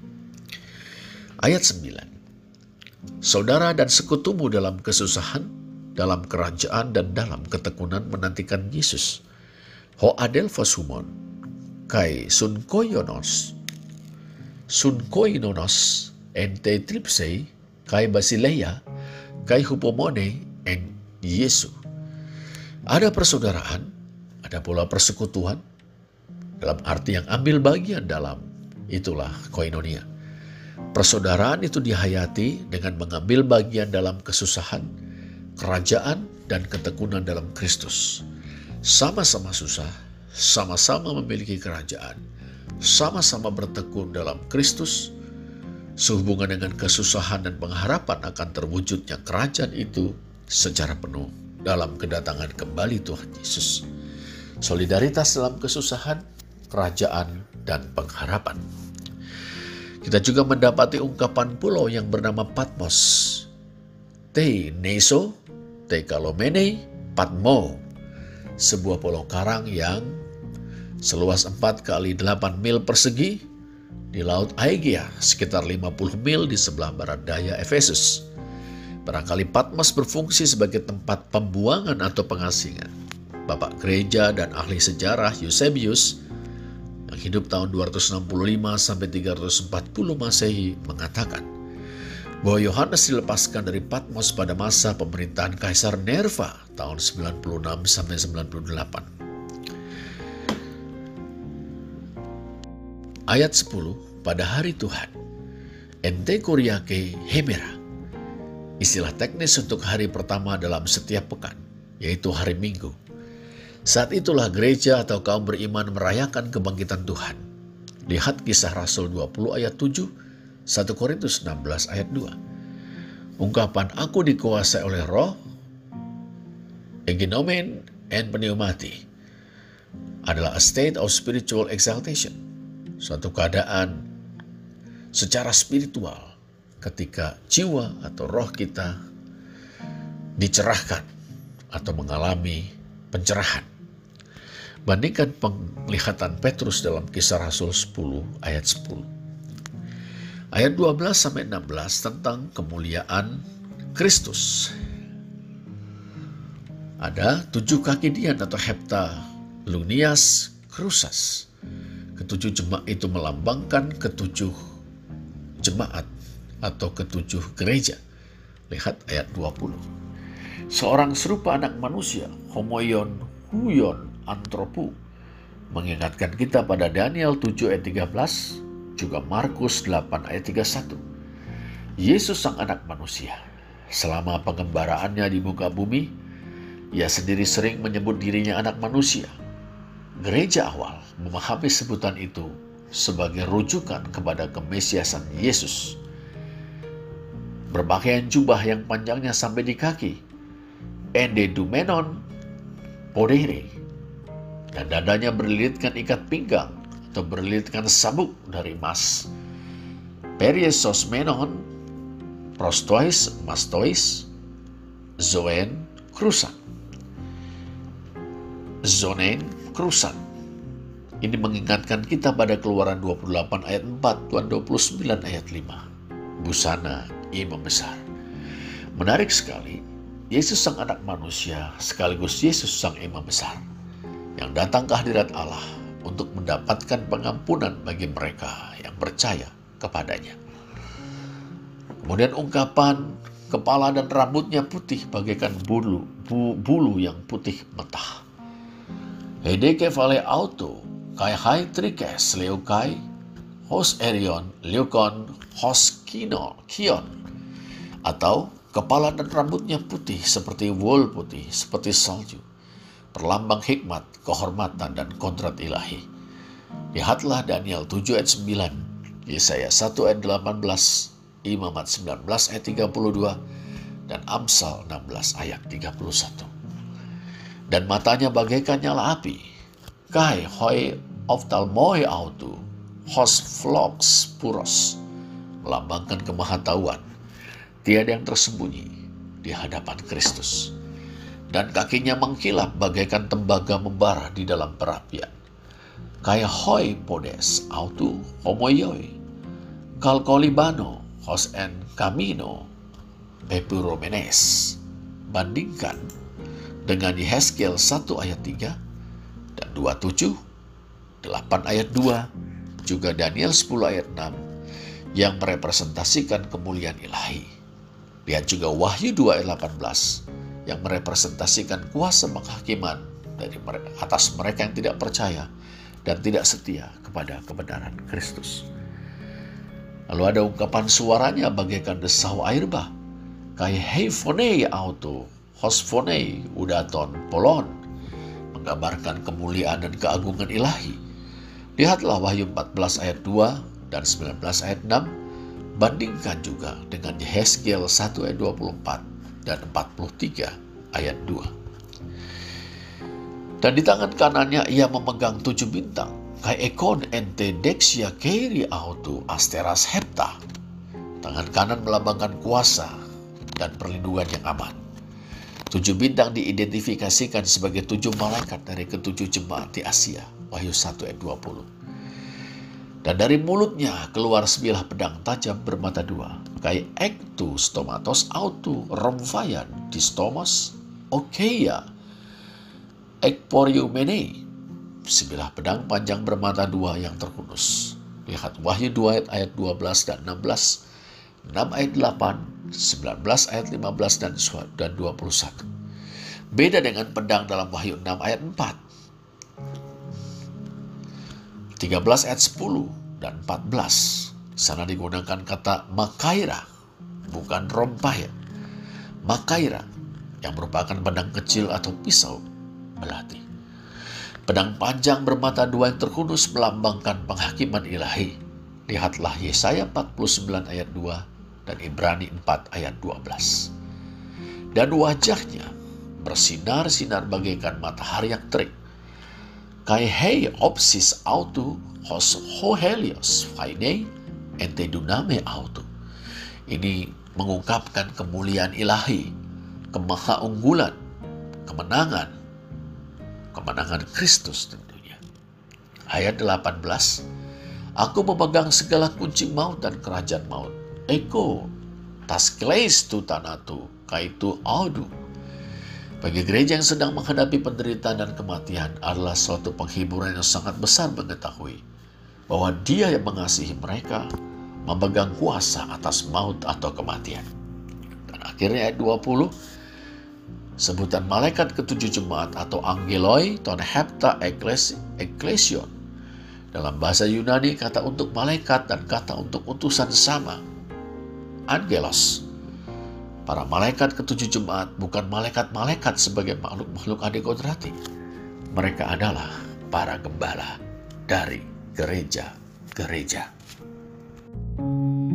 Ayat 9. Saudara dan sekutumu dalam kesusahan, dalam kerajaan dan dalam ketekunan menantikan Yesus. Ho adel fosumon, kai sun koyonos, sun koinonos, ente tripsei, kai basileia, kai hupomone en Yesu. Ada persaudaraan, ada pula persekutuan, dalam arti yang ambil bagian dalam itulah koinonia. Persaudaraan itu dihayati dengan mengambil bagian dalam kesusahan, kerajaan, dan ketekunan dalam Kristus. Sama-sama susah, sama-sama memiliki kerajaan, sama-sama bertekun dalam Kristus, sehubungan dengan kesusahan dan pengharapan akan terwujudnya kerajaan itu secara penuh dalam kedatangan kembali Tuhan Yesus. Solidaritas dalam kesusahan, kerajaan, dan pengharapan. Kita juga mendapati ungkapan pulau yang bernama Patmos. Te Neso, Te Kalomene, Patmo. sebuah pulau karang yang seluas 4 kali 8 mil persegi di Laut Aegea, sekitar 50 mil di sebelah barat daya Efesus. Barangkali Patmos berfungsi sebagai tempat pembuangan atau pengasingan. Bapak gereja dan ahli sejarah Eusebius yang hidup tahun 265 sampai 340 Masehi mengatakan bahwa Yohanes dilepaskan dari Patmos pada masa pemerintahan Kaisar Nerva tahun 96 sampai 98. Ayat 10 pada hari Tuhan. Ente Kuriake Hemera. Istilah teknis untuk hari pertama dalam setiap pekan, yaitu hari Minggu. Saat itulah gereja atau kaum beriman merayakan kebangkitan Tuhan. Lihat kisah Rasul 20 ayat 7, 1 Korintus 16 ayat 2. Ungkapan aku dikuasai oleh roh, eginomen, and pneumati adalah a state of spiritual exaltation. Suatu keadaan secara spiritual ketika jiwa atau roh kita dicerahkan atau mengalami pencerahan. Bandingkan penglihatan Petrus dalam kisah Rasul 10 ayat 10. Ayat 12 sampai 16 tentang kemuliaan Kristus. Ada tujuh kaki dian atau hepta lunias krusas. Ketujuh jemaat itu melambangkan ketujuh jemaat atau ketujuh gereja. Lihat ayat 20. Seorang serupa anak manusia, homoion, huyon, antropu mengingatkan kita pada Daniel 7 ayat 13 juga Markus 8 ayat 31. Yesus sang anak manusia selama pengembaraannya di muka bumi ia sendiri sering menyebut dirinya anak manusia. Gereja awal memahami sebutan itu sebagai rujukan kepada kemesiasan Yesus. Berpakaian jubah yang panjangnya sampai di kaki. Ende dumenon podere dan dadanya berlilitkan ikat pinggang atau berlilitkan sabuk dari emas. Periesos menon, prostois, mastois, zoen, krusan. Zonen, krusan. Ini mengingatkan kita pada keluaran 28 ayat 4, Tuhan 29 ayat 5. Busana imam besar. Menarik sekali, Yesus sang anak manusia sekaligus Yesus sang imam besar yang datang ke hadirat Allah untuk mendapatkan pengampunan bagi mereka yang percaya kepadanya. Kemudian ungkapan kepala dan rambutnya putih bagaikan bulu, bu, bulu yang putih metah. Hedeke vale auto, kai hai trikes leukai, hos erion, leukon, hos kino, kion. Atau kepala dan rambutnya putih seperti wool putih, seperti salju perlambang hikmat, kehormatan, dan kodrat ilahi. Lihatlah Daniel 7 ayat 9, Yesaya 1 ayat 18, Imamat 19 ayat 32, dan Amsal 16 ayat 31. Dan matanya bagaikan nyala api, kai hoi oftalmoi autu, hos vlogs puros, melambangkan kemahatauan, tiada yang tersembunyi di hadapan Kristus dan kakinya mengkilap bagaikan tembaga membara di dalam perapian. Kaya hoi podes autu homoyoi, kalkolibano hos en camino epuromenes. Bandingkan dengan Yehezkiel 1 ayat 3 dan 27, 8 ayat 2, juga Daniel 10 ayat 6 yang merepresentasikan kemuliaan ilahi. Lihat juga Wahyu 2 ayat 18 yang merepresentasikan kuasa penghakiman dari atas mereka yang tidak percaya dan tidak setia kepada kebenaran Kristus. Lalu ada ungkapan suaranya bagaikan desau air bah. Kayak heifonei auto, hosfonei udaton polon. Menggambarkan kemuliaan dan keagungan ilahi. Lihatlah Wahyu 14 ayat 2 dan 19 ayat 6. Bandingkan juga dengan Yehezkiel 1 ayat 24 dan 43 ayat 2. Dan di tangan kanannya ia memegang tujuh bintang. Kai ekon ente dexia keri auto asteras hepta. Tangan kanan melambangkan kuasa dan perlindungan yang aman. Tujuh bintang diidentifikasikan sebagai tujuh malaikat dari ketujuh jemaat di Asia. Wahyu 1 ayat 20. Dan dari mulutnya keluar sebilah pedang tajam bermata dua. Kai ektu stomatos autu romfayan distomos okeia ekporiumene. Sebilah pedang panjang bermata dua yang terkunus. Lihat Wahyu 2 ayat 12 dan 16, 6 ayat 8, 19 ayat 15 dan dan 21. Beda dengan pedang dalam Wahyu 6 ayat 4. 13 ayat 10 dan 14. Di sana digunakan kata makaira, bukan rompaya. Makaira yang merupakan pedang kecil atau pisau melati. Pedang panjang bermata dua yang terkudus melambangkan penghakiman ilahi. Lihatlah Yesaya 49 ayat 2 dan Ibrani 4 ayat 12. Dan wajahnya bersinar-sinar bagaikan matahari yang terik. Kai hei opsis autu hos hohelios faine ente duname autu. Ini mengungkapkan kemuliaan ilahi, kemahaunggulan, kemenangan, kemenangan Kristus tentunya. Ayat 18, Aku memegang segala kunci maut dan kerajaan maut Eko taskleis tu tanatu kaitu audu. Bagi gereja yang sedang menghadapi penderitaan dan kematian adalah suatu penghiburan yang sangat besar mengetahui bahwa dia yang mengasihi mereka memegang kuasa atas maut atau kematian. Dan akhirnya ayat 20, sebutan malaikat ketujuh jemaat atau angeloi ton hepta eklesion. Dalam bahasa Yunani kata untuk malaikat dan kata untuk utusan sama angelos. Para malaikat ketujuh jemaat bukan malaikat-malaikat sebagai makhluk-makhluk adekodrati. Mereka adalah para gembala dari gereja-gereja. thank you